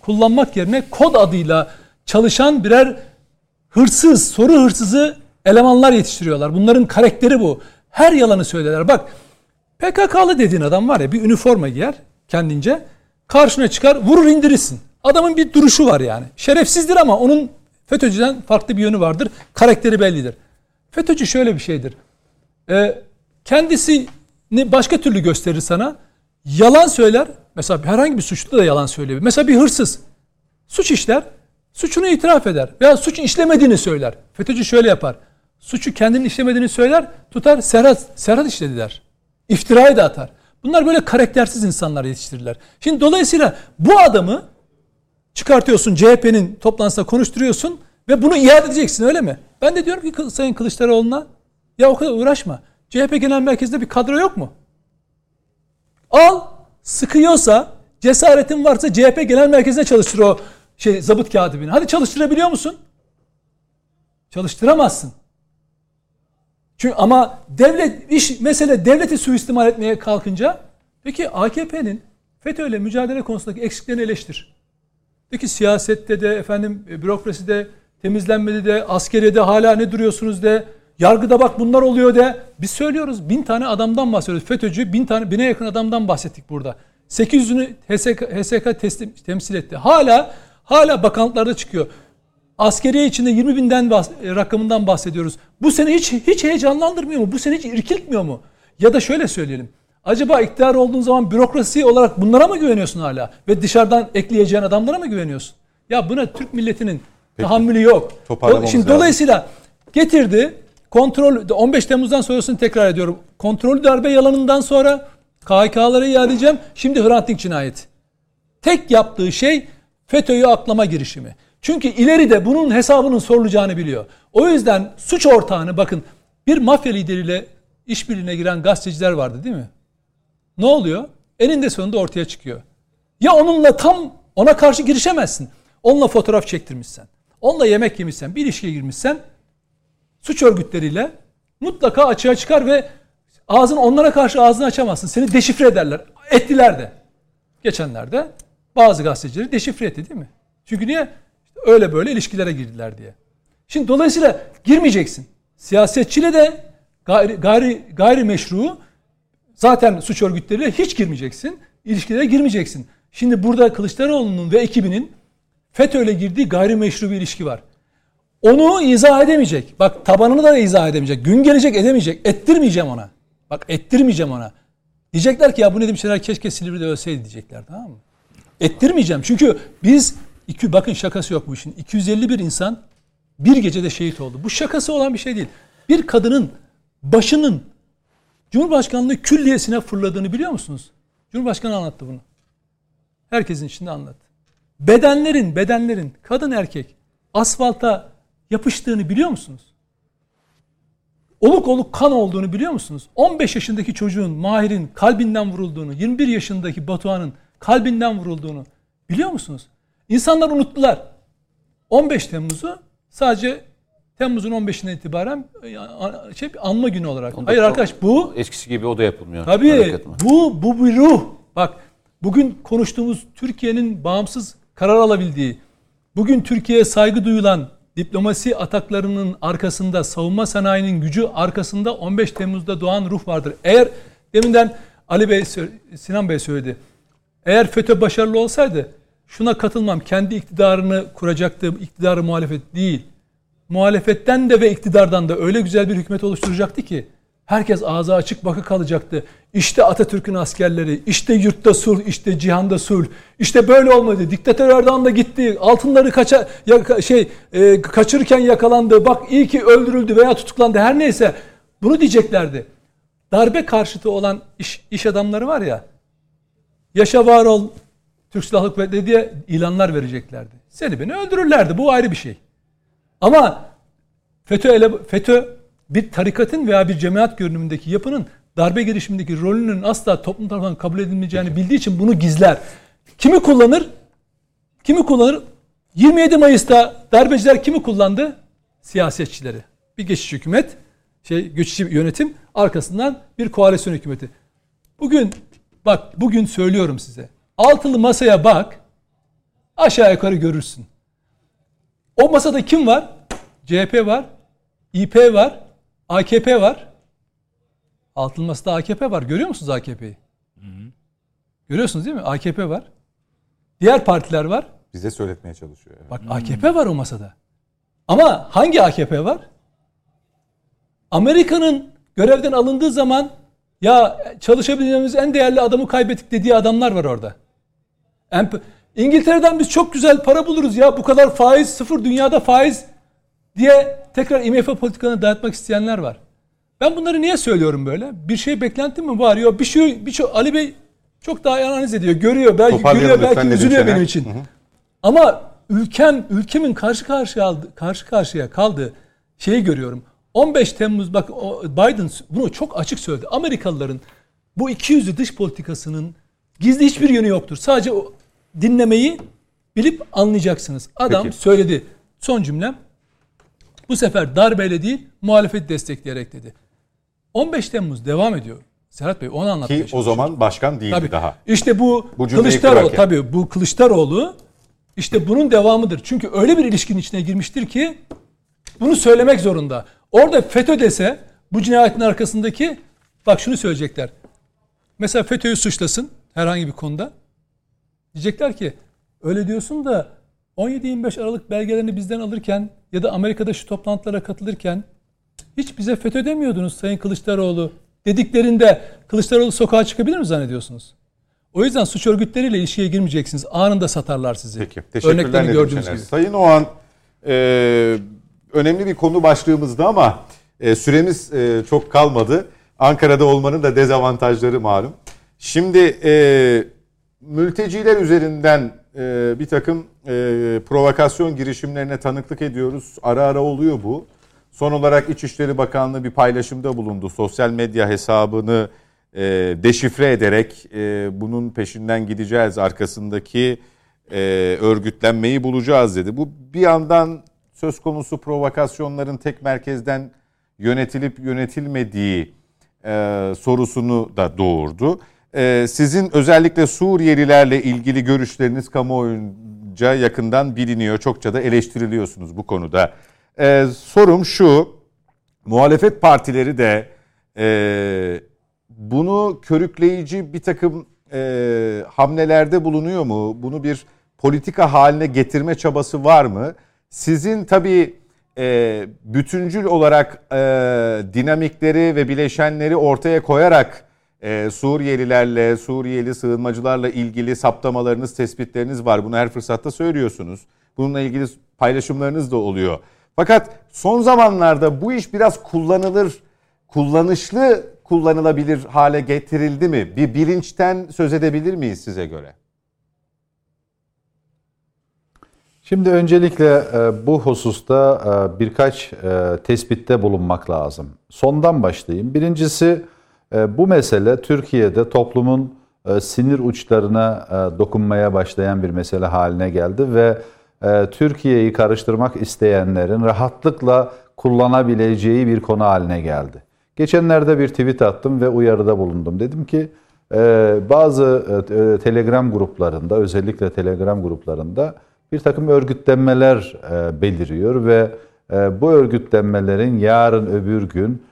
kullanmak yerine kod adıyla çalışan birer hırsız, soru hırsızı elemanlar yetiştiriyorlar. Bunların karakteri bu. Her yalanı söylerler. Bak PKK'lı dediğin adam var ya bir üniforma giyer kendince. Karşına çıkar vurur indirirsin. Adamın bir duruşu var yani. Şerefsizdir ama onun FETÖ'cüden farklı bir yönü vardır. Karakteri bellidir. FETÖ'cü şöyle bir şeydir. Ee, kendisini başka türlü gösterir sana. yalan söyler. Mesela herhangi bir suçlu da yalan söyleyebilir. Mesela bir hırsız suç işler, suçunu itiraf eder veya suç işlemediğini söyler. FETÖ'cü şöyle yapar. Suçu kendinin işlemediğini söyler, tutar Serhat, Serhat işledi der. İftirayı da atar. Bunlar böyle karaktersiz insanlar yetiştirirler. Şimdi dolayısıyla bu adamı çıkartıyorsun CHP'nin toplantısında konuşturuyorsun ve bunu iade edeceksin öyle mi? Ben de diyorum ki Sayın Kılıçdaroğlu'na ya o kadar uğraşma. CHP Genel Merkezi'nde bir kadro yok mu? Al sıkıyorsa cesaretin varsa CHP Genel Merkezi'ne çalıştır o şey zabıt katibini. Hadi çalıştırabiliyor musun? Çalıştıramazsın. Çünkü ama devlet iş mesele devleti suistimal etmeye kalkınca peki AKP'nin FETÖ ile mücadele konusundaki eksiklerini eleştir. Peki siyasette de efendim e, bürokraside temizlenmedi de askeriyede hala ne duruyorsunuz de yargıda bak bunlar oluyor de biz söylüyoruz bin tane adamdan bahsediyoruz. FETÖ'cü bin tane bine yakın adamdan bahsettik burada. 800'ünü HSK, HSK teslim, temsil etti. Hala hala bakanlıklarda çıkıyor. Askeriye içinde 20 binden bahs- e, rakamından bahsediyoruz. Bu seni hiç hiç heyecanlandırmıyor mu? Bu seni hiç irkiltmiyor mu? Ya da şöyle söyleyelim. Acaba iktidar olduğun zaman bürokrasi olarak bunlara mı güveniyorsun hala? Ve dışarıdan ekleyeceğin adamlara mı güveniyorsun? Ya buna Türk milletinin tahammülü yok. Toparlamamız Şimdi lazım. dolayısıyla getirdi kontrol 15 Temmuz'dan sonrasını tekrar ediyorum. Kontrollü darbe yalanından sonra KHK'lara iade edeceğim. Şimdi Hrant Dink cinayeti. Tek yaptığı şey FETÖ'yü aklama girişimi. Çünkü ileride bunun hesabının sorulacağını biliyor. O yüzden suç ortağını bakın bir mafya lideriyle işbirliğine giren gazeteciler vardı değil mi? Ne oluyor? Eninde sonunda ortaya çıkıyor. Ya onunla tam ona karşı girişemezsin. Onunla fotoğraf çektirmişsen. Onunla yemek yemişsen, bir ilişkiye girmişsen suç örgütleriyle mutlaka açığa çıkar ve ağzını onlara karşı ağzını açamazsın. Seni deşifre ederler. Ettiler de. Geçenlerde bazı gazetecileri deşifre etti değil mi? Çünkü niye? Öyle böyle ilişkilere girdiler diye. Şimdi dolayısıyla girmeyeceksin. Siyasetçiyle de gayri, gayri, gayri meşru zaten suç örgütleriyle hiç girmeyeceksin. İlişkilere girmeyeceksin. Şimdi burada Kılıçdaroğlu'nun ve ekibinin FETÖ'yle girdiği gayrimeşru bir ilişki var. Onu izah edemeyecek. Bak tabanını da izah edemeyecek. Gün gelecek edemeyecek. Ettirmeyeceğim ona. Bak ettirmeyeceğim ona. Diyecekler ki ya bu ne dedim şeyler keşke Silivri'de ölseydi diyecekler tamam mı? Ettirmeyeceğim. Çünkü biz iki, bakın şakası yok bu işin. 251 insan bir gecede şehit oldu. Bu şakası olan bir şey değil. Bir kadının başının Cumhurbaşkanlığı külliyesine fırladığını biliyor musunuz? Cumhurbaşkanı anlattı bunu. Herkesin içinde anlattı. Bedenlerin, bedenlerin kadın erkek asfalta yapıştığını biliyor musunuz? Oluk oluk kan olduğunu biliyor musunuz? 15 yaşındaki çocuğun Mahir'in kalbinden vurulduğunu, 21 yaşındaki Batuhan'ın kalbinden vurulduğunu biliyor musunuz? İnsanlar unuttular. 15 Temmuz'u sadece Temmuz'un 15'inden itibaren e, şey anma günü olarak. Hayır arkadaş bu Eskisi gibi o da yapılmıyor. Tabii bu bu bir ruh. Bak bugün konuştuğumuz Türkiye'nin bağımsız karar alabildiği, bugün Türkiye'ye saygı duyulan diplomasi ataklarının arkasında, savunma sanayinin gücü arkasında 15 Temmuz'da doğan ruh vardır. Eğer deminden Ali Bey, Sinan Bey söyledi. Eğer FETÖ başarılı olsaydı şuna katılmam. Kendi iktidarını kuracaktı. iktidarı muhalefet değil. Muhalefetten de ve iktidardan da öyle güzel bir hükümet oluşturacaktı ki herkes ağzı açık baka kalacaktı. İşte Atatürk'ün askerleri, işte yurtta sulh, işte cihanda sulh. İşte böyle olmadı. Diktatör Erdoğan da gitti. Altınları kaça ya, şey e, kaçırırken yakalandı. Bak iyi ki öldürüldü veya tutuklandı. Her neyse bunu diyeceklerdi. Darbe karşıtı olan iş, iş adamları var ya. Yaşa var ol Türk Silahlı Kuvvetleri diye ilanlar vereceklerdi. Seni beni öldürürlerdi. Bu ayrı bir şey. Ama FETÖ, ele, FETÖ bir tarikatın veya bir cemaat görünümündeki yapının darbe girişimindeki rolünün asla toplum tarafından kabul edilmeyeceğini bildiği için bunu gizler. Kimi kullanır? Kimi kullanır? 27 Mayıs'ta darbeciler kimi kullandı? Siyasetçileri. Bir geçici hükümet, şey geçici yönetim, arkasından bir koalisyon hükümeti. Bugün bak bugün söylüyorum size. Altılı masaya bak. Aşağı yukarı görürsün. O masada kim var? CHP var, İP var, AKP var. Altılı masada AKP var. Görüyor musunuz AKP'yi? Görüyorsunuz değil mi? AKP var. Diğer partiler var. Bize söyletmeye çalışıyor. evet. Bak AKP var o masada. Ama hangi AKP var? Amerika'nın görevden alındığı zaman Ya çalışabileceğimiz en değerli adamı kaybettik dediği adamlar var orada. Emp- İngiltere'den biz çok güzel para buluruz ya bu kadar faiz sıfır dünyada faiz diye tekrar IMF politikalarını dayatmak isteyenler var. Ben bunları niye söylüyorum böyle? Bir şey beklentim mi var? Yok bir şey, bir şey Ali Bey çok daha analiz ediyor. Görüyor belki görüyor belki üzülüyor benim için. Ama ülkem ülkemin karşı karşıya aldı, karşı karşıya kaldığı şeyi görüyorum. 15 Temmuz bak Biden bunu çok açık söyledi. Amerikalıların bu 200'lü dış politikasının gizli hiçbir yönü yoktur. Sadece o dinlemeyi bilip anlayacaksınız. Adam Peki. söyledi. Son cümlem. Bu sefer darbeyle değil muhalefeti destekleyerek dedi. 15 Temmuz devam ediyor. Serhat Bey onu anlatmaya Ki o zaman başkan değildi Tabii. daha. İşte bu, Bu Kılıçdaroğlu tabii bu Kılıçdaroğlu işte bunun devamıdır. Çünkü öyle bir ilişkinin içine girmiştir ki bunu söylemek zorunda. Orada FETÖ dese bu cinayetin arkasındaki bak şunu söyleyecekler. Mesela FETÖ'yü suçlasın herhangi bir konuda. Diyecekler ki öyle diyorsun da 17-25 Aralık belgelerini bizden alırken ya da Amerika'da şu toplantılara katılırken hiç bize FETÖ demiyordunuz Sayın Kılıçdaroğlu dediklerinde Kılıçdaroğlu sokağa çıkabilir mi zannediyorsunuz? O yüzden suç örgütleriyle ilişkiye girmeyeceksiniz. Anında satarlar sizi. Peki. Teşekkürler Örneklerini Nedim gördüğünüz Şener. gibi. Sayın Oğan e, önemli bir konu başlığımızdı ama e, süremiz e, çok kalmadı. Ankara'da olmanın da dezavantajları malum. Şimdi e, mülteciler üzerinden e, bir takım e, provokasyon girişimlerine tanıklık ediyoruz. Ara ara oluyor bu. Son olarak İçişleri Bakanlığı bir paylaşımda bulundu. Sosyal medya hesabını e, deşifre ederek e, bunun peşinden gideceğiz. Arkasındaki e, örgütlenmeyi bulacağız dedi. Bu bir yandan söz konusu provokasyonların tek merkezden yönetilip yönetilmediği e, sorusunu da doğurdu. E, sizin özellikle Suriyelilerle ilgili görüşleriniz kamuoyunca yakından biliniyor. Çokça da eleştiriliyorsunuz bu konuda. E, sorum şu, muhalefet partileri de e, bunu körükleyici bir takım e, hamlelerde bulunuyor mu? Bunu bir politika haline getirme çabası var mı? Sizin tabii e, bütüncül olarak dinamikleri ve bileşenleri ortaya koyarak e, Suriyelilerle, Suriyeli sığınmacılarla ilgili saptamalarınız, tespitleriniz var. Bunu her fırsatta söylüyorsunuz. Bununla ilgili paylaşımlarınız da oluyor. Fakat son zamanlarda bu iş biraz kullanılır, kullanışlı kullanılabilir hale getirildi mi? Bir bilinçten söz edebilir miyiz size göre? Şimdi öncelikle e, bu hususta e, birkaç e, tespitte bulunmak lazım. Sondan başlayayım. Birincisi bu mesele Türkiye'de toplumun e, sinir uçlarına e, dokunmaya başlayan bir mesele haline geldi ve e, Türkiye'yi karıştırmak isteyenlerin rahatlıkla kullanabileceği bir konu haline geldi. Geçenlerde bir tweet attım ve uyarıda bulundum. Dedim ki e, bazı e, Telegram gruplarında özellikle Telegram gruplarında bir takım örgütlenmeler e, beliriyor ve e, bu örgütlenmelerin yarın öbür gün e,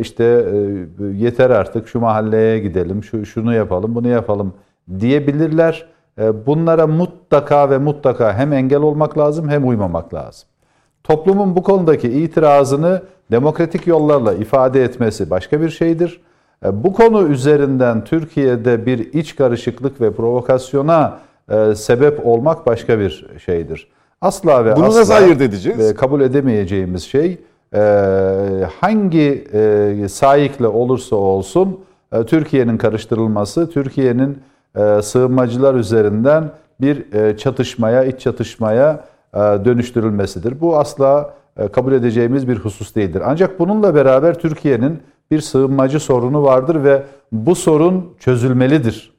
işte e, yeter artık şu mahalleye gidelim, şu şunu yapalım, bunu yapalım diyebilirler. E, bunlara mutlaka ve mutlaka hem engel olmak lazım hem uymamak lazım. Toplumun bu konudaki itirazını demokratik yollarla ifade etmesi başka bir şeydir. E, Bu konu üzerinden Türkiye'de bir iç karışıklık ve provokasyona e, sebep olmak başka bir şeydir. Asla ve Bunu asla nasıl ayırt edeceğiz? e, kabul edemeyeceğimiz şey e, hangi e, sahikle olursa olsun e, Türkiye'nin karıştırılması, Türkiye'nin e, sığınmacılar üzerinden bir çatışmaya, iç çatışmaya dönüştürülmesidir. Bu asla kabul edeceğimiz bir husus değildir. Ancak bununla beraber Türkiye'nin bir sığınmacı sorunu vardır ve bu sorun çözülmelidir.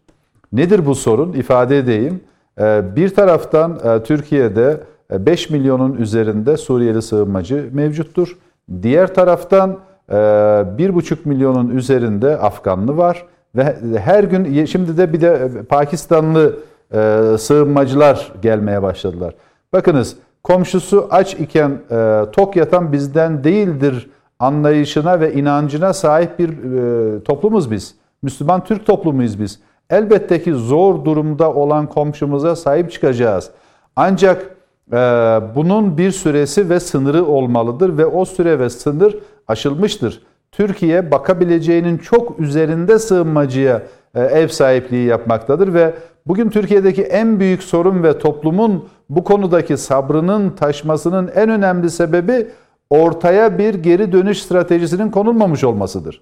Nedir bu sorun? İfade edeyim. Ee, Bir taraftan Türkiye'de 5 milyonun üzerinde Suriyeli sığınmacı mevcuttur. Diğer taraftan e, 1,5 milyonun üzerinde Afganlı var ve her gün şimdi de bir de e, Pakistanlı e, sığınmacılar gelmeye başladılar. Bakınız komşusu aç iken e, tok yatan bizden değildir anlayışına ve inancına sahip bir e, toplumuz biz. Müslüman Türk toplumuyuz biz. Elbette ki zor durumda olan komşumuza sahip çıkacağız. Ancak e, bunun bir süresi ve sınırı olmalıdır ve o süre ve sınır aşılmıştır. Türkiye bakabileceğinin çok üzerinde sığınmacıya e, ev sahipliği yapmaktadır ve bugün Türkiye'deki en büyük sorun ve toplumun bu konudaki sabrının taşmasının en önemli sebebi ortaya bir geri dönüş stratejisinin konulmamış olmasıdır.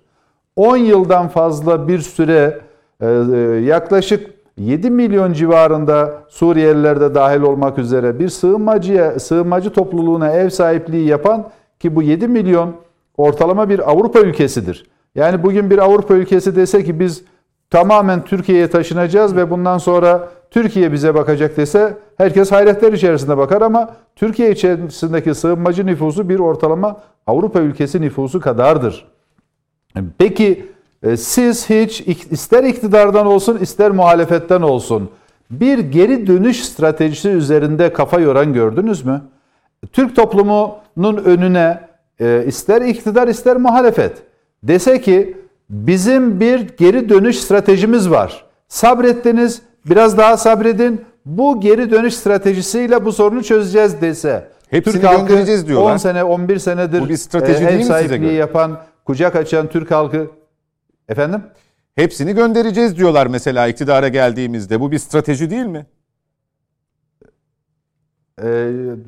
10 yıldan fazla bir süre e, e, yaklaşık 7 milyon civarında Suriyeliler de dahil olmak üzere bir sığınmacıya, sığınmacı topluluğuna ev sahipliği yapan ki bu 7 milyon ortalama bir Avrupa ülkesidir. Yani bugün bir Avrupa ülkesi dese ki biz tamamen Türkiye'ye taşınacağız ve bundan sonra Türkiye bize bakacak dese herkes hayretler içerisinde bakar ama Türkiye içerisindeki sığınmacı nüfusu bir ortalama Avrupa ülkesi nüfusu kadardır. Peki siz hiç ister iktidardan olsun ister muhalefetten olsun bir geri dönüş stratejisi üzerinde kafa yoran gördünüz mü? Türk toplumunun önüne e, ister iktidar ister muhalefet dese ki bizim bir geri dönüş stratejimiz var. Sabrettiniz, biraz daha sabredin. Bu geri dönüş stratejisiyle bu sorunu çözeceğiz dese. Hepsini Türk göndereceğiz diyorlar. 10 sene, 11 senedir Bu bir strateji e, değil ev mi size sahipliği göre? yapan, kucak açan Türk halkı efendim Hepsini göndereceğiz diyorlar mesela iktidara geldiğimizde. Bu bir strateji değil mi? e,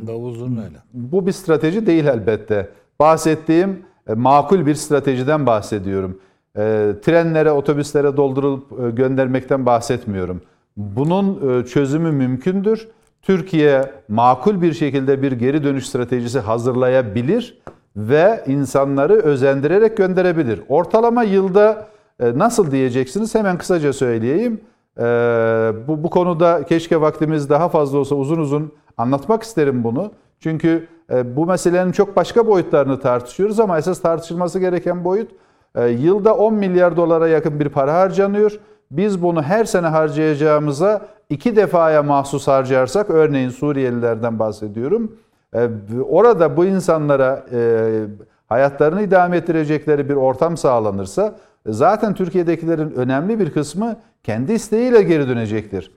Davul zurnayla. Bu bir strateji değil elbette. Bahsettiğim e, makul bir stratejiden bahsediyorum. E, trenlere, otobüslere doldurulup e, göndermekten bahsetmiyorum. Bunun e, çözümü mümkündür. Türkiye makul bir şekilde bir geri dönüş stratejisi hazırlayabilir ve insanları özendirerek gönderebilir. Ortalama yılda e, nasıl diyeceksiniz? Hemen kısaca söyleyeyim. E, bu, bu konuda keşke vaktimiz daha fazla olsa uzun uzun anlatmak isterim bunu. Çünkü e, bu meselenin çok başka boyutlarını tartışıyoruz ama esas tartışılması gereken boyut yılda 10 milyar dolara yakın bir para harcanıyor. Biz bunu her sene harcayacağımıza iki defaya mahsus harcarsak, örneğin Suriyelilerden bahsediyorum. e, Orada bu insanlara e, hayatlarını idame ettirecekleri bir ortam sağlanırsa zaten Türkiye'dekilerin önemli bir kısmı kendi isteğiyle geri dönecektir.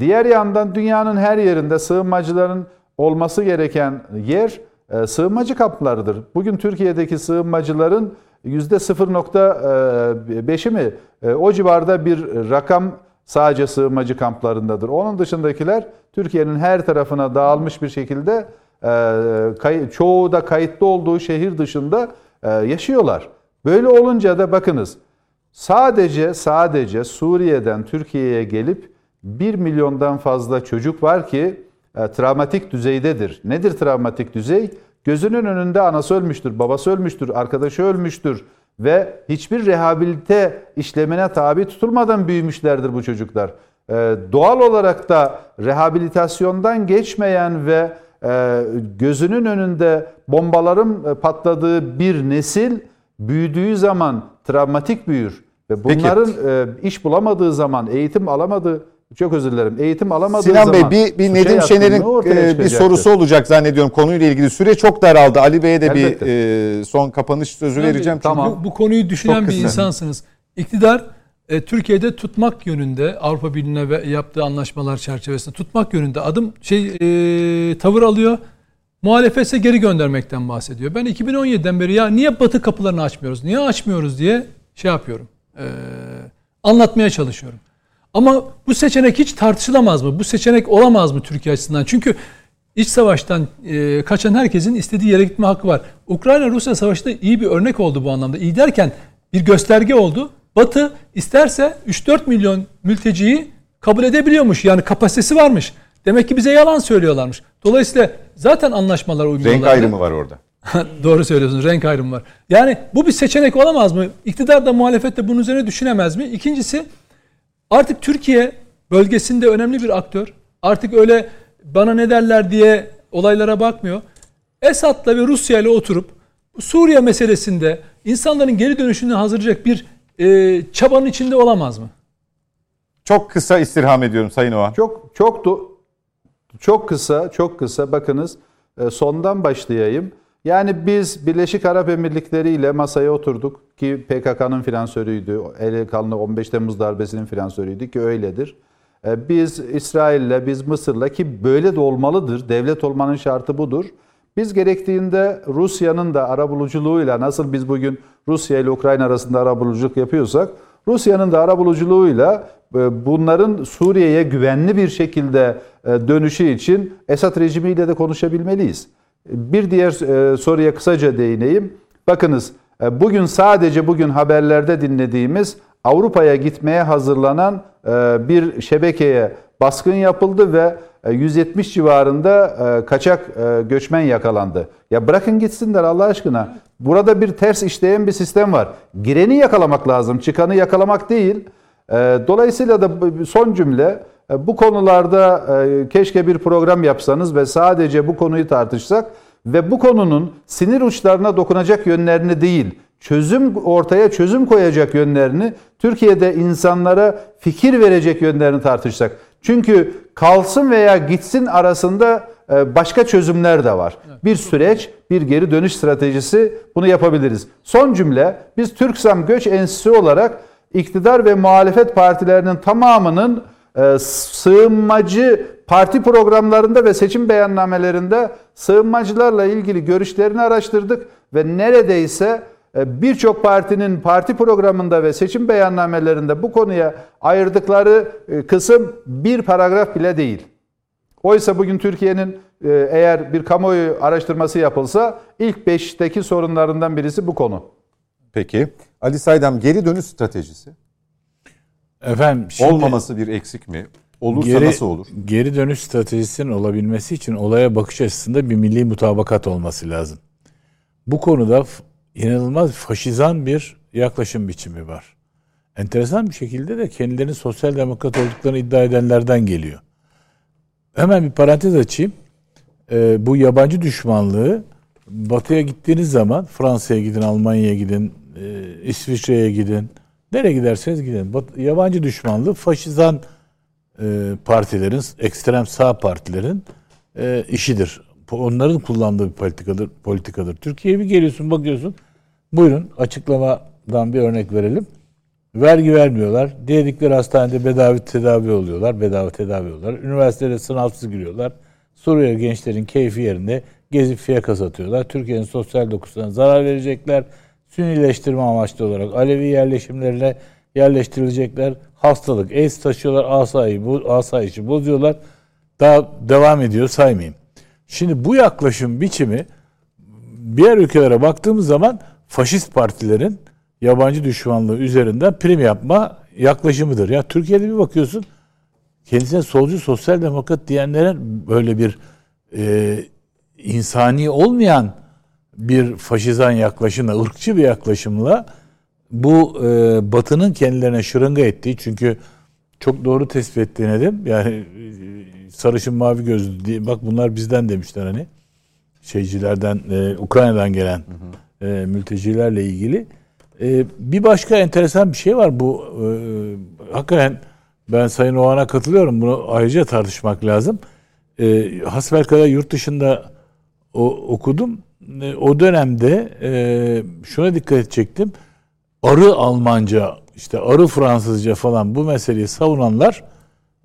Diğer yandan dünyanın her yerinde sığınmacıların olması gereken yer e, sığınmacı kamplarıdır. Bugün Türkiye'deki sığınmacıların %0.5'i mi e, o civarda bir rakam sadece sığınmacı kamplarındadır. Onun dışındakiler Türkiye'nin her tarafına dağılmış bir şekilde e, çoğu da kayıtlı olduğu şehir dışında e, yaşıyorlar. Böyle olunca da bakınız sadece sadece Suriye'den Türkiye'ye gelip 1 milyondan fazla çocuk var ki e, travmatik düzeydedir. Nedir travmatik düzey? Gözünün önünde anası ölmüştür, babası ölmüştür, arkadaşı ölmüştür ve hiçbir rehabilite işlemine tabi tutulmadan büyümüşlerdir bu çocuklar. E, doğal olarak da rehabilitasyondan geçmeyen ve e, gözünün önünde bombaların e, patladığı bir nesil büyüdüğü zaman travmatik büyür. Ve Peki. bunların e, iş bulamadığı zaman, eğitim alamadığı, çok özür dilerim, eğitim alamadığı Sinan zaman Bey bir, bir Nedim Şener'in e, bir sorusu olacak zannediyorum konuyla ilgili. Süre çok daraldı. Ali Bey'e de Elbette. bir e, son kapanış sözü vereceğim. Çünkü Tamam. Bu, bu konuyu düşünen bir insansınız. İktidar e, Türkiye'de tutmak yönünde Avrupa Birliği'ne ve yaptığı anlaşmalar çerçevesinde tutmak yönünde adım şey e, tavır alıyor. Muhalefetse geri göndermekten bahsediyor. Ben 2017'den beri ya niye Batı kapılarını açmıyoruz? Niye açmıyoruz diye şey yapıyorum. e, anlatmaya çalışıyorum. Ama bu seçenek hiç tartışılamaz mı? Bu seçenek olamaz mı Türkiye açısından? Çünkü iç savaştan e, kaçan herkesin istediği yere gitme hakkı var. Ukrayna-Rusya savaşı da iyi bir örnek oldu bu anlamda. İyi derken bir gösterge oldu. Batı isterse 3-4 milyon mülteciyi kabul edebiliyormuş. Yani kapasitesi varmış. Demek ki bize yalan söylüyorlarmış. Dolayısıyla zaten anlaşmalar uyguluyorlar. renk ayrımı var orada. Doğru söylüyorsunuz. Renk ayrımı var. Yani bu bir seçenek olamaz mı? İktidar da muhalefet de bunun üzerine düşünemez mi? İkincisi artık Türkiye bölgesinde önemli bir aktör. Artık öyle bana ne derler diye olaylara bakmıyor. Esad'la ve Rusya ile oturup Suriye meselesinde insanların geri dönüşünü hazırlayacak bir e, çabanın içinde olamaz mı? Çok kısa istirham ediyorum Sayın Oğan. Çok çok do- çok kısa, çok kısa bakınız e, sondan başlayayım. Yani biz Birleşik Arap Emirlikleri ile masaya oturduk ki PKK'nın finansörüydü. Eli kanlı 15 Temmuz darbesinin finansörüydü ki öyledir. E, Biz İsrail'le, biz Mısır'la ki böyle de olmalıdır. Devlet olmanın şartı budur. Biz gerektiğinde Rusya'nın da arabuluculuğuyla nasıl biz bugün Rusya ile Ukrayna arasında arabuluculuk yapıyorsak Rusya'nın da arabuluculuğuyla e, bunların Suriye'ye güvenli bir şekilde e, dönüşü için Esad rejimiyle de konuşabilmeliyiz. Bir diğer e, soruya kısaca değineyim. Bakınız bugün sadece bugün haberlerde dinlediğimiz Avrupa'ya gitmeye hazırlanan bir şebekeye baskın yapıldı ve 170 civarında kaçak göçmen yakalandı. Ya bırakın gitsinler Allah aşkına. Burada bir ters işleyen bir sistem var. Gireni yakalamak lazım, çıkanı yakalamak değil. Dolayısıyla da son cümle bu konularda keşke bir program yapsanız ve sadece bu konuyu tartışsak ve bu konunun sinir uçlarına dokunacak yönlerini değil, çözüm ortaya çözüm koyacak yönlerini, Türkiye'de insanlara fikir verecek yönlerini tartışsak. Çünkü kalsın veya gitsin arasında e, başka çözümler de var. Bir süreç, bir geri dönüş stratejisi bunu yapabiliriz. Son cümle, biz Türksam Göç Enstitüsü olarak iktidar ve muhalefet partilerinin tamamının e, sığınmacı parti programlarında ve seçim beyannamelerinde sığınmacılarla ilgili görüşlerini araştırdık ve neredeyse e, birçok partinin parti programında ve seçim beyannamelerinde bu konuya ayırdıkları e, kısım bir paragraf bile değil. Oysa bugün Türkiye'nin e, eğer bir kamuoyu araştırması yapılsa ilk 5'teki sorunlarından birisi bu konu. Peki. Ali Saydam geri dönüş stratejisi Efendim şimdi olmaması bir eksik mi? Olursa geri, nasıl olur? Geri dönüş stratejisinin olabilmesi için olaya bakış açısında bir milli mutabakat olması lazım. Bu konuda inanılmaz faşizan bir yaklaşım biçimi var. Enteresan bir şekilde de kendilerinin sosyal demokrat olduklarını iddia edenlerden geliyor. Hemen bir parantez açayım. Ee, bu yabancı düşmanlığı batıya gittiğiniz zaman Fransa'ya gidin, Almanya'ya gidin, e, İsviçre'ye gidin. Nereye giderseniz gidin. Yabancı düşmanlığı faşizan e, partilerin, ekstrem sağ partilerin e, işidir. Onların kullandığı bir politikadır. politikadır. Türkiye'ye bir geliyorsun bakıyorsun. Buyurun açıklamadan bir örnek verelim. Vergi vermiyorlar. Dedikleri hastanede bedava tedavi oluyorlar. Bedava tedavi oluyorlar. Üniversitede sınavsız giriyorlar. Suriye gençlerin keyfi yerinde gezip fiyaka satıyorlar. Türkiye'nin sosyal dokusuna zarar verecekler. Sünnileştirme amaçlı olarak Alevi yerleşimlerine yerleştirilecekler. Hastalık, AIDS taşıyorlar, asayı, bu asayişi bozuyorlar. Daha devam ediyor saymayayım. Şimdi bu yaklaşım biçimi diğer ülkelere baktığımız zaman faşist partilerin yabancı düşmanlığı üzerinden prim yapma yaklaşımıdır. Ya Türkiye'de bir bakıyorsun kendisine solcu sosyal demokrat diyenlerin böyle bir e, insani olmayan bir faşizan yaklaşımla, ırkçı bir yaklaşımla bu e, Batı'nın kendilerine şırınga ettiği çünkü çok doğru tespit ettiğini dedim. Yani e, sarışın mavi gözlü diye bak bunlar bizden demişler hani şeycilerden e, Ukrayna'dan gelen e, mültecilerle ilgili. E, bir başka enteresan bir şey var bu e, hakikaten ben Sayın Oğan'a katılıyorum. Bunu ayrıca tartışmak lazım. E, hasbelkader yurt dışında o, okudum. O dönemde e, şuna dikkat edecektim. Arı Almanca, işte arı Fransızca falan bu meseleyi savunanlar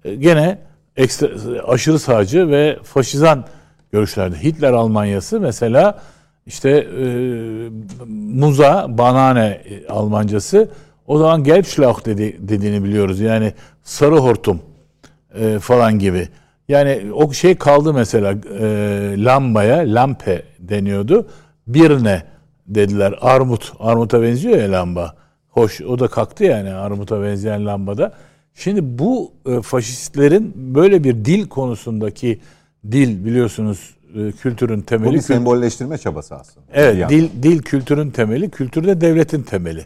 e, gene ekstra, aşırı sağcı ve faşizan görüşlerde. Hitler Almanyası mesela işte e, muza, banane Almancası o zaman Gelbschlauch dedi, dediğini biliyoruz. Yani sarı hortum e, falan gibi. Yani o şey kaldı mesela e, lambaya, lampe deniyordu. Birne dediler. Armut, armuta benziyor ya lamba. Hoş, o da kalktı yani armuta benzeyen lambada. Şimdi bu e, faşistlerin böyle bir dil konusundaki dil biliyorsunuz e, kültürün temeli. Bu bir sembolleştirme çabası aslında. Evet, dil dil kültürün temeli, kültür de devletin temeli.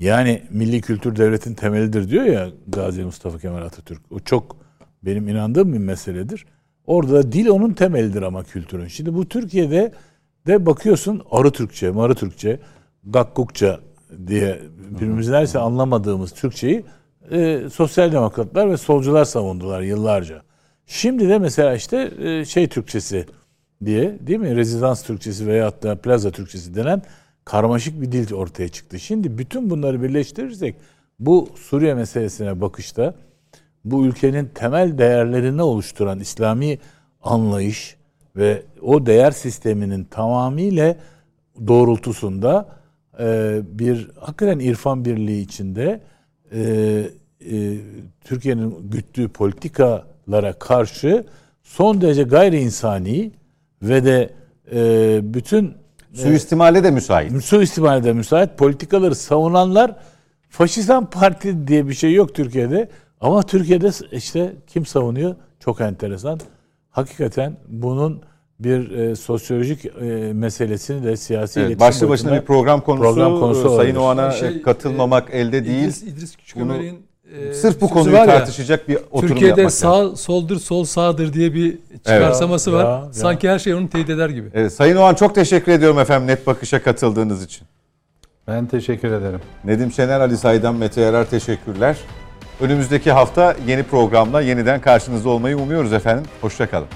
Yani milli kültür devletin temelidir diyor ya Gazi Mustafa Kemal Atatürk. O çok benim inandığım bir meseledir. Orada da dil onun temelidir ama kültürün. Şimdi bu Türkiye'de de bakıyorsun arı Türkçe, marı Türkçe, gakkukça diye birbirimizi neredeyse anlamadığımız Türkçeyi e, sosyal demokratlar ve solcular savundular yıllarca. Şimdi de mesela işte e, şey Türkçesi diye değil mi? Rezidans Türkçesi veyahut da plaza Türkçesi denen karmaşık bir dil ortaya çıktı. Şimdi bütün bunları birleştirirsek bu Suriye meselesine bakışta bu ülkenin temel değerlerini oluşturan İslami anlayış ve o değer sisteminin tamamıyla doğrultusunda e, bir hakikaten irfan birliği içinde e, e, Türkiye'nin güttüğü politikalara karşı son derece gayri insani ve de e, bütün Suistimale de müsait. suistimale de müsait politikaları savunanlar faşizan parti diye bir şey yok Türkiye'de. Ama Türkiye'de işte kim savunuyor? Çok enteresan. Hakikaten bunun bir e, sosyolojik e, meselesini de siyasi Evet, iletişim başlı başına bir program konusu. Program konusu Sayın olabilir. Oğan'a Şey, katılmamak elde değil. İdris, İdris Küçükömer'in e, Sırf bu konuyu var ya, tartışacak bir oturum Türkiye'de yapmak sağ soldur sol sağdır diye bir çıkarsaması Ya, var. ya, ya. Sanki her şey onu teyit eder gibi. Evet, Sayın Oğan çok teşekkür ediyorum efendim Net Bakış'a katıldığınız için. Ben teşekkür ederim. Nedim Şener, Ali Saydan, Mete Yarar teşekkürler. Önümüzdeki hafta yeni programla yeniden karşınızda olmayı umuyoruz efendim. Hoşçakalın.